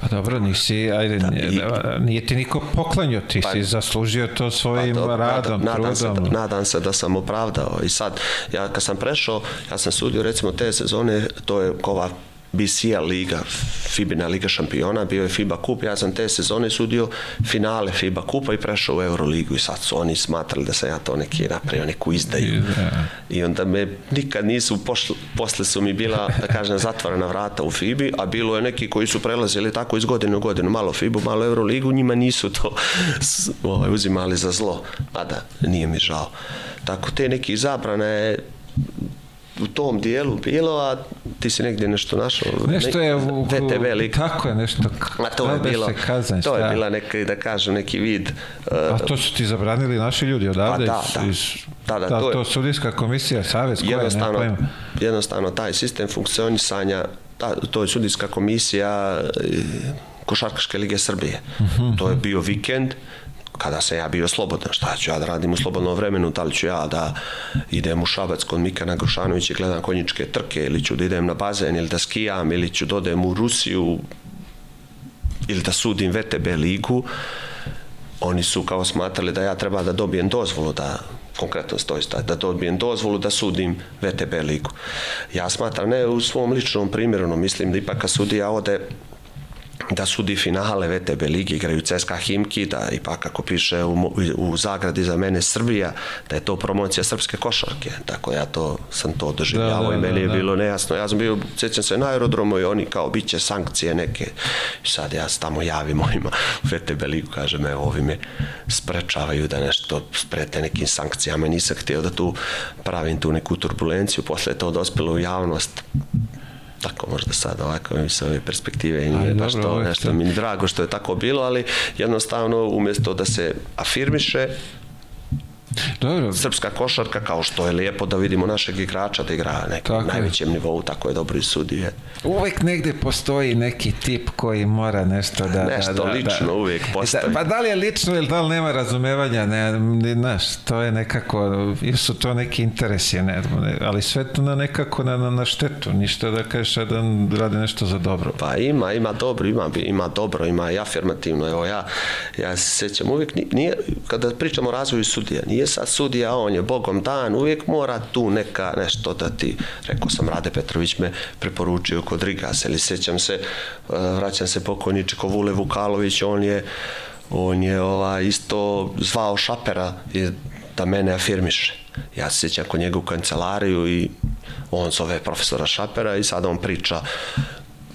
S1: Pa dobro, nisi, ajde, nije,
S2: i-
S1: nije ti niko poklanio, ti
S2: Pa-
S1: si zaslužio to svojim
S2: dobro,
S1: radom,
S2: nadam, nadam se,
S1: trudom.
S2: da, nadam se da sam opravdao i sad ja kad sam prešao ja sam sudio recimo te sezone to je ova BCL liga Fibina liga šampiona bio je FIBA kup ja sam te sezone sudio finale FIBA kupa i prešao u Euroligu i sad su oni smatrali da sam ja to neki napravio neku izdaju
S1: Da.
S2: i onda me nikad nisu pošli, posle su mi bila da kažem zatvorena vrata u FIBI a bilo je neki koji su prelazili tako iz godine u godinu malo FIBU, malo Euroligu njima nisu to ovaj, uzimali za zlo mada nije mi žao tako te neki zabrane u tom dijelu bilo, a ti si negdje nešto našao.
S1: Nešto je u,
S2: VTV lik.
S1: Tako je nešto.
S2: A to je
S1: da
S2: bilo,
S1: kazan,
S2: to je
S1: šta?
S2: bila neki, da kažem, neki vid uh,
S1: A to su ti zabranili naši ljudi odavde?
S2: Pa da,
S1: iz-
S2: da.
S1: Iz,
S2: Da, da,
S1: da,
S2: to
S1: to,
S2: je-
S1: sudijska komisija, savez, koja je, ne
S2: jednostavno, jednostavno taj sistem funkcionisanja, ta, to je sudijska komisija e, Košarkaške lige Srbije. To je bio vikend kada sam ja bio slobodan, šta ću ja da radim u slobodnom vremenu, da li ću ja da idem u Šabac kod Mikana Grošanovića i gledam konjičke trke, ili ću da idem na bazen, ili da skijam, ili ću da odem u Rusiju, ili da sudim VTB ligu, oni su kao smatrali da ja treba da dobijem dozvolu da konkretno stoji da dobijem dozvolu da sudim VTB ligu. Ja smatram ne u svom ličnom primjeru, no mislim da ipak kad sudija ode da sudi finale VTB ligi, igraju CSKA Himki, da ipak kako piše u, u zagradi za mene Srbija, da je to promocija srpske košarke. Tako ja to sam to doživljavao da, da, i meni je da, da. bilo nejasno. Ja sam bio, sjećam se na aerodromu i oni kao bit će sankcije neke. I sad ja se tamo javim ovima u VTB ligu, kažem, evo, ovi me sprečavaju da nešto sprete nekim sankcijama. Nisam htio da tu pravim tu neku turbulenciju. Posle to dospelo u javnost tako možda sad ovako mi sa ove perspektive i nije baš to nešto mi drago što je tako bilo, ali jednostavno umjesto da se afirmiše Dobro. Srpska košarka, kao što je lijepo da vidimo našeg igrača da igra na nekom najvećem nivou, tako je dobro i sudije.
S1: Uvek negde postoji neki tip koji mora nešto da...
S2: Nešto
S1: da, da,
S2: lično
S1: da.
S2: uvijek postoji.
S1: Da, pa da li je lično ili da li nema razumevanja, ne, ne znaš, to je nekako, ili su to neki interesi, ne, ali sve to na nekako na, na, na štetu, ništa da kažeš da radi nešto za dobro.
S2: Pa ima, ima dobro, ima, ima dobro, ima i afirmativno, evo ja, ja se sećam uvijek, nije, kada pričamo o razvoju sudija, nije nije sad sudija, on je bogom dan, uvijek mora tu neka nešto da ti, rekao sam, Rade Petrović me preporučio kod Rigas, ili sećam se, e, vraćam se pokojničko Vule Vukalović, on je on je ova, isto zvao Šapera da mene afirmiše. Ja se sjećam kod njega u kancelariju i on zove profesora Šapera i sada on priča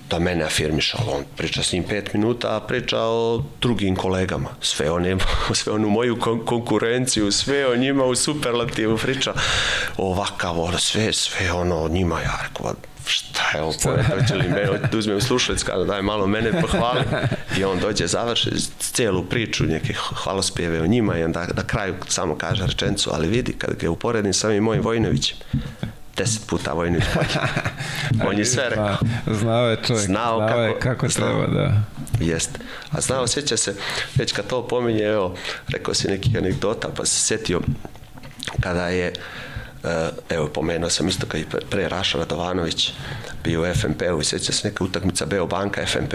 S2: da mene afirmiša, ali on priča s njim pet minuta, a priča o drugim kolegama. Sve on je, sve on u moju kon konkurenciju, sve o njima u superlativu priča. Ovakav, ono, sve, sve ono o njima, ja rekao, šta je ovo hoće li me, uzmem slušalic, kada daj malo mene pohvali. I on dođe, završi cijelu priču, neke hvalospjeve o njima i onda na kraju samo kaže rečencu, ali vidi, kad ga uporedim sa ovim mojim Vojnovićem, deset puta vojnu On je sve rekao.
S1: Znao je čovjek, znao, znao kako, je kako znao, treba, da.
S2: Jest. A znao, sjeća se, već kad to pominje, evo, rekao si nekih anegdota, pa se sjetio kada je eh, evo pomenuo sam isto kad je pre Raša Radovanović bio u FNP-u i sjeća se neka utakmica Beo Banka FNP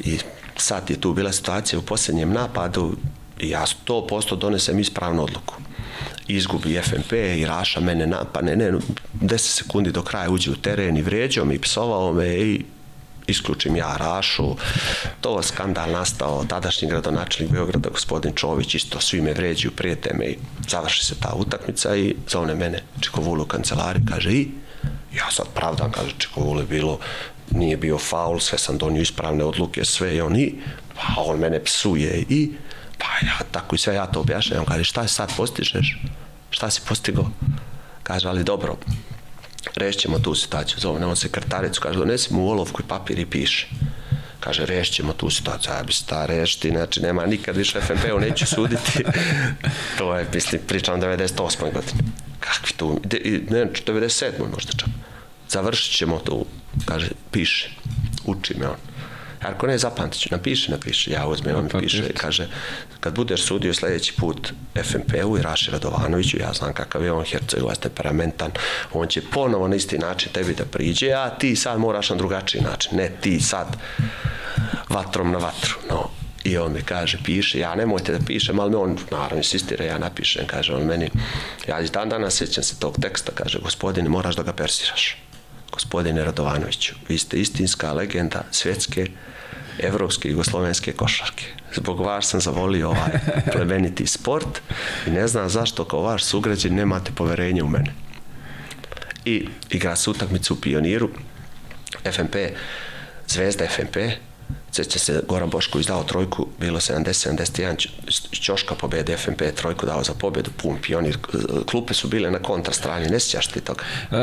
S2: i sad je tu bila situacija u posljednjem napadu i ja 100% donesem ispravnu odluku izgubi FNP i Raša mene napane, ne, 10 sekundi do kraja uđe u teren i vrijeđao mi, psovao me i isključim ja Rašu, to skandal nastao, tadašnji gradonačelnik Beograda, gospodin Čović, isto svi me vređaju, prijete me i završi se ta utakmica i zove mene Čekovulu u kancelari, kaže i ja sad pravdam, kaže Čekovulu bilo, nije bio faul, sve sam donio ispravne odluke, sve i on i, pa on mene psuje i Pa ja tako i sve ja to objašnjam. Kaže, šta sad postižeš? Šta si postigao? Kaže, ali dobro, rešćemo tu situaciju. Zove on sekretaricu, kaže, donesi mu olovku i papir i piše. Kaže, rešćemo tu situaciju. Ja bi se ta rešti, znači nema nikad više FNP-u, neću suditi. to je, mislim, pričam 98. godine. Kakvi tu, ne, 97. možda čak. Završit ćemo tu, kaže, piše, uči me on Ako ne, zapamtit ću, napiši, napiši. Ja uzmem, on mi piše, kaže, kad budeš sudio sledeći put FNP-u i Raši Radovanoviću, ja znam kakav je on Hercegovac temperamentan, on će ponovo na isti način tebi da priđe, a ti sad moraš na drugačiji način, ne ti sad vatrom na vatru, no. I on mi kaže, piše, ja nemojte da pišem, ali me on, naravno, insistira, ja napišem, kaže on meni, ja iz dan dana sjećam se tog teksta, kaže, gospodine, moraš da ga persiraš gospodine Radovanoviću, vi ste istinska legenda svjetske evropske i jugoslovenske košarke. Zbog vas sam zavolio ovaj plemeniti sport i ne znam zašto kao vaš sugrađan nemate poverenje u mene. I igra se utakmicu u Pioniru, FNP, Zvezda FNP, Sjeća se, Goran Boško izdao trojku, bilo 70-71, Ćoška pobede, FNP trojku dao za pobedu, pun pionir. Klupe su bile na kontra strani, ne sjećaš ti toga? Uh,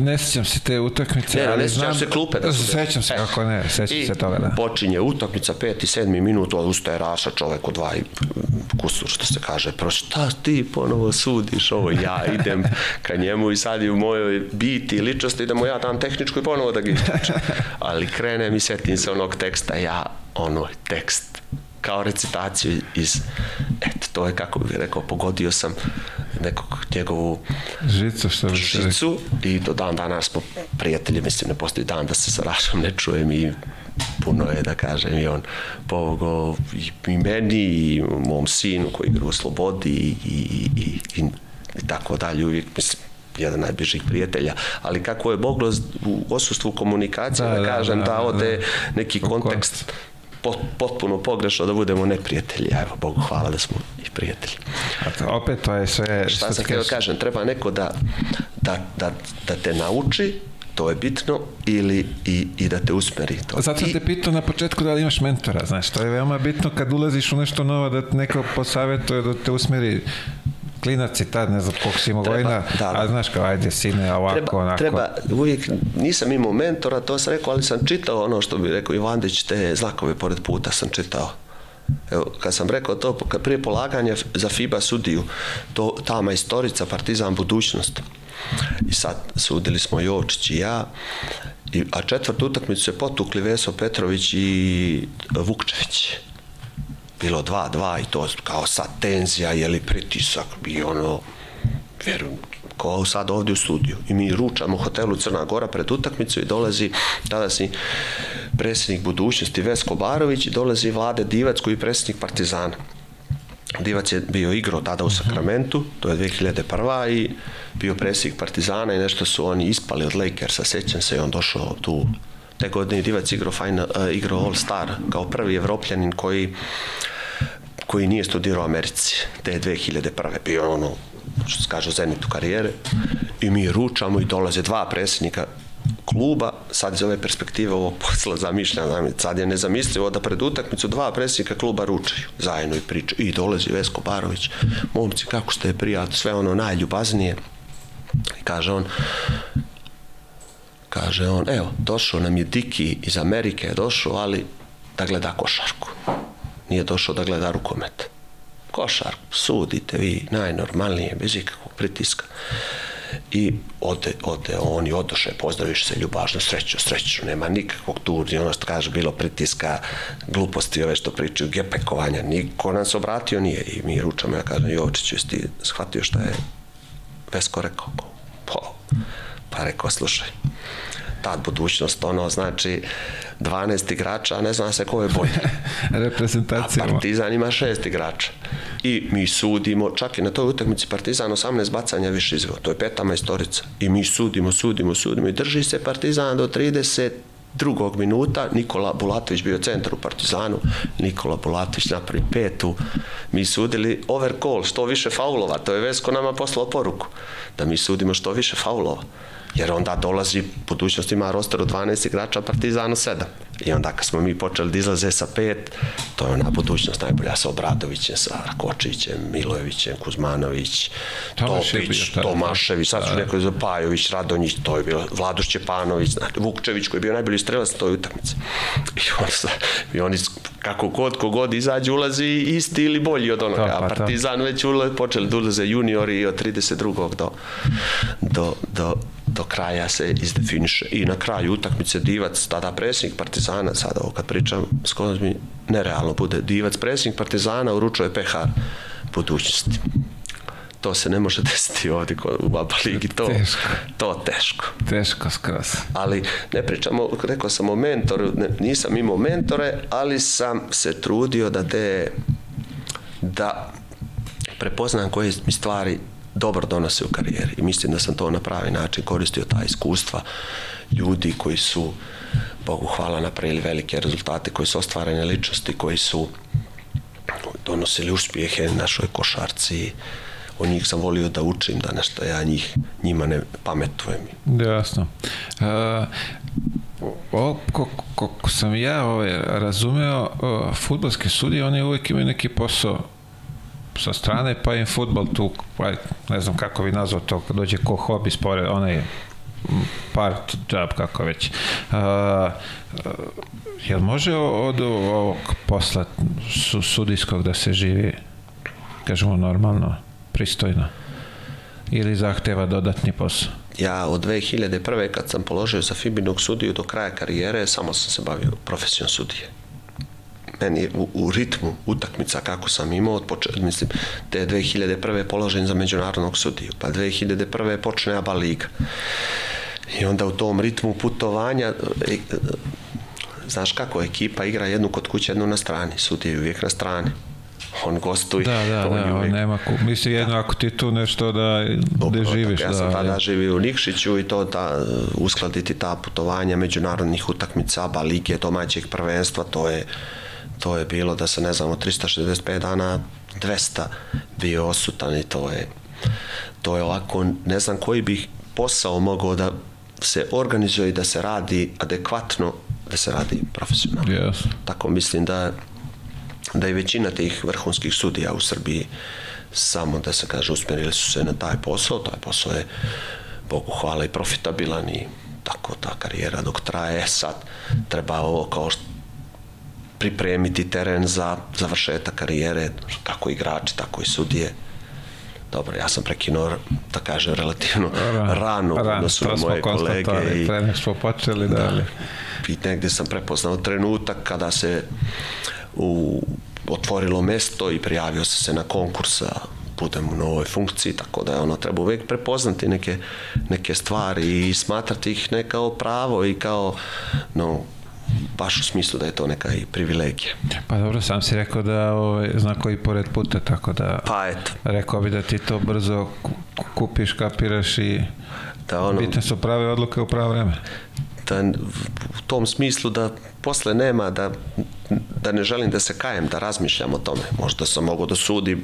S1: ne sjećam se te utakmice,
S2: ne, ali ne sjećaš se klupe da su
S1: Sećam se, kako ne, sećam se toga, da.
S2: počinje utakmica, peti, sedmi minut, ustaje Raša, čovek od dva i kusur, što se kaže, pro šta ti ponovo sudiš ovo, ja idem ka njemu i sad i u mojoj biti ličnosti da mu ja dam tehničku i ponovo da ga ističem. Ali krenem i setim se onog teksta, ja ono tekst kao recitaciju iz, eto, to je kako bih rekao, pogodio sam nekog njegovu
S1: žicu, što bi
S2: žicu i do dan danas smo prijatelji, mislim, ne postoji dan da se sa Rašom ne čujem i puno je da kažem i on pomogao i, i meni i mom sinu koji igra u Slobodi i, i, i, i, i tako dalje uvijek mislim jedan najbližih prijatelja, ali kako je moglo u osustvu komunikacije da, da, da kažem da, da, da ode neki kontekst potpuno pogrešno da budemo neprijatelji. Evo, Bogu hvala da smo i prijatelji.
S1: A to, opet to je sve...
S2: Šta sam htio da kažem, treba neko da, da, da, da te nauči to je bitno ili i, i da te usmeri to.
S1: Zato sam te pitao na početku da li imaš mentora, znaš, to je veoma bitno kad ulaziš u nešto novo da te neko posavetuje da te usmeri klinac i tad, ne znam koliko si imao godina, da, da. a znaš kao, ajde sine, ovako,
S2: treba,
S1: onako.
S2: Treba, uvijek, nisam imao mentora, to sam rekao, ali sam čitao ono što bi rekao Ivandić, te znakove pored puta sam čitao. Evo, kad sam rekao to, prije polaganja za FIBA sudiju, to, ta majstorica Partizan budućnost, i sad sudili smo Jočić i ja, i, a četvrtu utakmicu se potukli Veso Petrović i Vukčević bilo 2-2 i to kao sad tenzija, je li pritisak i ono, vjerujem, kao sad ovdje u studiju. I mi ručamo hotelu Crna Gora pred utakmicu i dolazi tada si predsjednik budućnosti Vesko Barović i dolazi Vlade Divac koji je predsjednik Partizana. Divac je bio igrao tada u Sakramentu, to je 2001. i bio predsjednik Partizana i nešto su oni ispali od Lakersa, sećam se i on došao tu te godine Divac igrao, final, uh, igrao All Star kao prvi evropljanin koji koji nije studirao u Americi te 2001. bio ono što se kaže zenitu karijere i mi ručamo i dolaze dva predsjednika kluba, sad iz ove perspektive ovog posla zamišljam, sad je nezamislivo da pred utakmicu dva predsjednika kluba ručaju zajedno i pričaju i dolazi Vesko Barović momci kako ste prijatno sve ono najljubaznije i kaže on kaže on, evo, došao nam je Diki iz Amerike, je došao, ali da gleda košarku. Nije došao da gleda rukomet. Košarku, sudite vi najnormalnije, bez ikakvog pritiska. I ode, ode oni odoše, pozdraviš se ljubažno, sreću, sreću, nema nikakvog tu, ono što kaže, bilo pritiska, gluposti, ove što pričaju, gepekovanja, niko nam se obratio nije i mi ručamo, ja kažem, Jovičiću, jesi ti shvatio šta je Vesko rekao? Pa, pa rekao, slušaj, tad budućnost, ono, znači 12 igrača, a ne zna se ko je bolji.
S1: Reprezentacija.
S2: A Partizan ima šest igrača. I mi sudimo, čak i na toj utakmici Partizan 18 bacanja više izveo, to je peta majstorica. I mi sudimo, sudimo, sudimo i drži se Partizan do 30 drugog minuta Nikola Bulatović bio centar u Partizanu Nikola Bulatović napravi petu mi sudili over call što više faulova to je Vesko nama poslao poruku da mi sudimo što više faulova jer onda dolazi budućnost ima roster od 12 igrača Partizanu 7 i onda kad smo mi počeli da izlaze sa pet to je ona budućnost najbolja sa Obradovićem sa Rakočićem, Milojevićem Kuzmanović Topić, Tomašević sad su neko Pajović, Radonjić to je bilo Vladuš Čepanović znači, Vukčević koji je bio najbolji strelac toj utakmici i, on, i oni kako kod kogod izađe ulazi isti ili bolji od onoga a pa Partizan već ulazi, počeli da ulaze juniori od 32. do, do, do do kraja se izdefiniše i na kraju utakmice Divac, tada predsjednik Partizana, sada ovo kad pričam, skoro mi nerealno bude, Divac predsjednik Partizana uručuje PH budućnosti. To se ne može desiti ovdje u Baba Ligi, to teško. to teško.
S1: Teško skroz.
S2: Ali ne pričamo, rekao sam o mentoru, ne, nisam imao mentore, ali sam se trudio da te da prepoznam koje mi stvari dobro donose u karijeri i mislim da sam to na pravi način koristio ta iskustva ljudi koji su Bogu hvala napravili velike rezultate koji su ostvarene ličnosti koji su donosili uspjehe našoj košarci o njih sam volio da učim da nešto ja njih, njima ne pametujem.
S1: Jasno. Uh, o, koliko sam ja ovaj, razumeo, futbolske sudije, oni uvijek imaju neki posao sa strane, pa im futbol tu, pa, ne znam kako bi nazvao to, kad dođe ko hobi spore, onaj part job, kako već. Uh, jel može od ovog posla su, sudijskog da se živi, kažemo, normalno, pristojno? Ili zahteva dodatni posao?
S2: Ja od 2001. kad sam položio za Fibinog sudiju do kraja karijere, samo sam se bavio profesijom sudije meni u, u ritmu utakmica kako sam imao od početka, mislim, te 2001. položen za međunarodnog sudiju, pa 2001. počne ABA liga. I onda u tom ritmu putovanja e, znaš kako, ekipa igra jednu kod kuće, jednu na strani, sudi je uvijek na strani. On gostuje.
S1: Da, da,
S2: on
S1: da, on
S2: uvijek-
S1: nema, ku- misli jedno ako ti tu nešto da, da
S2: Upravo
S1: živiš,
S2: tako. Ja
S1: da,
S2: sam tada
S1: da.
S2: živio u Nikšiću i to da uskladiti ta putovanja međunarodnih utakmica, ba lige domaćeg prvenstva, to je to je bilo da se ne znam od 365 dana 200 bio osutan i to je to je ovako ne znam koji bi posao mogao da se organizuje i da se radi adekvatno da se radi profesionalno.
S1: Yes.
S2: tako mislim da da i većina tih vrhunskih sudija u Srbiji samo da se kaže usmjerili su se na taj posao, taj posao je Bogu hvala i profitabilan i tako ta karijera dok traje. Sad treba ovo kao što pripremiti teren za završetak karijere kako igrači, tako i sudije. Dobro, ja sam prekinuo da kažem relativno rano u odnosu na
S1: to smo
S2: moje kolege i
S1: pre nego smo počeli da, ali...
S2: i negdje sam prepoznao trenutak kada se u, otvorilo mesto i prijavio sam se na konkurs da budem u novoj funkciji, tako da je ono treba uvijek prepoznati neke, neke stvari i smatrati ih ne kao pravo i kao no, baš u smislu da je to neka i privilegija.
S1: Pa dobro, sam si rekao da ovaj, zna koji pored puta, tako da
S2: Pa eto,
S1: rekao bi da ti to brzo ku- kupiš, kapiraš i
S2: da ono,
S1: bitne su prave odluke u pravo vreme.
S2: da u tom smislu da posle nema da, da ne želim da se kajem, da razmišljam o tome. Možda sam mogao da sudim,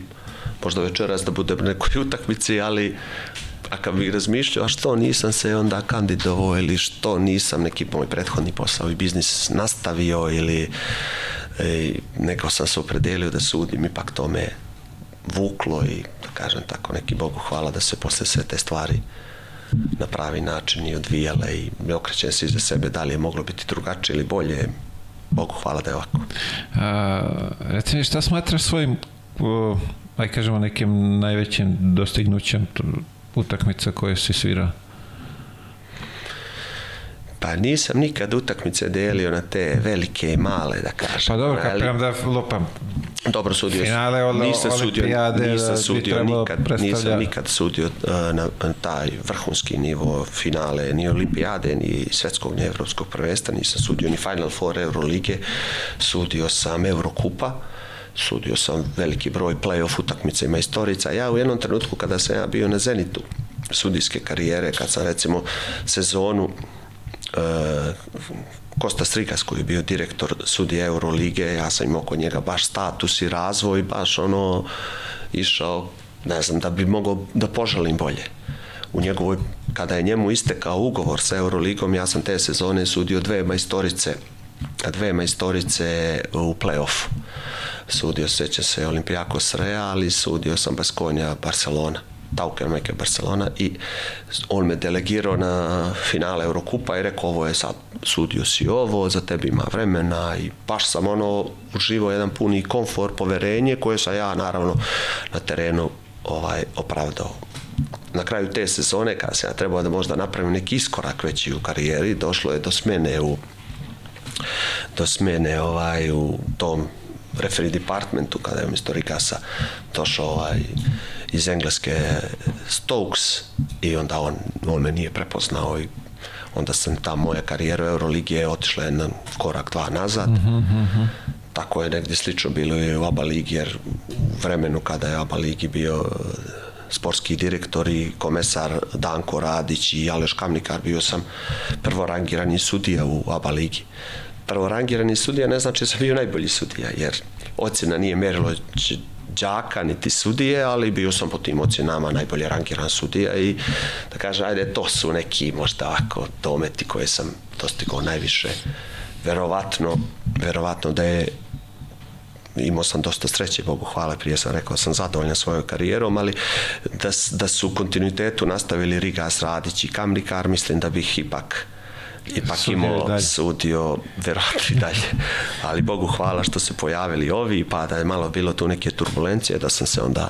S2: možda večeras da budem na nekoj utakmici, ali a kad bih razmišljao, a što nisam se onda kandidovao ili što nisam neki moj prethodni posao i biznis nastavio ili e, neko sam se opredelio da sudim, ipak to me vuklo i da kažem tako neki Bogu hvala da se posle sve te stvari na pravi način i odvijale i okrećem se iza sebe da li je moglo biti drugačije ili bolje Bogu hvala da je ovako.
S1: A, reci mi, šta smatraš svojim, o, aj kažemo, nekim najvećim dostignućem utakmica koje si svirao?
S2: pa nisam nikad utakmice delio na te velike i male da kažem
S1: Pa dobro,
S2: Ali-
S1: kapiram da lupam.
S2: Dobro sudio.
S1: Finale od-
S2: nisam sudio,
S1: da
S2: nisam
S1: bi
S2: sudio nikad, nisam nikad sudio uh, na, na taj vrhunski nivo finale ni olimpijade, ni svetskog, ni evropskog prvenstva, nisam sudio ni Final Four Eurolige, sudio sam Eurokupa, sudio sam veliki broj play-off utakmica i majstorica. Ja u jednom trenutku kada sam ja bio na zenitu sudijske karijere, kad sam recimo sezonu uh, Kosta Strikas koji je bio direktor sudije Eurolige, ja sam imao kod njega baš status i razvoj, baš ono išao, ne znam, da bi mogao da poželim bolje. U njegovoj, kada je njemu istekao ugovor sa Euroligom, ja sam te sezone sudio dve majstorice, dve majstorice u play-offu. Sudio seća se Olimpijakos Real, ali sudio sam Baskonja Barcelona. Tauker Meke Barcelona i on me delegirao na finale Eurokupa i rekao ovo je sad sudio si ovo, za tebi ima vremena i baš sam ono uživao jedan puni komfor, poverenje koje sam ja naravno na terenu ovaj opravdao. Na kraju te sezone kada sam ja trebao da možda napravim neki iskorak veći u karijeri, došlo je do smene u do smene ovaj, u tom referee departmentu kada je umjesto Rigasa došao ovaj, iz Engleske Stokes i onda on, on me nije prepoznao i onda sam ta moja karijera u Euroligi je otišla jedan korak dva nazad mm -hmm. tako je negdje slično bilo i u ABA ligi jer u vremenu kada je ABA ligi bio sportski direktor i komesar Danko Radić i Aleš Kamnikar bio sam prvorangirani sudija u ABA ligi prvorangirani sudija ne znači da sam bio najbolji sudija, jer ocjena nije merilo đaka niti sudije, ali bio sam po tim ocjenama najbolje rangiran sudija i da kaže, ajde, to su neki možda ovako dometi koje sam dostigao najviše. Verovatno, verovatno da je imao sam dosta sreće, Bogu hvala, prije sam rekao sam zadovoljan svojom karijerom, ali da, da su u kontinuitetu nastavili Rigas Radić i Kamrikar, mislim da bih ipak ipak imao sudio verovatno i dalje. Ali Bogu hvala što se pojavili ovi, pa da je malo bilo tu neke turbulencije, da sam se onda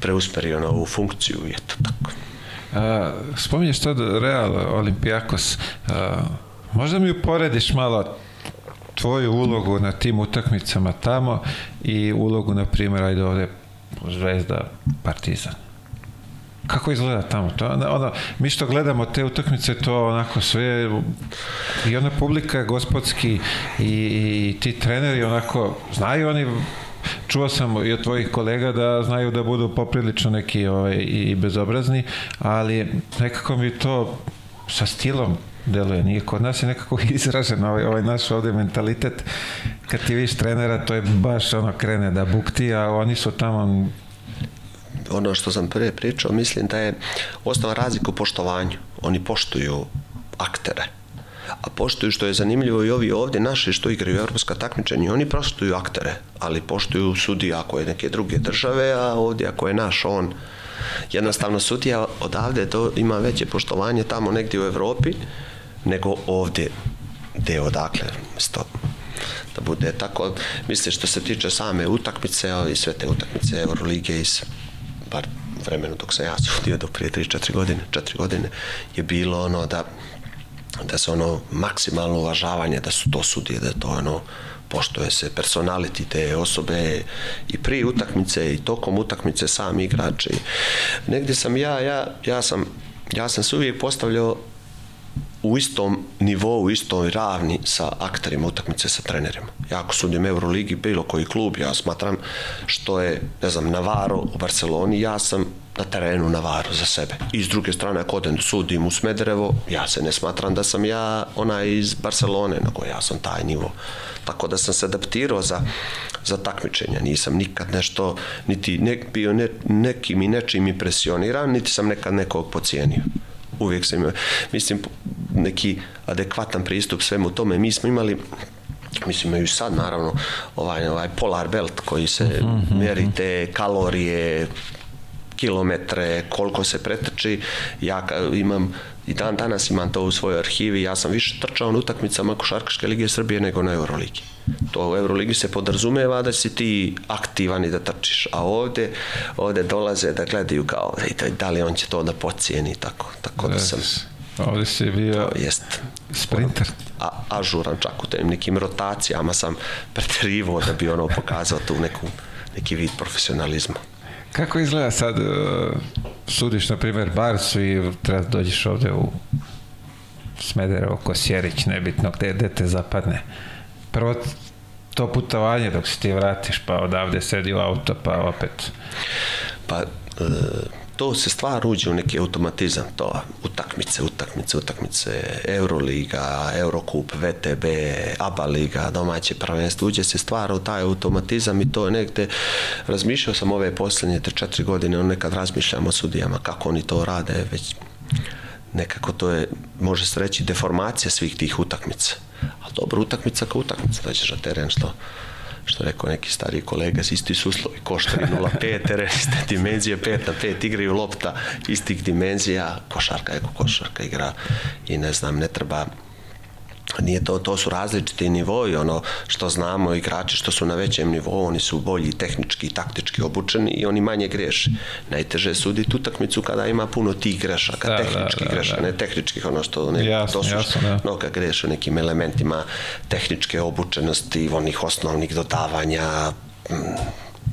S2: preusmerio na ovu funkciju i eto tako.
S1: A, spominješ sad Real, Olimpijakos. A, možda mi uporediš malo tvoju ulogu na tim utakmicama tamo i ulogu, na primjer, ajde ovde Zvezda, Partizan. Kako izgleda tamo? To, ono, mi što gledamo te utakmice, to onako sve, i ona publika gospodski i, i ti treneri onako, znaju oni čuo sam i od tvojih kolega da znaju da budu poprilično neki ovaj, i bezobrazni, ali nekako mi to sa stilom deluje. Nije kod nas je nekako izražen ovaj, ovaj naš ovde mentalitet. Kad ti viš trenera, to je baš ono krene da bukti, a oni su tamo
S2: ono što sam prije pričao, mislim da je osnova razlika u poštovanju. Oni poštuju aktere. A poštuju, što je zanimljivo i ovi ovdje naši što igraju evropska takmičenja, oni poštuju aktere, ali poštuju sudija ako je neke druge države, a ovdje ako je naš on. Jednostavno sudija odavde to ima veće poštovanje tamo negdje u Evropi nego ovdje gde je odakle sto da bude tako. Mislim što se tiče same utakmice i sve te utakmice Eurolige iz bar vremenu dok sam ja sudio do prije 3-4 godine, 4 godine je bilo ono da da se ono maksimalno uvažavanje da su to sudije, da to ono poštoje se personality te osobe i prije utakmice i tokom utakmice sami igrači. Negdje sam ja, ja, ja sam ja sam se uvijek postavljao u istom nivou, istoj ravni sa akterima utakmice sa trenerima. Ja ako sudim Euroligi, bilo koji klub, ja smatram što je, ne znam, Navaro u Barceloni, ja sam na terenu Navaro za sebe. I s druge strane, ako odem sudim u Smederevo, ja se ne smatram da sam ja onaj iz Barcelone, nego ja sam taj nivo. Tako da sam se adaptirao za, za takmičenja. Nisam nikad nešto, niti ne, bio ne, nekim i nečim impresioniran, niti sam nekad nekog pocijenio uvijek sam imao, mislim, neki adekvatan pristup svemu tome. Mi smo imali mislim imaju sad naravno ovaj, ovaj polar belt koji se mm -hmm. meri te kalorije kilometre, koliko se pretrči. Ja imam i dan danas imam to u svojoj arhivi. Ja sam više trčao na utakmicama košarkaške lige Srbije nego na Euroligi. To u Euroligi se podrazumeva da si ti aktivan i da trčiš, a ovde, ovde dolaze da gledaju kao da li on će to da pocijeni tako, tako da sam
S1: Ovde si bio jest, sprinter.
S2: A, ažuran čak u tem nekim rotacijama sam preterivo da bi ono pokazao tu neku, neki vid profesionalizma.
S1: Kako izgleda sad, uh, sudiš na primjer Barsu i treba da dođeš ovde u Smederevo, Kosjerić, nebitno gde, gde te zapadne. Prvo to putovanje dok se ti vratiš, pa odavde sedi u auto, pa opet...
S2: Pa, uh, to se stvar uđe u neki automatizam, to utakmice, utakmice, utakmice, Euroliga, Eurokup, VTB, ABA liga, domaće prvenstvo, uđe se stvar u taj automatizam i to je negde, razmišljao sam ove poslednje 3-4 godine, on nekad razmišljam o sudijama, kako oni to rade, već nekako to je, može se reći, deformacija svih tih utakmica. A dobro, utakmica kao utakmica, ćeš na teren što što rekao neki stari kolega, isti su uslovi, koštari 0,5, teren iste dimenzije, 5 na 5, igraju lopta istih dimenzija, košarka je košarka igra i ne znam, ne treba nije to, to su različiti nivoi, ono što znamo igrači što su na većem nivou, oni su bolji tehnički i taktički obučeni i oni manje greše. Najteže je suditi utakmicu kada ima puno tih grešaka, da, tehničkih da, da, grešaka, da. ne tehničkih ono što ne, jasno, to su jasno, da. mnoga greše nekim elementima tehničke obučenosti, onih osnovnih dodavanja,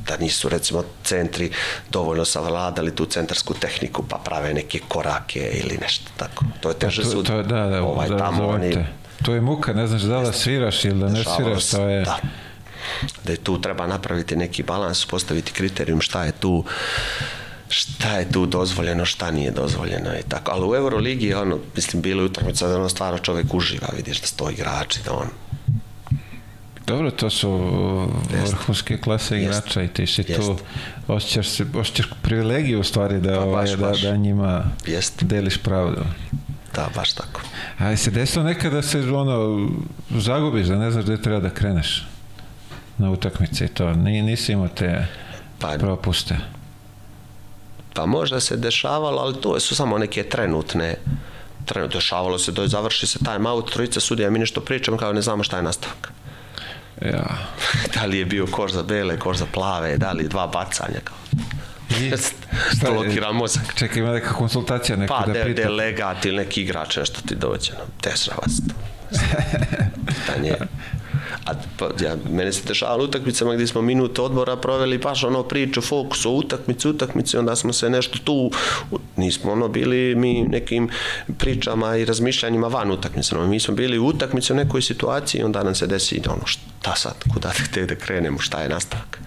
S2: da nisu recimo centri dovoljno savladali tu centarsku tehniku pa prave neke korake ili nešto tako. To je teže sud.
S1: To, to, da, da, ovaj, da, tamo oni, To je muka, ne znaš da li da sviraš ili da ne sviraš, to je... Da.
S2: da je tu treba napraviti neki balans, postaviti kriterijum šta je tu šta je tu dozvoljeno, šta nije dozvoljeno i tako. Ali u Euroligi, ono, mislim, bilo je utakmica da ono stvarno čovek uživa, vidiš da sto igrači, da on
S1: Dobro, to su vrhunske klase igrača i ti si Jest. tu osjećaš, osjećaš privilegiju u stvari da, pa, ovaj, baš, da, baš. da njima Jest. deliš pravdu.
S2: Da, baš tako.
S1: A se desilo nekada da se ono, zagubiš, da ne znaš gde treba da kreneš na utakmice i to. Ni, nisi imao te pa, propuste.
S2: Pa možda se dešavalo, ali to su samo neke trenutne trenutno dešavalo se da završi se time out, trojica sudija mi nešto pričamo kao ne znamo šta je nastavak.
S1: Ja.
S2: da li je bio koš za bele, koš za plave, da li dva bacanja kao.
S1: Šta, blokiran mozak. Čekaj, ima neka konsultacija neko
S2: pa,
S1: da
S2: pita? Pa, delegat ili neki igrač nešto ti dođe. No, tesra vas. Pitanje A pa, ja, mene se dešavalo utakmicama gdje smo minute odbora proveli baš ono priču, fokus o utakmici, utakmici, onda smo se nešto tu Nismo ono bili mi nekim pričama i razmišljanjima van utakmice. Mi smo bili u utakmici u nekoj situaciji i onda nam se desi ono šta sad, kuda te da krenemo, šta je nastavak.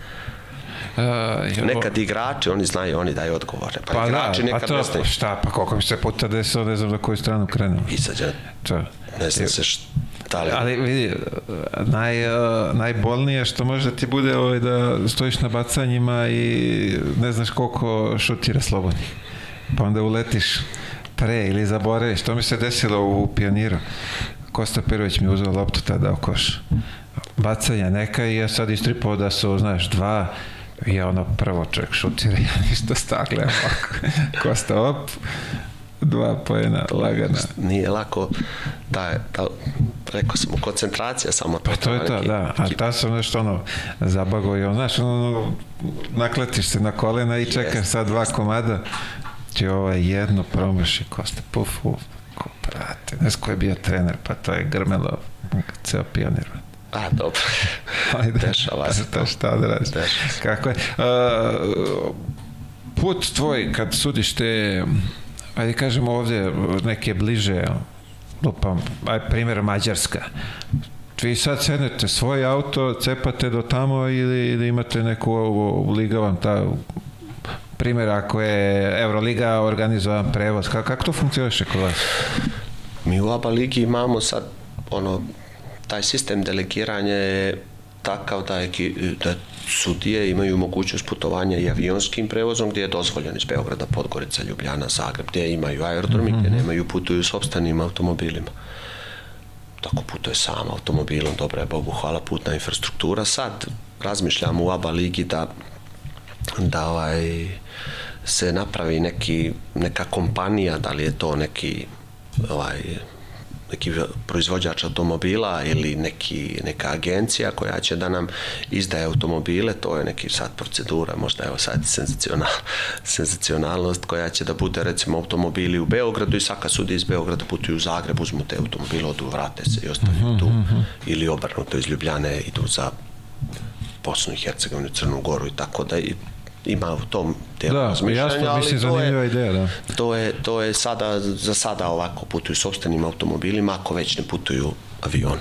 S2: Uh, nekad igrači, oni znaju, oni daju odgovore. Pa, pa igrači da, nekad
S1: to, šta, pa koliko mi se puta desilo, ne znam na koju stranu krenemo.
S2: Izađe. To. Ne znam se šta
S1: Ali, ali vidi, naj, najbolnije što može ti bude ovaj da stojiš na bacanjima i ne znaš koliko šutira slobodni. Pa onda uletiš pre ili zaboraviš. To mi se desilo u pioniru. Kosta Perović mi uzeo loptu tada u koš. Bacanja neka i ja sad istripao da su, znaš, dva i ono prvo čovjek šutira, ja ništa stakle ovako. Kosta op, dva pojena lagana.
S2: Nije lako da, da rekao sam, koncentracija samo.
S1: Pa to je to, da. A ta sam nešto ono zabago on, znaš, ono, nakletiš se na kolena i čekaš sad dva komada ti ovaj jedno promaši koste, puf, puf, ko prate. Ne znam ko je bio trener, pa to je grmelo ceo pionir.
S2: A, dobro.
S1: Ajde, Dešava se to. Šta da radiš? Kako je? Uh, put tvoj, kad sudiš te ajde kažemo ovde neke bliže lupam, aj primjer Mađarska vi sad sednete svoj auto, cepate do tamo ili, ili imate neku ovo, liga vam ta primjer ako je Euroliga organizovan prevoz, kako, kako to funkcioniše kod vas?
S2: Mi u ABA ligi imamo sad ono, taj sistem delegiranja je takav da, je, da sudije imaju mogućnost putovanja i avionskim prevozom gdje je dozvoljeno iz Beograda, Podgorica, Ljubljana, Zagreb, gdje imaju aerodromi, gdje mhm. nemaju putuju sobstvenim automobilima. Tako putuje sam automobilom, dobra je Bogu hvala putna infrastruktura. Sad razmišljamo u ABA ligi da da ovaj, se napravi neki, neka kompanija, da li je to neki ovaj, neki proizvođač automobila ili neki, neka agencija koja će da nam izdaje automobile, to je neki sad procedura, možda evo sad senzacional, senzacionalnost koja će da bude recimo automobili u Beogradu i svaka sudi iz Beograda putuju u Zagreb, uzmu te automobile, odu, vrate se i ostaju tu. Uh mhm, -huh. Mhm. Ili obrnuto iz Ljubljane idu za Bosnu i Hercegovinu, Crnu Goru i tako da i ima u tom delu
S1: da, razmišljanja, jasno, ali mislim, to je, ideja, da.
S2: To je, to je sada, za sada ovako putuju sobstvenim automobilima, ako već ne putuju avion.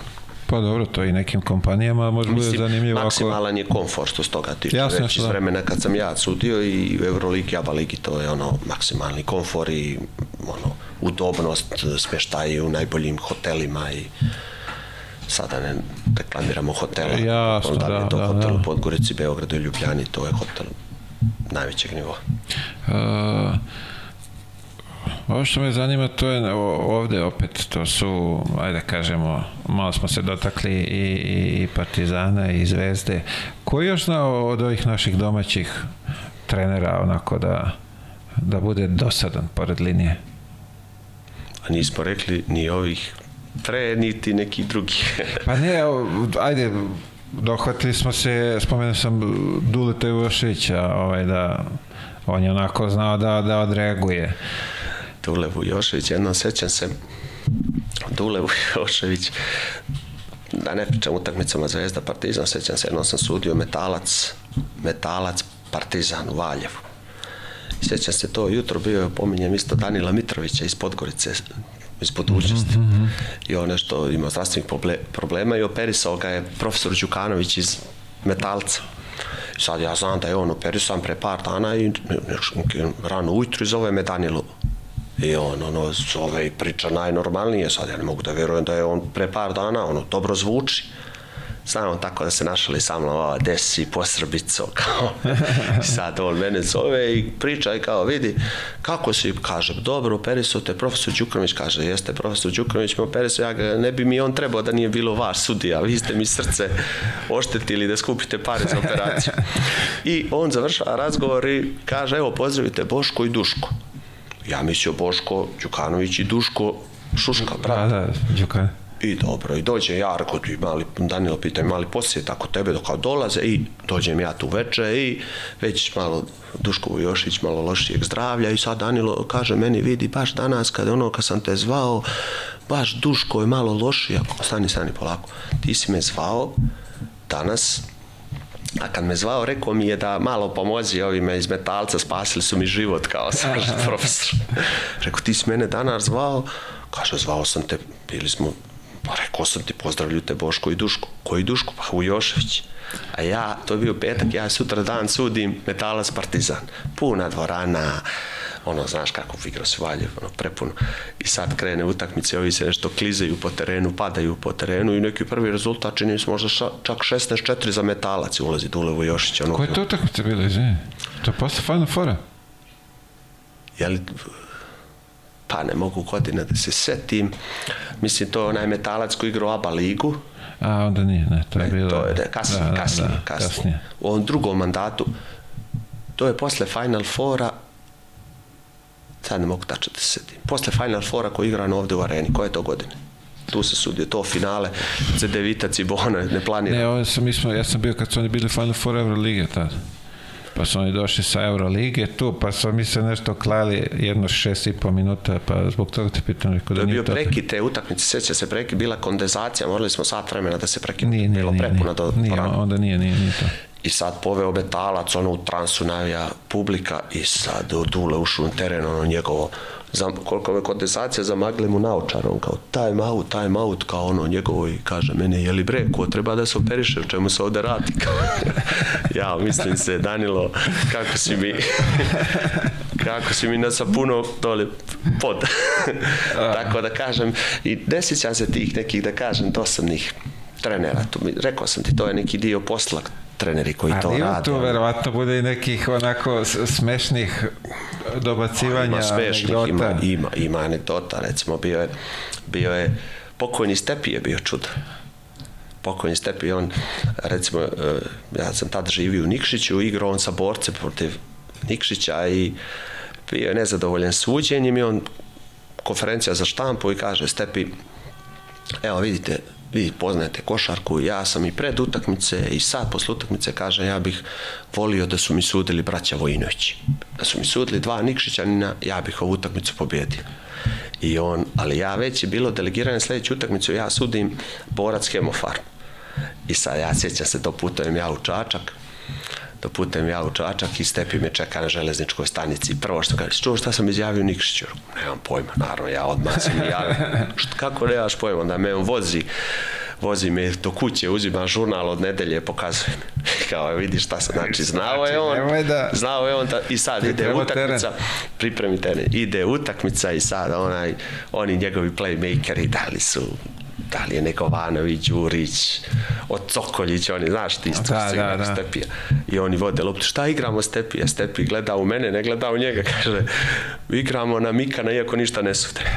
S1: Pa dobro, to i nekim kompanijama može bude zanimljivo.
S2: Maksimalan ako... je komfort što s toga tiče. Jasno, već iz da. vremena kad sam ja sudio i u Euroligi, Aba Ligi, to je ono maksimalni komfort i ono, udobnost, smeštaj u najboljim hotelima i sada ne reklamiramo hotele.
S1: Jasno, da, da,
S2: to da, hotel da. u Podgorici, Beogradu i Ljubljani, to je hotel najvećeg nivoa. Uh,
S1: ovo što me zanima to je ovde opet, to su, ajde kažemo, malo smo se dotakli i, i Partizana i Zvezde. Ko još znao od ovih naših domaćih trenera onako da, da bude dosadan pored linije?
S2: A nismo rekli ni ovih tre, niti neki drugi.
S1: pa ne, ajde, dohvatili smo se, spomenuo sam Duleta Vujoševića, ovaj, da on je onako znao da, da odreaguje.
S2: Dule Vujošević, jednom sećam se, Dule Vujošević, da ne pričam utakmicama Zvezda Partizan, sećam se, jednom sam sudio Metalac, Metalac Partizan u Valjevu. Sećam se to jutro bio je pominjem isto Danila Mitrovića iz Podgorice, iz budućnosti. Mm -hmm. I on nešto imao zdravstvenih problema i operisao ga je profesor Đukanović iz Metalca. I sad ja znam da je on operisan pre par dana i rano ujutru i zove me Danilo. I on ono zove i priča najnormalnije, sad ja ne mogu da verujem da je on pre par dana, ono dobro zvuči znamo tako da se našali sa mnom ova desi posrbico kao sad on mene zove i priča i kao vidi kako si kaže dobro operisao te profesor Đukrović kaže jeste profesor Đukrović me operisao ja ga, ne bi mi on trebao da nije bilo vaš sudija vi ste mi srce oštetili da skupite pare za operaciju i on završava razgovor i kaže evo pozdravite Boško i Duško ja mislio Boško Đukanović i Duško Šuška, brat.
S1: Da, da, Đukan.
S2: I dobro, i dođe Jarko, i mali, Danilo pita mali posjet ako tebe dok dolaze i dođem ja tu veče i već malo Duško Vujošić malo lošijeg zdravlja i sad Danilo kaže meni vidi baš danas kad ono kad sam te zvao baš Duško je malo ako stani stani polako ti si me zvao danas A kad me zvao, rekao mi je da malo pomozi ovime iz metalca, spasili su mi život, kao sam profesor. Rekao, ti si mene danas zvao? Kaže, zvao sam te, bili smo, pa rekao sam ti, pozdravlju te Boško i Duško. Koji Duško? Pa Ujošević. A ja, to je bio petak, ja sutra dan sudim Metalac Partizan. Puna dvorana, ono, znaš kako igra su Valjev, ono, prepuno. I sad krene utakmice, ovi se nešto klizaju po terenu, padaju po terenu i neki prvi rezultat čini se možda ša, čak 16-4 za metalac ulazi Dule Vojošić. Ono,
S1: Ko je to utakmice bilo, izvini? To je posle Final Fora?
S2: Je li, pa ne mogu godine da se setim. Mislim, to je onaj metalac koji igra u ABA ligu.
S1: A, onda nije, ne, to je bilo...
S2: To je, ne, kasnije,
S1: da, da,
S2: kasnije,
S1: da,
S2: kasnije.
S1: kasnije.
S2: U ovom drugom mandatu, to je posle Final Fora, sad ne mogu tačno da se setim, posle Final Fora koji je igran ovde u areni, koje je to godine? Tu se sudio, to finale, Cedevita, Cibona, ne planira.
S1: Ne, ovo sam, mi smo, ja sam bio kad su oni bili Final Four Euroligije tad. Pa su oni došli sa Euroligije tu, pa su mi se nešto klali jedno šest i po minuta, pa zbog toga te pitam,
S2: To
S1: da
S2: je
S1: nije
S2: bio
S1: to.
S2: prekid te utakmice, seća se prekid, bila kondenzacija, morali smo sat vremena da se prekid,
S1: Nije, nije,
S2: bilo
S1: nije,
S2: prepuna
S1: nije,
S2: do
S1: nije, onda nije, nije, nije to.
S2: I sad poveo metalac, ono u transu navija publika i sad Dule ušao u teren, ono njegovo, za, koliko je kondensacija, zamagli mu naočar, on kao time out, time out, kao ono njegovo i kaže mene, je li bre, ko treba da se operiše, o čemu se ovde radi? ja, mislim se, Danilo, kako si mi, kako si mi nasapuno dole pod. Tako da kažem, i sjećam se tih nekih, da kažem, dosadnih trenera. Tu mi, rekao sam ti, to je neki dio posla treneri koji to
S1: Ali ima
S2: rade.
S1: tu verovatno bude i nekih onako smešnih dobacivanja,
S2: ima smešnih,
S1: anegdota.
S2: ima, ima, ima anegdota, recimo bio je, bio je, pokojni Stepi je bio čudo. Pokojni Stepi, on, recimo, eh, ja sam tad živio u Nikšiću, igrao on sa borcem protiv Nikšića i bio je nezadovoljan suđenjem i on konferencija za štampu i kaže Stepi, evo vidite, vi poznajete košarku, ja sam i pred utakmice i sad posle utakmice kaže ja bih volio da su mi sudili braća Vojinović. Da su mi sudili dva Nikšićanina, ja bih ovu utakmicu pobjedio. I on, ali ja već je bilo delegirane sledeću utakmicu, ja sudim borac Hemofarm. I sad ja sjećam se, doputujem ja u Čačak, doputujem ja u Čačak i Stepi me čeka na železničkoj stanici. Prvo što kaže, čuo šta sam izjavio Nikšiću? Nemam pojma, naravno, ja odmah sam javio. Kako nemaš pojma? Onda me on vozi, vozi me do kuće, uzima žurnal od nedelje, pokazuje mi. Kao, vidiš šta sam, znači, znao je on,
S1: da-
S2: znao je on, da, i sad ide utakmica, pripremi teren, ide utakmica i sad onaj, oni njegovi playmakeri, da li su da li je neko Vanović, Đurić, od Cokoljić, oni, znaš ti isto
S1: Da, da, da.
S2: Stepija. I oni vode loptu, šta igramo Stepija? Stepi gleda u mene, ne gleda u njega, kaže, igramo na Mikana iako ništa ne sude.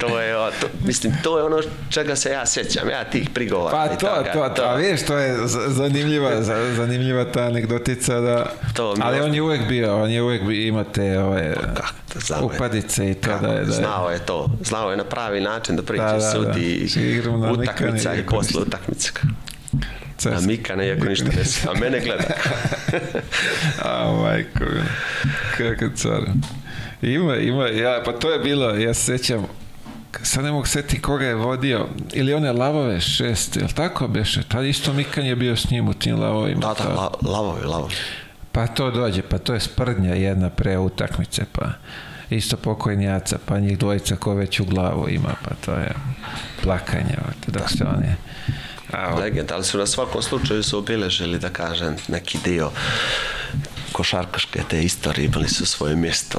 S2: to je, to, mislim, to je ono čega se ja sećam, ja tih prigovora.
S1: Pa to,
S2: toga,
S1: to, to, a vidiš, to je zanimljiva, za- zanimljiva ta anegdotica da,
S2: To
S1: ali on je uvek bio, on je uvek bi- ima te ove,
S2: Kako, znao je.
S1: upadice i to
S2: Kako,
S1: da je, da je,
S2: znao je to, znao je na pravi način da priđe
S1: Da, da, da.
S2: sudi
S1: igramo na
S2: utakmica i posle
S1: ništa.
S2: utakmice.
S1: Cest.
S2: A Mikana iako ništa ne sude, a mene gleda.
S1: A, majko, kako car. Ima, ima, ja, pa to je bilo, ja se sećam, sad ne mogu seti koga je vodio, ili one lavove šest, jel tako beše? Tad isto Mikan je bio s njim u tim lavovima.
S2: Da, da, la, lavovi, lavovi.
S1: Pa to dođe, pa to je sprdnja jedna pre utakmice, pa isto pokojnjaca, pa njih dvojica ko već u glavu ima, pa to je plakanje, dok se oni...
S2: Legend, ali su na svakom slučaju su obiležili, da kažem, neki dio košarkaške te istorije imali su svoje mjesto.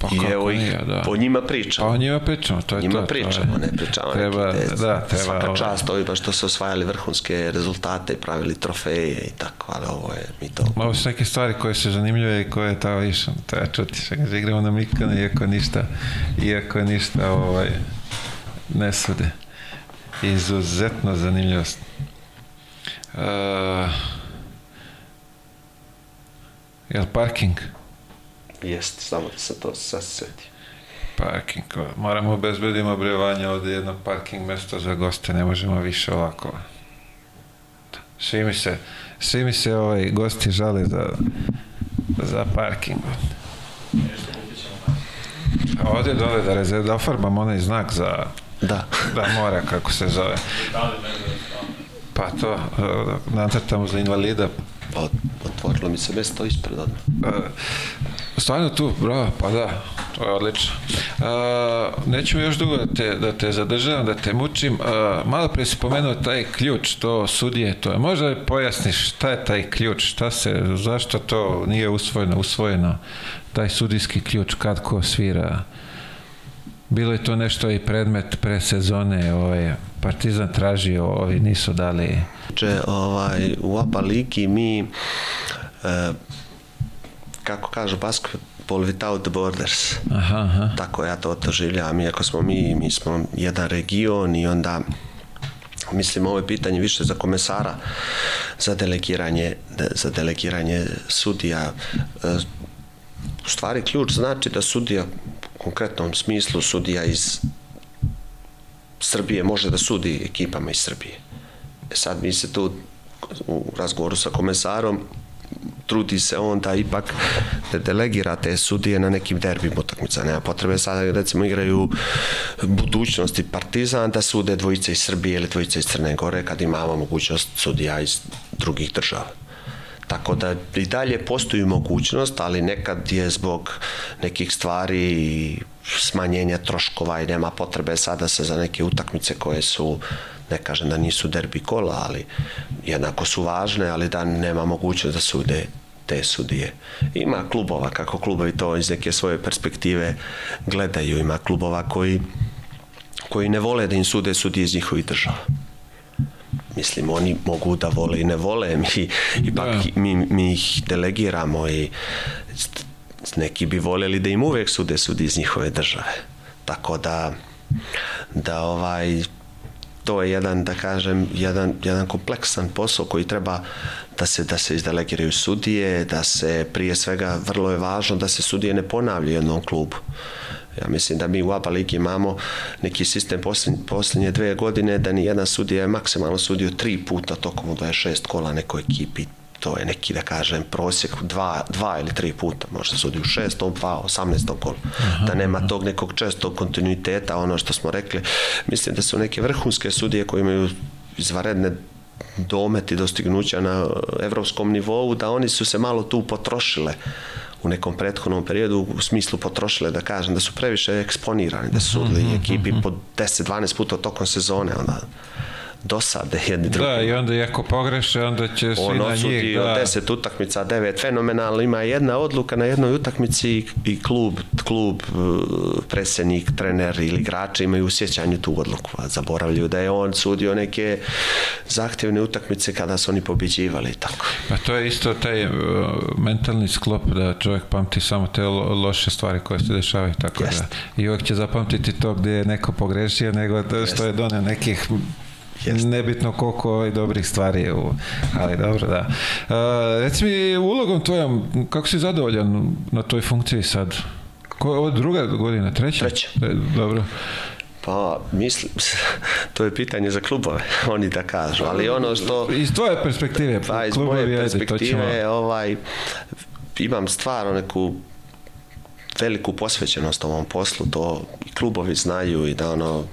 S1: Pa
S2: I evo ih,
S1: nije, da.
S2: po njima
S1: Pa
S2: pričamo.
S1: o njima pričamo, to je
S2: njima
S1: to.
S2: pričamo,
S1: to je,
S2: ne pričamo
S1: treba,
S2: te,
S1: da, treba,
S2: svaka
S1: ovaj,
S2: čast ovima što su osvajali vrhunske rezultate i pravili trofeje i tako, ali ovo je mi to
S1: Ovo su neke stvari koje su zanimljive i koje tamo išam, treba čuti. Šta kaže, igramo na Mikana, iako ništa, iako ništa ovaj, ne sude. Izuzetno zanimljivost. Uh, jel parking?
S2: jest, samo da se to sad seti.
S1: Parking. Moramo obezbedimo brevanje ovde jedno parking mesto za goste, ne možemo više ovako. Svi mi se, svi mi se ovaj, gosti žale za, za parking. A ovde dole da rezerv, da ofarbam onaj znak za
S2: Da.
S1: da mora kako se zove. Pa to, uh, nacrtamo za invalida.
S2: Pa otvorilo mi se mesto ispred odmah.
S1: Uh, stvarno tu, bravo, pa da, to je odlično. Uh, neću još dugo da te, da te zadržavam, da te mučim. Uh, malo pre si pomenuo taj ključ, to sudije, to je. Možda pojasniš šta je taj ključ, šta se, zašto to nije usvojeno, usvojeno, taj sudijski ključ, kad ko svira. Bilo je to nešto i predmet pre sezone, ovaj, Partizan tražio, ovi nisu dali.
S2: Če, ovaj, u ABA ligi mi, e, kako kažu basketball without the borders.
S1: Aha, aha.
S2: Tako ja to doživljavam, iako smo mi, mi smo jedan region i onda mislim ovo je pitanje više za komesara za delegiranje za delegiranje sudija e, u stvari ključ znači da sudija konkretnom smislu sudija iz Srbije može da sudi ekipama iz Srbije. E sad mi se tu u razgovoru sa komesarom trudi se on da ipak da delegira te sudije na nekim derbim utakmica. Nema potrebe sad recimo igraju budućnosti Partizan da sude dvojice iz Srbije ili dvojice iz Crne Gore kad imamo mogućnost sudija iz drugih država. Tako da i dalje postoji mogućnost, ali nekad je zbog nekih stvari i smanjenja troškova i nema potrebe sada se za neke utakmice koje su ne kažem da nisu derbi kola, ali jednako su važne, ali da nema mogućnost da sude te sudije. Ima klubova, kako klubovi to iz neke svoje perspektive gledaju, ima klubova koji, koji ne vole da im sude sudije iz njihovih država mislim oni mogu da vole i ne vole mi ipak da. mi, mi ih delegiramo i neki bi voljeli da im uvek sude sudi iz njihove države tako da da ovaj to je jedan da kažem jedan, jedan kompleksan posao koji treba da se da se izdelegiraju sudije da se prije svega vrlo je važno da se sudije ne ponavljaju jednom klubu Ja mislim da mi u ABA ligi imamo neki sistem posljednje, dve godine da ni jedan sudija je maksimalno sudio tri puta tokom 26 kola nekoj ekipi to je neki, da kažem, prosjek dva, dva ili tri puta, možda sudi u šestom, dva, osamnestom kolu. Da nema tog nekog čestog kontinuiteta, ono što smo rekli. Mislim da su neke vrhunske sudije koje imaju izvaredne dometi dostignuća na evropskom nivou, da oni su se malo tu potrošile u nekom prethodnom periodu u smislu potrošile da kažem da su previše eksponirani, da su sudili mhm, ekipi mhm. po 10-12 puta tokom sezone, onda dosade jedni drugi.
S1: Da, i onda i ako pogreše, onda će svi
S2: on
S1: na njih.
S2: Da. od 10 utakmica, 9 fenomenalno, ima jedna odluka na jednoj utakmici i klub, klub uh, predsjednik, trener ili igrači imaju u sjećanju tu odluku, a zaboravljaju da je on sudio neke zahtjevne utakmice kada su oni pobeđivali tako.
S1: Pa to je isto taj uh, mentalni sklop da čovjek pamti samo te lo, loše stvari koje se dešavaju tako Jest. da i uvek će zapamtiti to gde je neko pogrešio nego da što je donio nekih Jest. Nebitno koliko ovaj dobrih stvari je u, ali dobro, da. Uh, reci mi, ulogom tvojom, kako si zadovoljan na toj funkciji sad? Ko, ovo druga godina, treća?
S2: Treća.
S1: E, dobro.
S2: Pa, mislim, to je pitanje za klubove, oni da kažu, ali ono što...
S1: Iz tvoje perspektive,
S2: pa, iz moje perspektive, ajde, ovaj, imam stvarno neku veliku posvećenost ovom poslu, to klubovi znaju i da ono,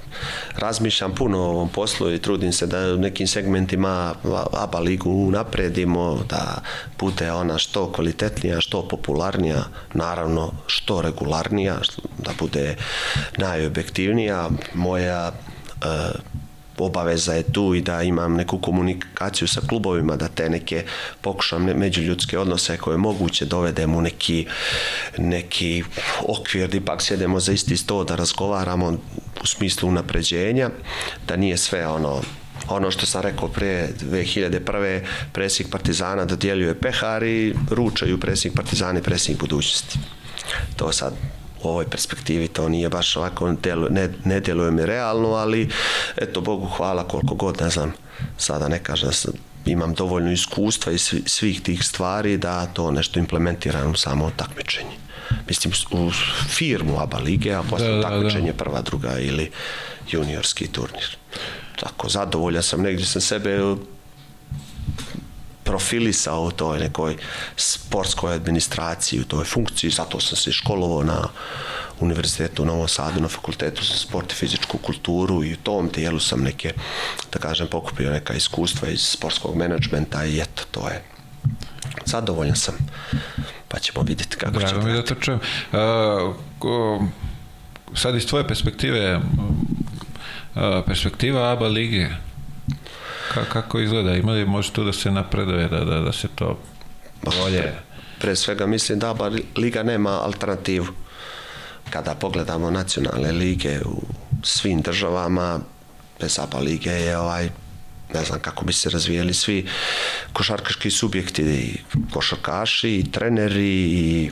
S2: razmišljam puno o ovom poslu i trudim se da u nekim segmentima ABA ligu napredimo, da bude ona što kvalitetnija, što popularnija, naravno što regularnija, da bude najobjektivnija. Moja uh, obaveza je tu i da imam neku komunikaciju sa klubovima, da te neke pokušam međuljudske odnose koje je moguće dovedem u neki, neki okvir, da ipak sjedemo za isti sto, da razgovaramo u smislu unapređenja, da nije sve ono ono što sam rekao pre 2001. presik Partizana dodjeljuje pehar i ručaju presik Partizana i presik budućnosti. To sad ovoj perspektivi to nije baš ovako, ne, ne djeluje mi realno, ali eto, Bogu hvala koliko god, ne znam, sada ne kažem da imam dovoljno iskustva i svih tih stvari da to nešto implementiram u samo takmičenje. Mislim, u firmu ABA lige, a posle da, da, takmičenje da. prva, druga ili juniorski turnir. Tako, zadovoljan sam, negdje sam sebe profilisao u toj nekoj sportskoj administraciji, u toj funkciji, zato sam se školovao na univerzitetu u Novom Sadu na fakultetu za sport i fizičku kulturu i u tom dijelu sam neke, da kažem, pokupio neka iskustva iz sportskog menadžmenta i eto, to je zadovoljan sam pa ćemo vidjeti kako
S1: Drago
S2: će
S1: mi da to čujem. Uh, ko, sad iz tvoje perspektive, uh, perspektiva ABA lige, ka, kako izgleda? Ima li može tu da se napreduje, da, da, da se to bolje...
S2: Pre svega mislim da ABA liga nema alternativu. Kada pogledamo nacionalne lige u svim državama, bez ABA lige je ovaj ne znam kako bi se razvijeli svi košarkaški subjekti, i košarkaši, i treneri, i,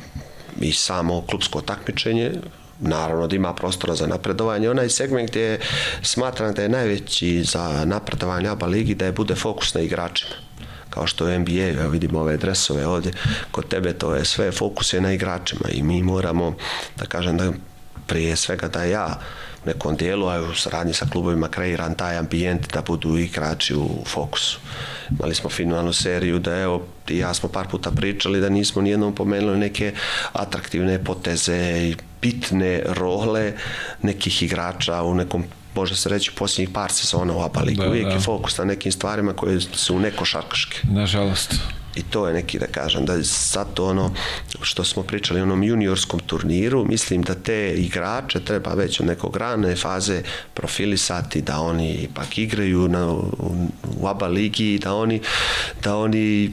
S2: i samo klubsko takmičenje, naravno da ima prostora za napredovanje. Onaj segment gdje smatram da je najveći za napredovanje ABA ligi da je bude fokus na igračima kao što je NBA, ja vidim ove dresove ovdje, kod tebe to je sve fokus je na igračima i mi moramo, da kažem da prije svega da ja nekom dijelu, a u saradnji sa klubovima kreiran taj ambijent da budu igrači u fokusu. Imali smo finalnu seriju da evo i ja smo par puta pričali da nismo nijednom pomenuli neke atraktivne poteze i bitne role nekih igrača u nekom može se reći posljednjih par sezona u ABA ligi. Da, Uvijek da. je fokus na nekim stvarima koje su nekošarkaške.
S1: Nažalost.
S2: I to je neki, da kažem, da zato ono što smo pričali o onom juniorskom turniru, mislim da te igrače treba već od nekog rane faze profilisati, da oni ipak igraju na, u, u ABA ligi, da oni, da oni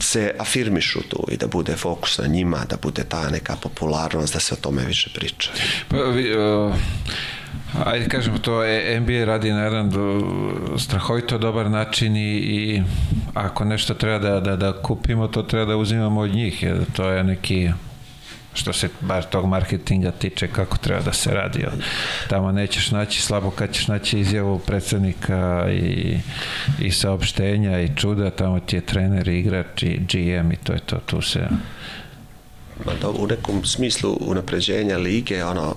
S2: se afirmišu tu i da bude fokus na njima, da bude ta neka popularnost, da se o tome više priča.
S1: Pa, vi, uh Ajde kažemo to, NBA radi na jedan strahovito dobar način i, i ako nešto treba da, da, da kupimo, to treba da uzimamo od njih, jer to je neki što se bar tog marketinga tiče kako treba da se radi. Tamo nećeš naći slabo kad ćeš naći izjavu predsednika i, i saopštenja i čuda, tamo ti je trener, igrač i GM i to je to, tu se...
S2: Ma da, u nekom smislu unapređenja lige, ono,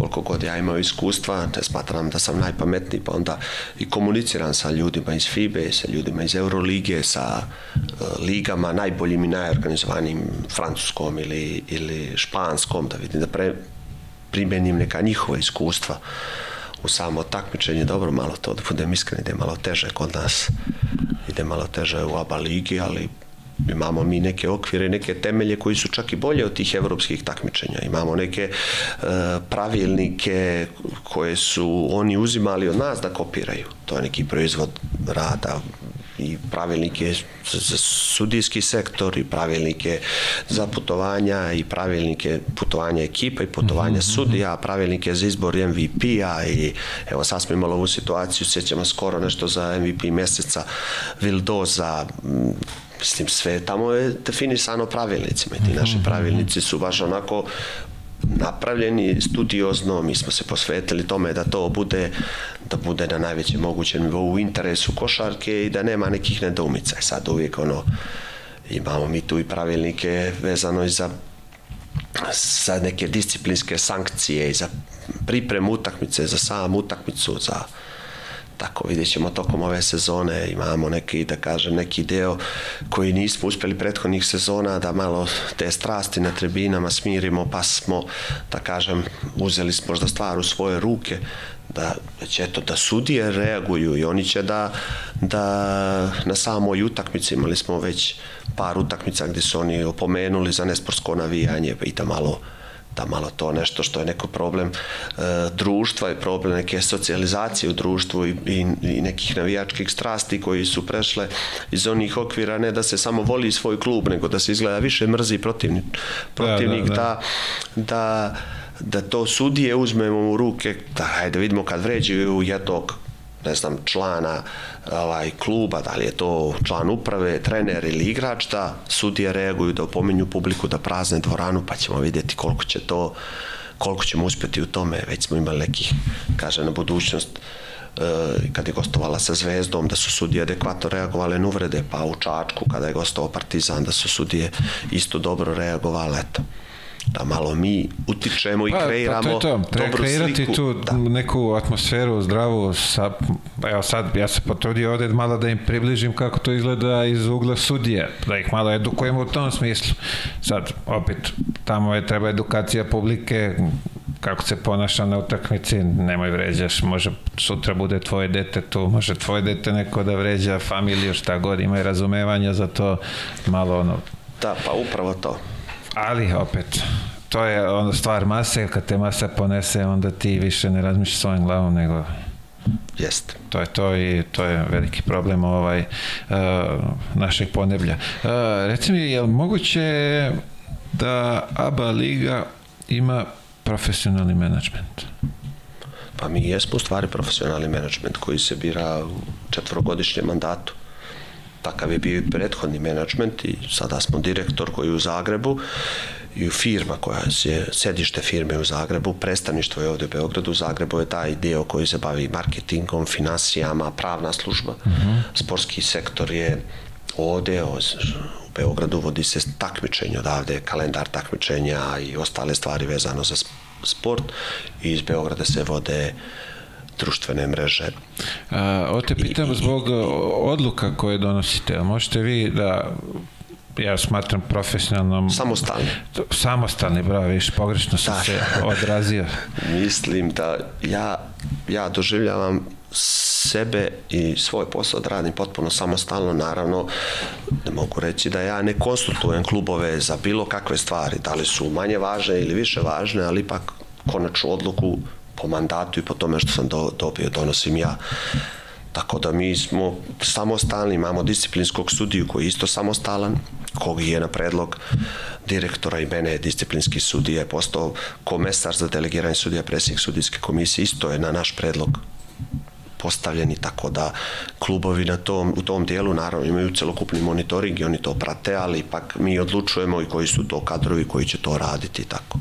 S2: koliko god ja imao iskustva, ne smatram da sam najpametniji, pa onda i komuniciram sa ljudima iz FIBE, sa ljudima iz Eurolige, sa uh, ligama najboljim i najorganizovanim francuskom ili, ili španskom, da vidim da pre, primenim neka njihova iskustva u samo takmičenje, dobro, malo to da budem iskren, ide malo teže kod nas, ide malo teže u ABA ligi, ali imamo mi neke okvire, neke temelje koji su čak i bolje od tih evropskih takmičenja. Imamo neke e, pravilnike koje su oni uzimali od nas da kopiraju. To je neki proizvod rada i pravilnike za sudijski sektor i pravilnike za putovanja i pravilnike putovanja ekipa i putovanja mm -hmm. sudija, pravilnike za izbor MVP-a i evo sad smo imali ovu situaciju, sjećamo skoro nešto za MVP meseca Vildoza, Mislim, sve tamo je definisano pravilnicima i ti naši mhm. pravilnici su baš onako napravljeni studiozno, mi smo se posvetili tome da to bude da bude na najvećem mogućem nivou u interesu košarke i da nema nekih nedoumica. I sad uvijek ono imamo mi tu i pravilnike vezano i za za neke disciplinske sankcije i za pripremu utakmice, za sam utakmicu, za tako vidjet ćemo tokom ove sezone imamo neki da kažem neki deo koji nismo uspeli prethodnih sezona da malo te strasti na tribinama smirimo pa smo da kažem uzeli smo možda stvar u svoje ruke da će eto da sudije reaguju i oni će da da na samoj utakmici imali smo već par utakmica gdje su oni opomenuli za nesportsko navijanje i da malo da malo to nešto što je neko problem e, društva i problem neke socijalizacije u društvu i, i, i nekih navijačkih strasti koji su prešle iz onih okvira ne da se samo voli svoj klub nego da se izgleda više mrzi protivnik, protivnik da, da, da. da da to sudije uzmemo u ruke, da hajde vidimo kad vređaju jednog ne znam, člana ovaj, kluba, da li je to član uprave, trener ili igrač, da sudije reaguju, da opominju publiku, da prazne dvoranu, pa ćemo vidjeti koliko će to, koliko ćemo uspjeti u tome. Već smo imali nekih, kaže, na budućnost, e, kad je gostovala sa Zvezdom, da su sudije adekvatno reagovale na uvrede, pa u Čačku, kada je gostovao Partizan, da su sudije isto dobro reagovale, eto da malo mi utičemo i pa, kreiramo pa to je to. Treba dobru kreirati sliku.
S1: tu da. neku atmosferu zdravu sa, evo sad ja se potrudio ovde malo da im približim kako to izgleda iz ugla sudije da ih malo edukujemo u tom smislu sad opet tamo je treba edukacija publike, kako se ponaša na utakmici, nemoj vređaš, može sutra bude tvoje dete tu, može tvoje dete neko da vređa familiju, šta god, ima i razumevanja za to, malo ono...
S2: Da, pa upravo to.
S1: Ali, opet, to je ono stvar mase, kad te masa ponese, onda ti više ne razmišljaš svojim glavom, nego
S2: Jeste.
S1: To je to i to je veliki problem ovaj uh, našeg poneblja. Uh, reci mi, je li moguće da ABA liga ima profesionalni menadžment?
S2: Pa mi jesmo u stvari profesionalni menadžment koji se bira u četvrogodišnjem mandatu. Takav je bio i prethodni menadžment i sada smo direktor koji je u Zagrebu i firma koja je sedište firme u Zagrebu, predstavništvo je ovde u Beogradu, u Zagrebu je taj dio koji se bavi marketingom, finansijama, pravna služba, uh mhm. -huh. sportski sektor je ovde, u Beogradu vodi se takmičenje odavde, kalendar takmičenja i ostale stvari vezano za sport i iz Beograda se vode društvene mreže.
S1: A, o te pitam zbog odluka koje donosite. Možete vi da ja smatram profesionalnom...
S2: Samostalni.
S1: Samostalni, bravo, viš, pogrešno sam da. se odrazio.
S2: Mislim da ja, ja doživljavam sebe i svoj posao da radim potpuno samostalno, naravno ne mogu reći da ja ne konsultujem klubove za bilo kakve stvari, da li su manje važne ili više važne, ali ipak konačnu odluku po mandatu i po tome što sam do, dobio donosim ja. Tako da mi smo samostalni, imamo disciplinskog sudiju koji je isto samostalan, kog je na predlog direktora i mene disciplinski sudija je postao komesar za delegiranje sudija, predsjednik sudijske komisije, isto je na naš predlog postavljeni, tako da klubovi na tom, u tom dijelu naravno imaju celokupni monitoring i oni to prate, ali ipak mi odlučujemo i koji su to kadrovi koji će to raditi tako.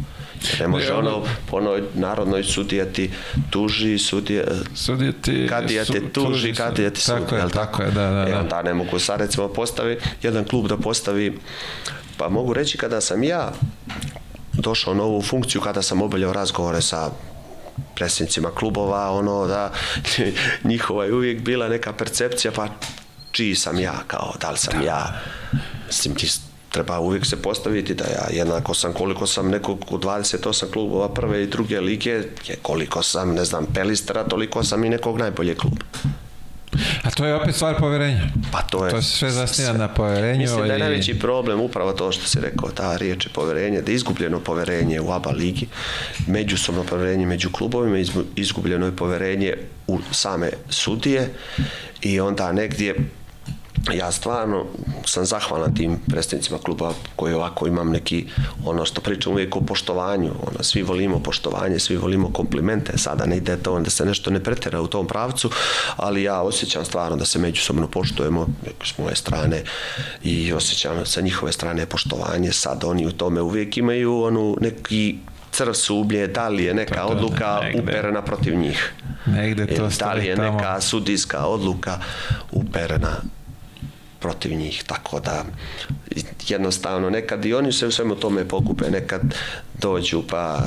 S2: Ne može ono po onoj narodnoj sudija ti tuži, sudija,
S1: sudija ti,
S2: kadija te tuži, tuži kadija ti sudi.
S1: Tako je, tako je, da, da.
S2: E, onda ne mogu sad recimo postavi, jedan klub da postavi, pa mogu reći kada sam ja došao na ovu funkciju, kada sam obavljao razgovore sa predsjednicima klubova, ono da njihova je uvijek bila neka percepcija, pa čiji sam ja, kao da li sam da. ja. Mislim, ti treba uvijek se postaviti da ja jednako sam koliko sam nekog u 28 klubova prve i druge lige, koliko sam, ne znam, pelistera, toliko sam i nekog najbolje kluba.
S1: A to je opet stvar poverenja.
S2: Pa to je.
S1: To se sve zasnija na poverenju.
S2: Mislim da je najveći problem upravo to što si rekao, ta riječ je poverenje, da je izgubljeno poverenje u ABA ligi, međusobno poverenje među klubovima, izgubljeno je poverenje u same sudije i onda negdje ja stvarno sam zahvalan tim predstavnicima kluba koji ovako imam neki, ono što pričam uvijek o poštovanju, ono, svi volimo poštovanje, svi volimo komplimente, sada ne ide to da se nešto ne pretera u tom pravcu, ali ja osjećam stvarno da se međusobno poštujemo s moje strane i osjećam sa njihove strane poštovanje, sad oni u tome uvijek imaju onu neki crv sublje, da li je neka to, odluka negde. uperena protiv njih.
S1: Negde to
S2: da li je tamo. neka sudijska odluka uperena protiv njih, tako da jednostavno nekad i oni se u svemu tome pokupe, nekad dođu pa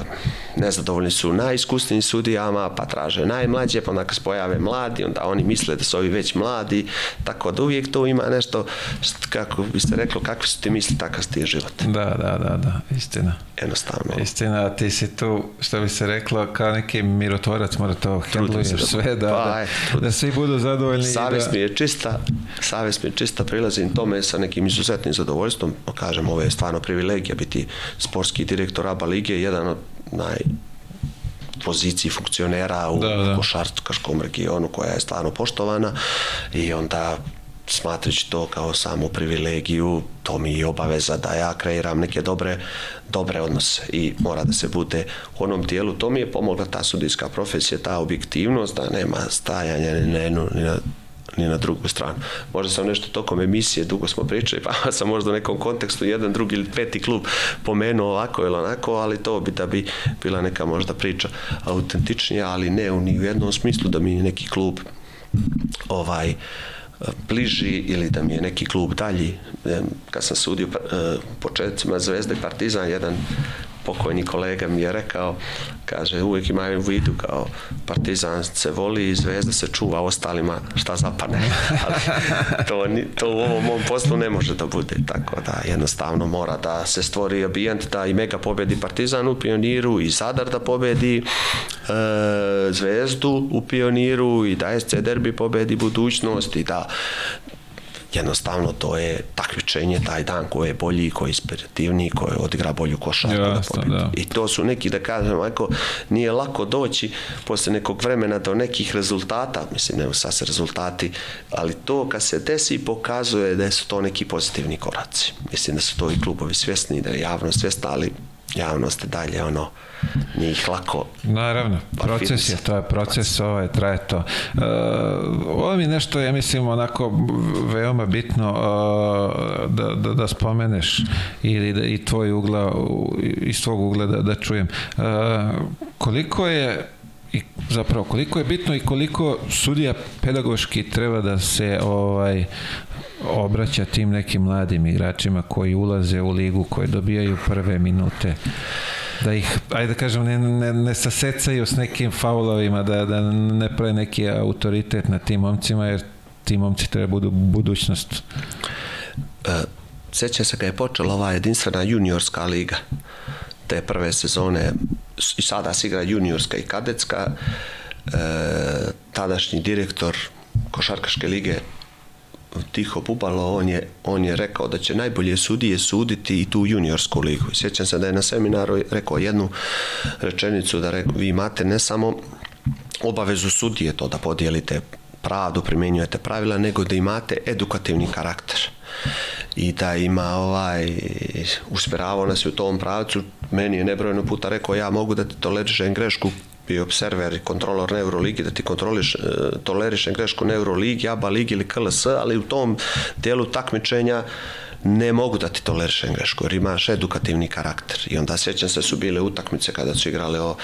S2: nezadovoljni su najiskusnijim sudijama, pa traže najmlađe, pa onda kad se pojave mladi, onda oni misle da su ovi već mladi, tako da uvijek to ima nešto, kako bi se reklo, kakvi su ti misli, takav ti je život.
S1: Da, da, da, da, istina.
S2: Jednostavno.
S1: Istina, ti si tu, što bi se reklo, kao neki mirotvorac, mora to hendluješ da, sve, da, pa, da, da svi budu zadovoljni.
S2: Savest da... mi je čista, savest mi je čista, prilazim tome sa nekim izuzetnim zadovoljstvom, kažem, ovo je stvarno privilegija biti sportski direktor ABA lige, jedan od naj poziciji funkcionera u da, da. košarkaškom regionu koja je stvarno poštovana i onda smatrajući to kao samu privilegiju, to mi je obaveza da ja kreiram neke dobre, dobre odnose i mora da se bude u onom dijelu. To mi je pomogla ta sudijska profesija, ta objektivnost, da nema stajanja ni na jednu, ni na ni na drugu stranu. Možda sam nešto tokom emisije, dugo smo pričali, pa sam možda u nekom kontekstu jedan, drugi ili peti klub pomenuo ovako ili onako, ali to bi da bi bila neka možda priča autentičnija, ali ne u ni u jednom smislu da mi neki klub ovaj bliži ili da mi je neki klub dalji. Kad sam sudio uh, početcima Zvezda i Partizan, jedan pokojni kolega mi je rekao, kaže, uvijek imaju u vidu kao partizan se voli i zvezda se čuva, ostalima šta zapane. Ali to, to u ovom mom poslu ne može da bude tako da jednostavno mora da se stvori ambijent da i Mega pobedi partizan u pioniru i Zadar da pobedi e, zvezdu u pioniru i da SC Derbi pobedi budućnost i da jednostavno to je takmičenje taj dan ko je bolji, ko je inspirativniji, ko je odigra bolju košarku da Da. I to su neki, da kažem, ako nije lako doći posle nekog vremena do nekih rezultata, mislim, ne sad se rezultati, ali to kad se desi pokazuje da su to neki pozitivni koraci. Mislim da su to i klubovi svjesni, da je javnost svjesna, ali javnost je dalje ono nije ih lako
S1: naravno, proces je, to je proces ovaj, traje to. Uh, ovo mi nešto, ja mislim onako veoma bitno uh, da, da, da spomeneš ili da, i tvoj ugla iz tvog ugla da, da čujem. Uh, koliko je i zapravo koliko je bitno i koliko sudija pedagoški treba da se ovaj obraća tim nekim mladim igračima koji ulaze u ligu, koji dobijaju prve minute da ih, ajde da kažem, ne, ne, ne sasecaju s nekim faulovima, da, da ne prave neki autoritet na tim momcima, jer ti momci treba budu budućnost.
S2: E, seća se kad je počela ova jedinstvena juniorska liga, te prve sezone, i sada se igra juniorska i kadetska, e, tadašnji direktor Košarkaške lige Tiho Bubalo, on je, on je rekao da će najbolje sudije suditi i tu juniorsku ligu. Sjećam se da je na seminaru rekao jednu rečenicu da rekao, vi imate ne samo obavezu sudije to da podijelite pravdu, primjenjujete pravila, nego da imate edukativni karakter i da ima ovaj usmjeravao nas u tom pravcu meni je nebrojeno puta rekao ja mogu da ti tolerišem grešku bio observer i kontrolor na Euroligi, da ti kontroliš, e, tolerišem grešku na Euroligi, ABA ligi ili KLS, ali u tom dijelu takmičenja ne mogu da ti tolerišem grešku, jer imaš edukativni karakter. I onda sjećam se su bile utakmice kada su igrali o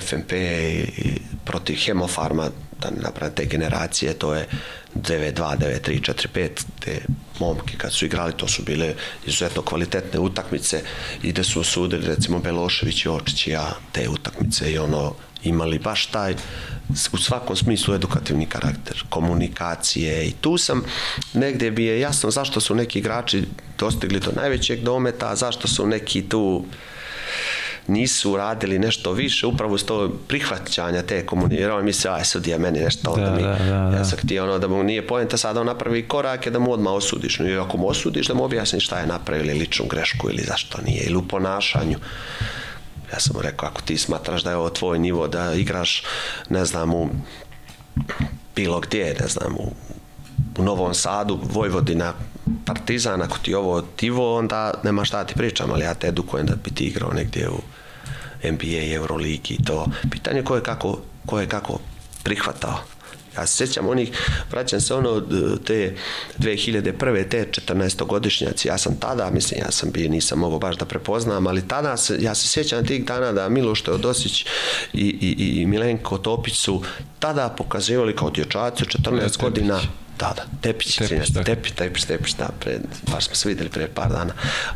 S2: FMP i protiv Hemofarma, da ne napravim te generacije, to je 9-2, 9-3, 4-5, te momke kad su igrali, to su bile izuzetno kvalitetne utakmice i da su osudili recimo Belošević i Očić i ja te utakmice i ono imali baš taj u svakom smislu edukativni karakter, komunikacije i tu sam negdje bi je jasno zašto su neki igrači dostigli do najvećeg dometa, zašto su neki tu nisu radili nešto više, upravo s to prihvaćanja te komunikacije, on misli, aj sudija meni nešto, onda da, mi, da, da, da. ja sam htio ono da mu nije pojenta sada on napravi korake da mu odmah osudiš, no, i ako mu osudiš da mu objasniš šta je napravio ili ličnu grešku ili zašto nije, ili u ponašanju. Ja sam mu rekao, ako ti smatraš da je ovo tvoj nivo, da igraš, ne znam, u bilo gdje, ne znam, u, u Novom Sadu, Vojvodina, Partizan, ako ti ovo tivo, onda nema šta ti pričam, ali ja te edukujem da bi ti igrao negdje u NBA, Euroligi i to. Pitanje ko je kako, ko je kako prihvatao. Ja se sjećam onih, vraćam se ono te 2001. te 14-godišnjaci, ja sam tada, mislim, ja sam bio, nisam mogao baš da prepoznam, ali tada, se, ja se sjećam tih dana da Miloš Teodosić i, i, i Milenko Topić su tada pokazivali kao dječaci 14 godina da, da, Tepić, Tepić, da. Tepić, Tepić, Tepić, da, pred, baš smo se videli pre par dana.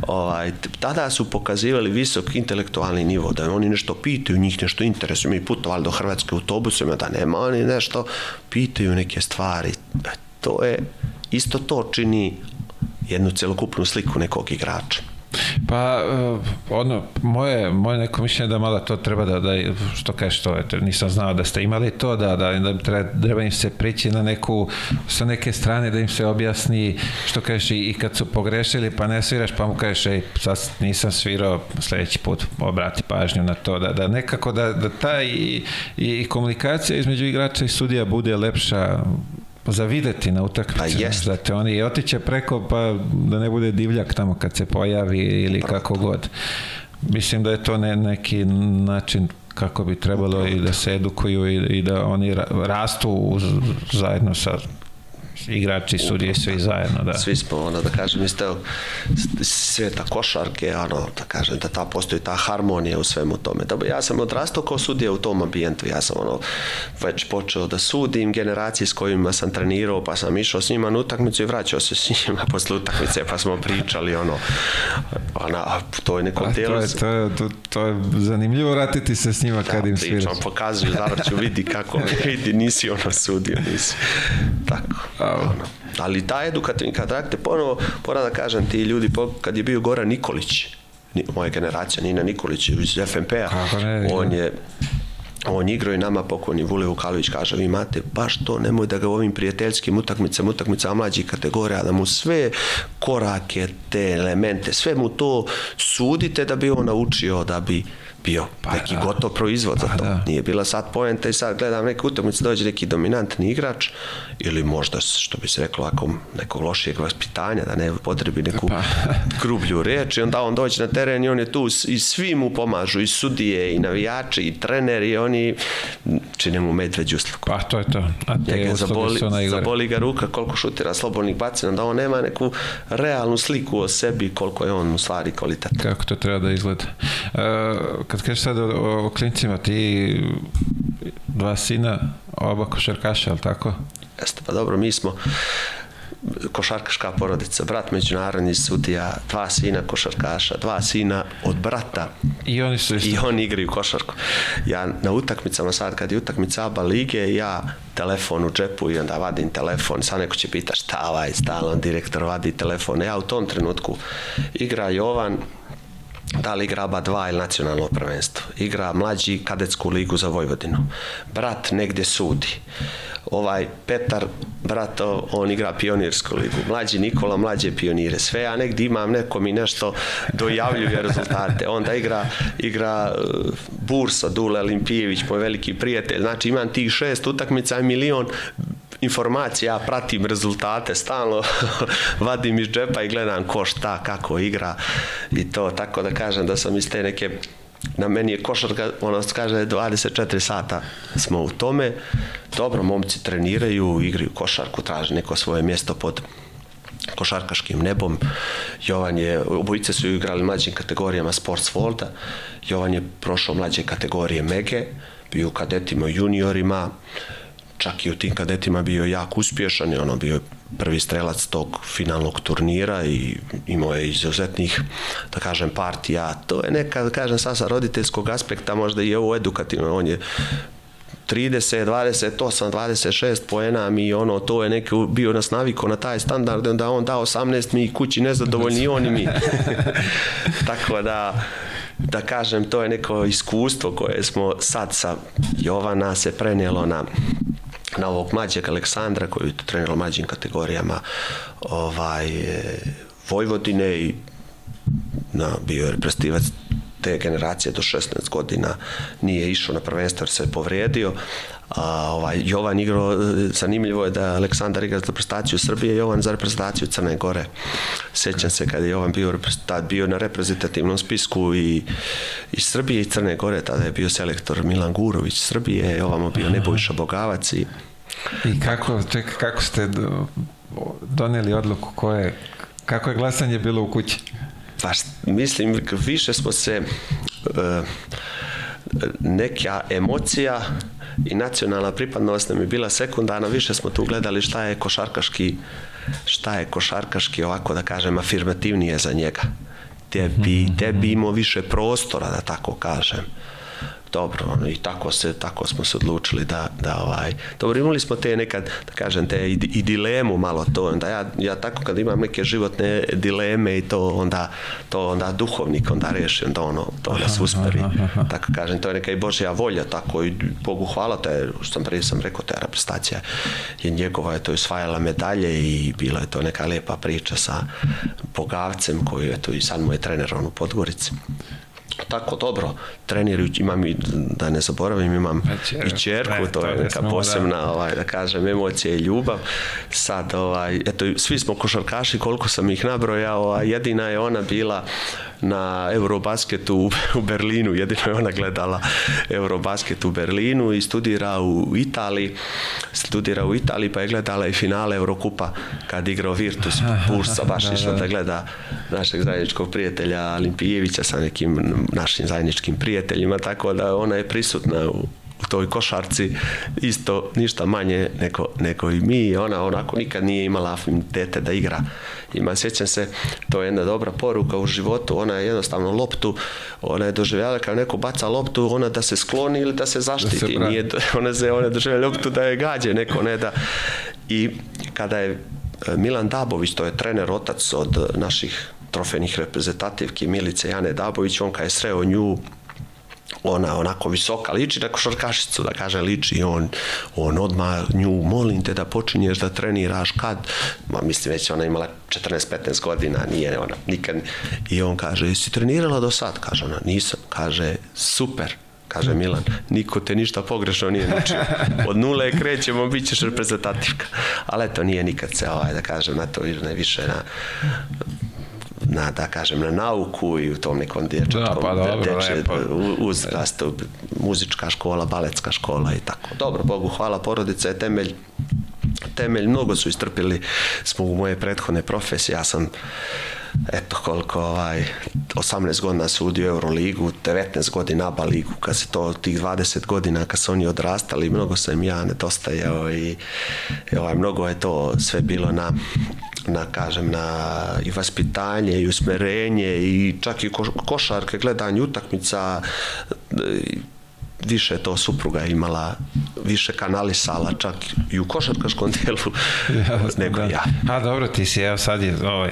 S2: Ovaj, tada su pokazivali visok intelektualni nivo, da oni nešto pitaju, njih nešto interesuje. Mi putovali do Hrvatske autobusima, da nema oni nešto, pitaju neke stvari. E, to je, isto to čini jednu celokupnu sliku nekog igrača.
S1: Pa, eh, ono, moje, moje neko mišljenje da malo to treba da, da što kažeš to, eto, nisam znao da ste imali to, da, da, da treba, treba im se prići na neku, sa neke strane da im se objasni, što kažeš, i, i kad su pogrešili, pa ne sviraš, pa mu kažeš, ej, sad nisam svirao, sledeći put obrati pažnju na to, da, da nekako da, da ta i, i komunikacija između igrača i sudija bude lepša, za videti na utakmici. Pa te oni otiće preko pa da ne bude divljak tamo kad se pojavi ili Prav, kako god. Mislim da je to ne, neki način kako bi trebalo i da se edukuju i, i da oni rastu uz, zajedno sa igrači, sudije, svi zajedno, da.
S2: Svi smo, ono, da kažem, iz teo sveta košarke, ono, da kažem, da ta postoji ta harmonija u svemu tome. Da, ja sam odrastao kao sudija u tom ambijentu, ja sam ono, već počeo da sudim generacije s kojima sam trenirao, pa sam išao s njima na utakmicu i vraćao se s njima posle utakmice, pa smo pričali, ono, ona, to je neko telo.
S1: To je, to, je, to, to je zanimljivo vratiti se s njima da, kad im sviraš. Da,
S2: pričam, pokazuju, zavrću, vidi kako, vidi, nisi ono sudio, nisi. Tako. Ono. Ali ta edukativni karakter, ponovo, moram da kažem, ti ljudi, kad je bio Goran Nikolić, moja generacija, Nina Nikolić iz FNP-a, on je on igrao i nama pokojni Vule Vukalović kaže vi imate baš to, nemoj da ga u ovim prijateljskim utakmicama, utakmicama mlađih kategorija, da mu sve korake, te elemente, sve mu to sudite da bi on naučio, da bi bio pa, neki da. gotov proizvod za pa to. Da. Nije bila sad poenta i sad gledam neke utakmice dođe neki dominantni igrač ili možda što bi se reklo ako nekog lošijeg vaspitanja da ne potrebi neku pa. grublju reč i onda on dođe na teren i on je tu i svi mu pomažu i sudije i navijači i treneri i oni čine mu medveđu uslugu.
S1: Pa to je to. A te
S2: zaboli, zaboli ga ruka koliko šutira slobodnih bacina da on nema neku realnu sliku o sebi koliko je on u stvari kvalitet.
S1: Kako to treba da izgleda. Uh, kad kažeš sad o, o klincima, ti dva sina, oba košarkaša, ali tako?
S2: Jeste, pa dobro, mi smo košarkaška porodica, brat međunarodni sudija, dva sina košarkaša, dva sina od brata.
S1: I oni su isto.
S2: I oni igraju košarku. Ja na utakmicama sad, kad je utakmica ABA lige, ja telefon u džepu i onda vadim telefon, sad neko će pita šta ovaj stalon direktor vadi telefon. Ja u tom trenutku igra Jovan, da li igra ABA 2 ili nacionalno prvenstvo. Igra mlađi kadetsku ligu za Vojvodinu. Brat negdje sudi. Ovaj Petar, brat, on igra pionirsku ligu. Mlađi Nikola, mlađe pionire. Sve ja negdje imam, neko mi nešto dojavljuje rezultate. Onda igra, igra uh, Bursa, Dule Olimpijević, moj veliki prijatelj. Znači imam tih šest utakmica milion informacija, ja pratim rezultate, stalno vadim iz džepa i gledam ko šta, kako igra i to, tako da kažem da sam iz te neke na meni je košarka, ona kaže 24 sata smo u tome. Dobro, momci treniraju, igraju košarku, traže neko svoje mjesto pod košarkaškim nebom. Jovan je, obojice su igrali mlađim kategorijama Sports Volda. Jovan je prošao mlađe kategorije Mege, bio u kadetima, juniorima čak i u tim kadetima bio jako uspješan i ono bio prvi strelac tog finalnog turnira i imao je izuzetnih, da kažem, partija. To je neka, da kažem, sa roditeljskog aspekta možda i ovo edukativno. On je 30, 28, 26 poena mi ono, to je neki bio nas naviko na taj standard, da on da 18 mi kući nezadovoljni on i mi. Tako da, da kažem, to je neko iskustvo koje smo sad sa Jovana se prenijelo na na ovog mlađeg Aleksandra koji je trenirao mlađim kategorijama ovaj, Vojvodine i na, bio je reprezentativac te generacije do 16 godina nije išao na prvenstvo jer se je povrijedio. A, ovaj, Jovan igrao zanimljivo je da Aleksandar igra za reprezentaciju Srbije Jovan za reprezentaciju Crne Gore. Sećam se kada je Jovan bio, bio na reprezentativnom spisku i, i Srbije i Crne Gore tada je bio selektor Milan Gurović Srbije ovamo bio Nebojša Bogavac i
S1: I kako, čekaj, kako ste doneli odluku koje, kako je glasanje bilo u kući?
S2: Pa mislim, više smo se uh, neka emocija i nacionalna pripadnost nam je bila sekundarna, više smo tu gledali šta je košarkaški šta je košarkaški ovako da kažem afirmativnije za njega. Te bi, te bi imao više prostora da tako kažem dobro, ono, i tako se tako smo se odlučili da, da ovaj, dobro, imali smo te nekad, da kažem, te i, i dilemu malo to, onda ja, ja tako kad imam neke životne dileme i to onda, to onda duhovnik onda reši, onda ono, to nas usperi, tako kažem, to je neka i Božja volja, tako i Bogu hvala, te, što sam prije sam rekao, ta reprezentacija je njegova, je to osvajala medalje i bila je to neka lepa priča sa Bogavcem koji je to i sad moj trener on u Podgorici tako dobro treniraju, imam i, da ne zaboravim, imam Čer, i čerku, to je neka posebna, da. ovaj, da kažem, emocija i ljubav. Sad, ovaj, eto, svi smo košarkaši, koliko sam ih nabrojao, a jedina je ona bila na Eurobasketu u, u Berlinu, jedino je ona gledala Eurobasket u Berlinu i studira u Italiji, studira u Italiji pa je gledala i finale Eurokupa kad igrao Virtus Bursa, baš da, išla da. da gleda našeg zajedničkog prijatelja Olimpijevića sa nekim našim zajedničkim prijateljima, tako da ona je prisutna u, u toj košarci isto ništa manje nego, nego i mi ona onako nikad nije imala afinitete da igra. Ima sjećam se to je jedna dobra poruka u životu ona je jednostavno loptu ona je doživjela kao neko baca loptu ona da se skloni ili da se zaštiti da se nije, ona se ona doživjela loptu da je gađe neko ne da. I kada je e, Milan Dabović to je trener otac od naših trofejnih reprezentativki Milice Jane Dabović on kad je sreo nju ona onako visoka, liči na košarkašicu, da kaže liči on, on odma nju, molim te da počinješ da treniraš kad, ma mislim već ona imala 14-15 godina, nije ona nikad, i on kaže, jesi trenirala do sad? Kaže ona, nisam, kaže, super, kaže Milan, niko te ništa pogrešno nije naučio. Od nule krećemo, bit ćeš reprezentativka. Ali eto, nije nikad se, ovaj, da kažem, na to više na na, da kažem, na nauku i u tom nekom dječačkom da, pa dobro, deče, uzrastu, muzička škola, baletska škola i tako. Dobro, Bogu hvala, porodica je temelj temelj, mnogo su istrpili smo u moje prethodne profesije, ja sam eto koliko ovaj 18 godina sudio Euroligu, 19 godina ABA ligu, kad se to tih 20 godina kad su oni odrastali, mnogo sam ja nedostajao i, i ovaj, mnogo je to sve bilo na na kažem na i vaspitanje i usmerenje i čak i košarke gledanje utakmica više to supruga imala više kanalisala čak i u košarkaškom dijelu ja, nego da. ja.
S1: A dobro, ti si evo sad je ovaj,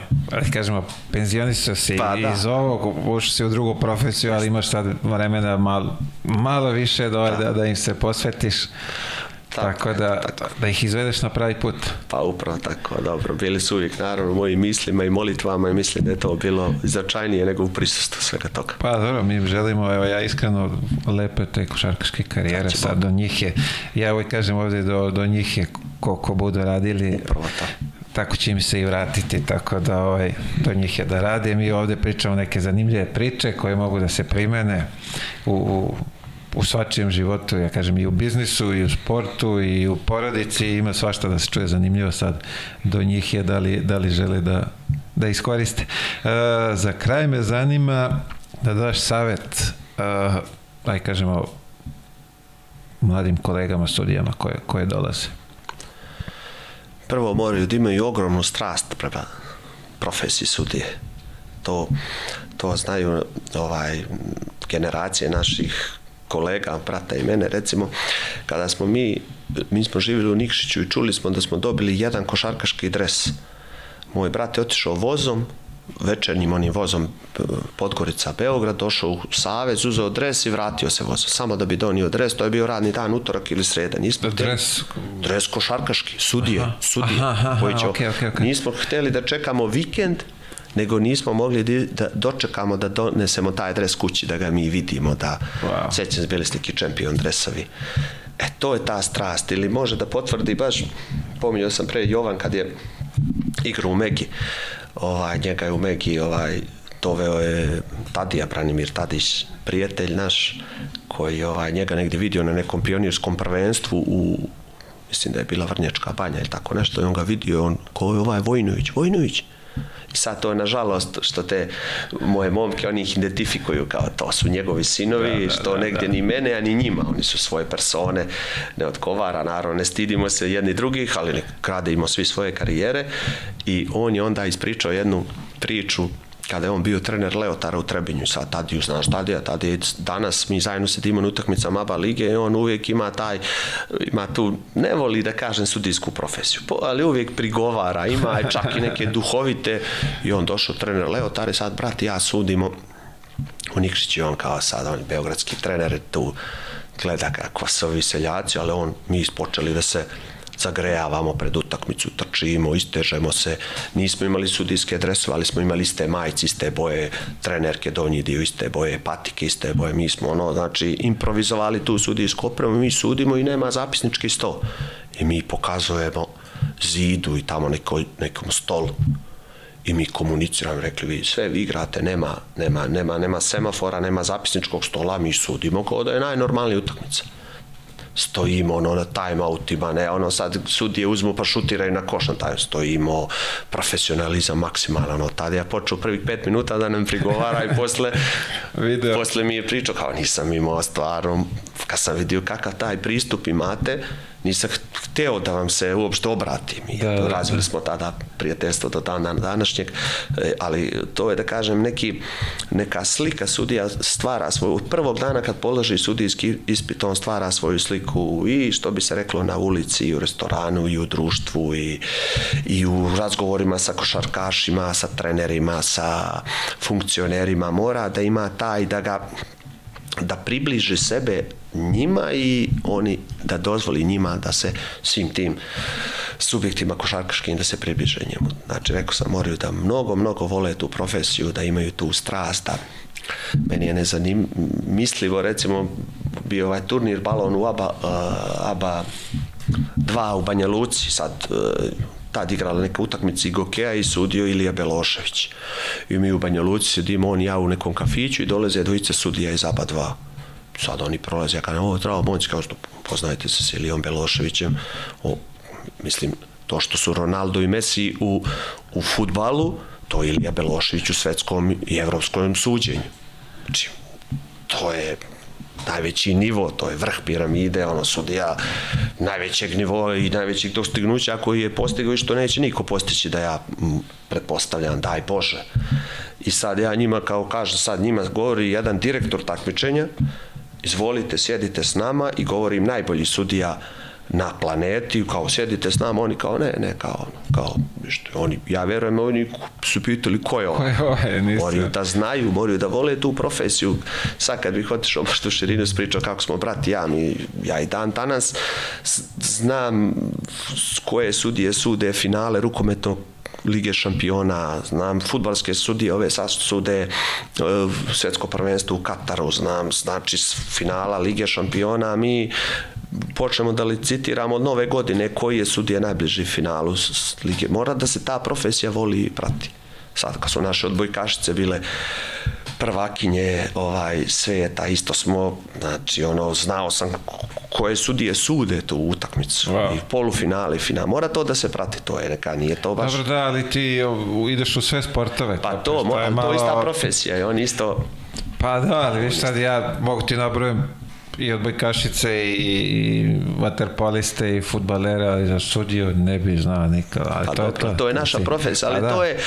S1: kažemo, penzionistao si pa, da. iz ovog, ušao si u drugu profesiju, ali imaš sad vremena malo, malo više da, da. da im se posvetiš. Tako, tako da, tako. da ih izvedeš na pravi put.
S2: Pa upravo tako, dobro. Bili su uvijek naravno mojim mislima i molitvama i mislim da je to bilo značajnije nego u prisustvu svega toga.
S1: Pa dobro, mi želimo, evo ja iskreno lepe te košarkaške karijere, sad do njih je, ja uvijek kažem ovdje do, do njih je koliko budu radili. Upravo to tako će im se i vratiti, tako da ovaj, do njih je da rade. Mi ovde pričamo neke zanimljive priče koje mogu da se primene u, u u svačijem životu, ja kažem i u biznisu i u sportu i u porodici ima svašta da se čuje zanimljivo sad do njih je da li, da li žele da, da iskoriste. E, za kraj me zanima da daš savet e, aj kažemo mladim kolegama, studijama koje, koje dolaze.
S2: Prvo moraju da imaju ogromnu strast prema profesiji sudije. To, to znaju ovaj generacije naših kolega, brata i mene, recimo, kada smo mi, mi smo živjeli u Nikšiću i čuli smo da smo dobili jedan košarkaški dres. Moj brat je otišao vozom, večernjim onim vozom e, Podgorica Beograd, došao u Savez, uzeo dres i vratio se vozom. Samo da bi donio dres, to je bio radni dan, utorak ili sreda. Nismo
S1: dres?
S2: Dres košarkaški, sudije, aha, sudije. Aha, aha, će, okay, okay, okay. Nismo hteli da čekamo vikend, nego nismo mogli da dočekamo da donesemo taj dres kući, da ga mi vidimo, da wow. sećam bili ste ki čempion dresovi. E, to je ta strast, ili može da potvrdi baš, pominjao sam pre Jovan kad je igrao u Megi, ovaj, njega je u Megi ovaj, doveo je Tadija, Branimir Tadić, prijatelj naš, koji ovaj, njega negde vidio na nekom pionirskom prvenstvu u mislim da je bila Vrnjačka banja ili tako nešto i on ga vidio, on, ko je ovaj Vojnović? Vojnović? I sad to je nažalost što te moje momke, oni ih identifikuju kao to su njegovi sinovi, da, da, što da, negdje da. ni mene, a ni njima. Oni su svoje persone, ne odgovara, naravno ne stidimo se jedni drugih, ali ne kradimo svi svoje karijere. I on je onda ispričao jednu priču kada je on bio trener Leotara u Trebinju, sad Tadiju, znaš Tadija, Tadija danas mi zajedno sedimo na utakmicama ABA lige i on uvijek ima taj, ima tu, ne voli da kažem sudijsku profesiju, ali uvijek prigovara, ima čak i neke duhovite i on došao trener Leotara i sad, brat, ja sudimo u Nikšić i on kao sad, on je beogradski trener, tu gleda kakva su ovi seljaci, ali on, mi ispočeli da se zagrejavamo pred utakmicu, trčimo, istežemo se, nismo imali sudijske dresove, ali smo imali iste majice, iste boje, trenerke donji dio, iste boje, patike, iste boje, mi smo ono, znači, improvizovali tu sudijsku opremu, mi sudimo i nema zapisnički sto. I mi pokazujemo zidu i tamo neko, nekom stolu. I mi komuniciramo, rekli vi sve vi igrate, nema, nema, nema, nema semafora, nema zapisničkog stola, mi sudimo kao da je najnormalnija utakmica stojimo ono na timeoutima, ne, ono sad sudije uzmu pa šutiraju na koš na taj, stojimo, profesionalizam maksimalan, ono, tada ja počeo prvih pet minuta da nam prigovara i posle, Video. posle mi je pričao kao nisam imao stvarno, kad sam vidio kakav taj pristup imate, nisam hteo da vam se uopšte obratim. I da, da, razvili smo tada prijateljstvo do dana današnjeg e, ali to je da kažem neki, neka slika sudija stvara svoju od prvog dana kad položi sudijski ispit on stvara svoju sliku i što bi se reklo na ulici i u restoranu i u društvu i, i u razgovorima sa košarkašima sa trenerima sa funkcionerima. Mora da ima taj da ga da približi sebe njima i oni da dozvoli njima da se svim tim subjektima košarkaškim da se približe njemu. Znači, rekao sam, moraju da mnogo, mnogo vole tu profesiju, da imaju tu strast, da meni je nezanimljivo, recimo, bio ovaj turnir balon u ABA, uh, ABA 2 u Banja Luci, sad uh, tad igrala neka utakmica i Gokeja i sudio Ilija Belošević. I mi u Banja Luci sedimo, on i ja u nekom kafiću i dolaze dvojice sudija iz ABA 2 sad oni prolaze, ja kažem, ovo treba moći, kao što poznajete se s Ilijom Beloševićem, o, mislim, to što su Ronaldo i Messi u, u futbalu, to je Ilija Belošević u svetskom i evropskom suđenju. Znači, to je najveći nivo, to je vrh piramide, ono sudija najvećeg nivoa i najvećeg dostignuća koji je postigao i što neće niko postići da ja pretpostavljam, daj Bože. I sad ja njima, kao kaže, sad njima govori jedan direktor takmičenja, izvolite, sjedite s nama i govorim najbolji sudija na planeti, kao sjedite s nama, oni kao ne, ne, kao, kao što, oni, ja verujem, oni su pitali ko je on. Ko je ovaj, moraju da znaju, moraju da vole tu profesiju. Sad kad bih otišao baš u širinu spričao kako smo brati ja, mi, ja i dan danas znam koje sudije sude finale rukometnog Lige šampiona, znam futbalske sudije, ove sad sude e, svetsko prvenstvo u Kataru, znam, znači finala Lige šampiona, mi počnemo da licitiramo od nove godine koji je sudije najbliži finalu Lige. Mora da se ta profesija voli i prati. Sad kad su naše odbojkašice bile prvakinje ovaj sveta isto smo znači ono znao sam koje sudije sude tu utakmicu wow. i polufinale i final mora to da se prati to je neka nije to baš
S1: Dobro da ali ti ideš u sve sportove
S2: pa to, to, je malo... ista profesija i on isto
S1: pa da ali viš sad ja mogu ti nabrojim i odbojkašice i vaterpoliste i futbalera i za sudiju ne bi znao nikad. Ali
S2: pa
S1: to,
S2: je to. to je naša profesija, ali da. to, je,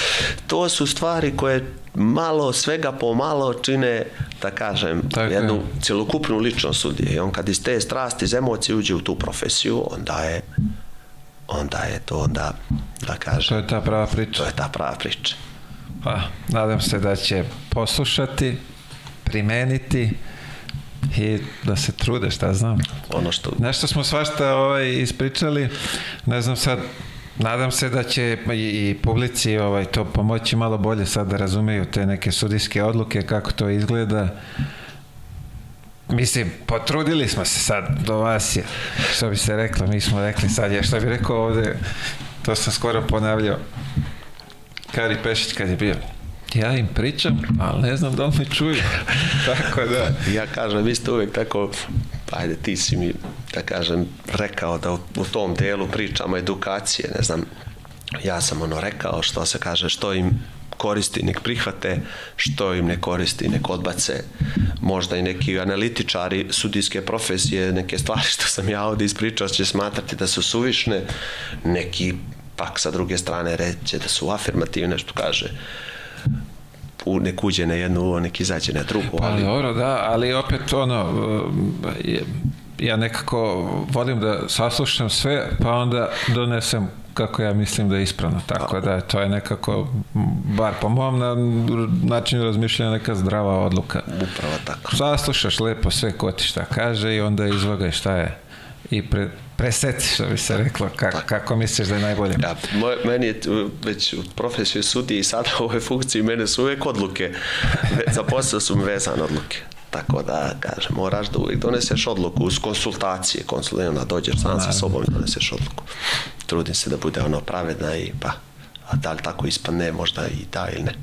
S2: to su stvari koje malo, svega pomalo čine, da kažem, Tako jednu je. celokupnu ličnost sudije. I on kad iz te strasti, iz emocije uđe u tu profesiju, onda je onda je to onda, da kažem...
S1: To je ta prava priča.
S2: To je ta prava priča.
S1: Pa, nadam se da će poslušati, primeniti, i da se trude, šta znam.
S2: Ono što...
S1: Nešto smo svašta ovaj, ispričali, ne znam sad, nadam se da će i, i publici ovaj, to pomoći malo bolje sad da razumeju te neke sudijske odluke, kako to izgleda. Mislim, potrudili smo se sad do vas je, što bi se reklo, mi smo rekli sad, ja što bi rekao ovde, to sam skoro ponavljao, Kari Pešić kad je bio, ja im pričam, ali ne znam da li me čuju. tako da...
S2: Ja kažem, vi ste uvek tako, ajde, ti si mi, da kažem, rekao da u, u tom delu pričamo edukacije, ne znam, ja sam ono rekao što se kaže, što im koristi, nek prihvate, što im ne koristi, nek odbace. Možda i neki analitičari sudijske profesije, neke stvari što sam ja ovde ispričao će smatrati da su suvišne, neki pak sa druge strane reće da su afirmativne, što kaže u, nek uđe na jednu, nek izađe na drugu.
S1: Pa ali... dobro, da, ali opet ono, ja nekako volim da saslušam sve, pa onda donesem kako ja mislim da je ispravno. Tako da to je nekako, bar po mom na, načinu razmišljanja, neka zdrava odluka.
S2: Upravo tako.
S1: Saslušaš lepo sve ko ti šta kaže i onda izvagaj šta je i pre, preseti, što bi se reklo, kako, kako misliš da je najbolje?
S2: Ja, moj, meni je već u profesiju sudi i sada u ovoj funkciji mene su uvek odluke. Za posao su mi vezane odluke. Tako da, kažem, moraš da uvijek doneseš odluku uz konsultacije, konsultacije, dođeš sam sa sobom i doneseš odluku. Trudim se da bude ono pravedna i pa, a da li tako ispadne možda i da ili ne.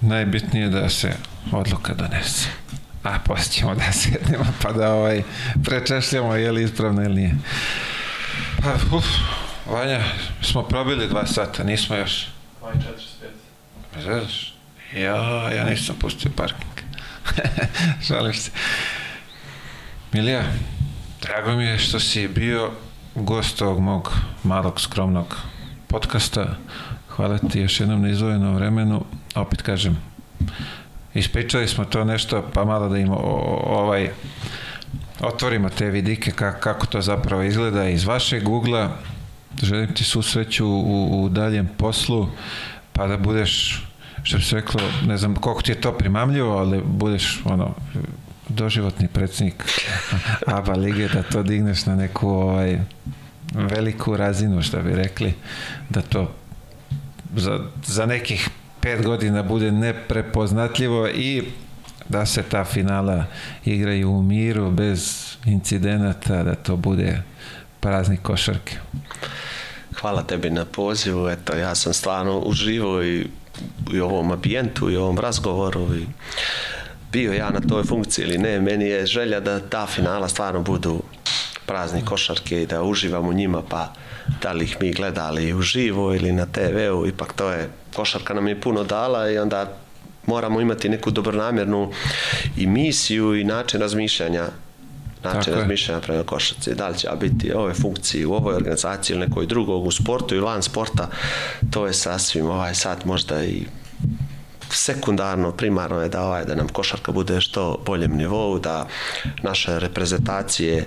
S1: Najbitnije je da se odluka donese. A posle ćemo da sednemo pa da ovaj, prečešljamo je li ispravno ili nije. Pa, uf, Vanja, smo probili dva sata, nismo još.
S3: 2.45.
S1: Znaš, ja, ja nisam pustio parking. Šališ se. Milija, drago mi je što si bio gost ovog mog malog skromnog podcasta. Hvala ti još jednom na izvojenom vremenu. Opet kažem, ispričali smo to nešto, pa malo da im o, ovaj otvorimo te vidike kako, kako to zapravo izgleda iz vašeg ugla. Želim ti svu sreću u, u daljem poslu, pa da budeš što bi se reklo, ne znam koliko ti je to primamljivo, ali budeš ono, doživotni predsjednik ABA lige, da to digneš na neku ovaj, veliku razinu, što bi rekli, da to za, za nekih pet godina bude neprepoznatljivo i da se ta finala igraju u miru, bez incidenata, da to bude praznik košarke.
S2: Hvala tebi na pozivu, eto ja sam stvarno uživo i, i ovom ambijentu i ovom razgovoru i bio ja na toj funkciji ili ne, meni je želja da ta finala stvarno budu praznik košarke i da uživam u njima, pa da li ih mi gledali uživo ili na TV-u, ipak to je, košarka nam je puno dala i onda moramo imati neku dobronamjernu i misiju i način razmišljanja način razmišljanja prema košarci. Da li će biti ove funkcije u ovoj organizaciji ili nekoj drugog u sportu i lan sporta, to je sasvim ovaj sad možda i sekundarno, primarno je da ovaj da nam košarka bude što boljem nivou, da naše reprezentacije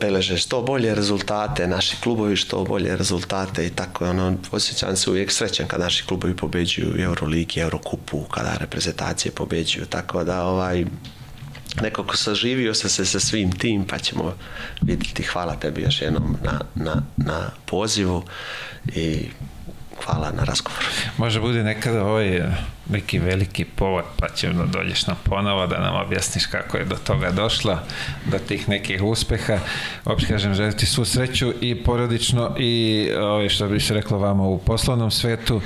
S2: beleže što bolje rezultate, naši klubovi što bolje rezultate i tako ono, osjećam se uvijek srećan kad naši klubovi pobeđuju u Euroligi, Eurokupu, kada reprezentacije pobeđuju, tako da ovaj nekako saživio sam se sa svim tim pa ćemo vidjeti hvala tebi još jednom na, na, na pozivu i hvala na razgovor.
S1: Može bude nekada ovaj neki veliki povod, pa ćemo da dođeš nam ponovo da nam objasniš kako je do toga došla, do tih nekih uspeha. Opet kažem, želim ti svu sreću i porodično i ovaj, što bi se reklo vama u poslovnom svetu.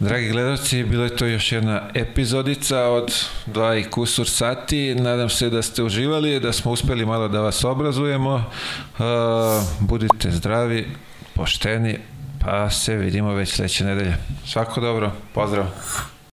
S1: Dragi gledalci, bila je to još jedna epizodica od dva i kusur sati. Nadam se da ste uživali, da smo uspeli malo da vas obrazujemo. Uh, budite zdravi, pošteni, pa se vidimo već sledeće nedelje. Svako dobro, pozdrav!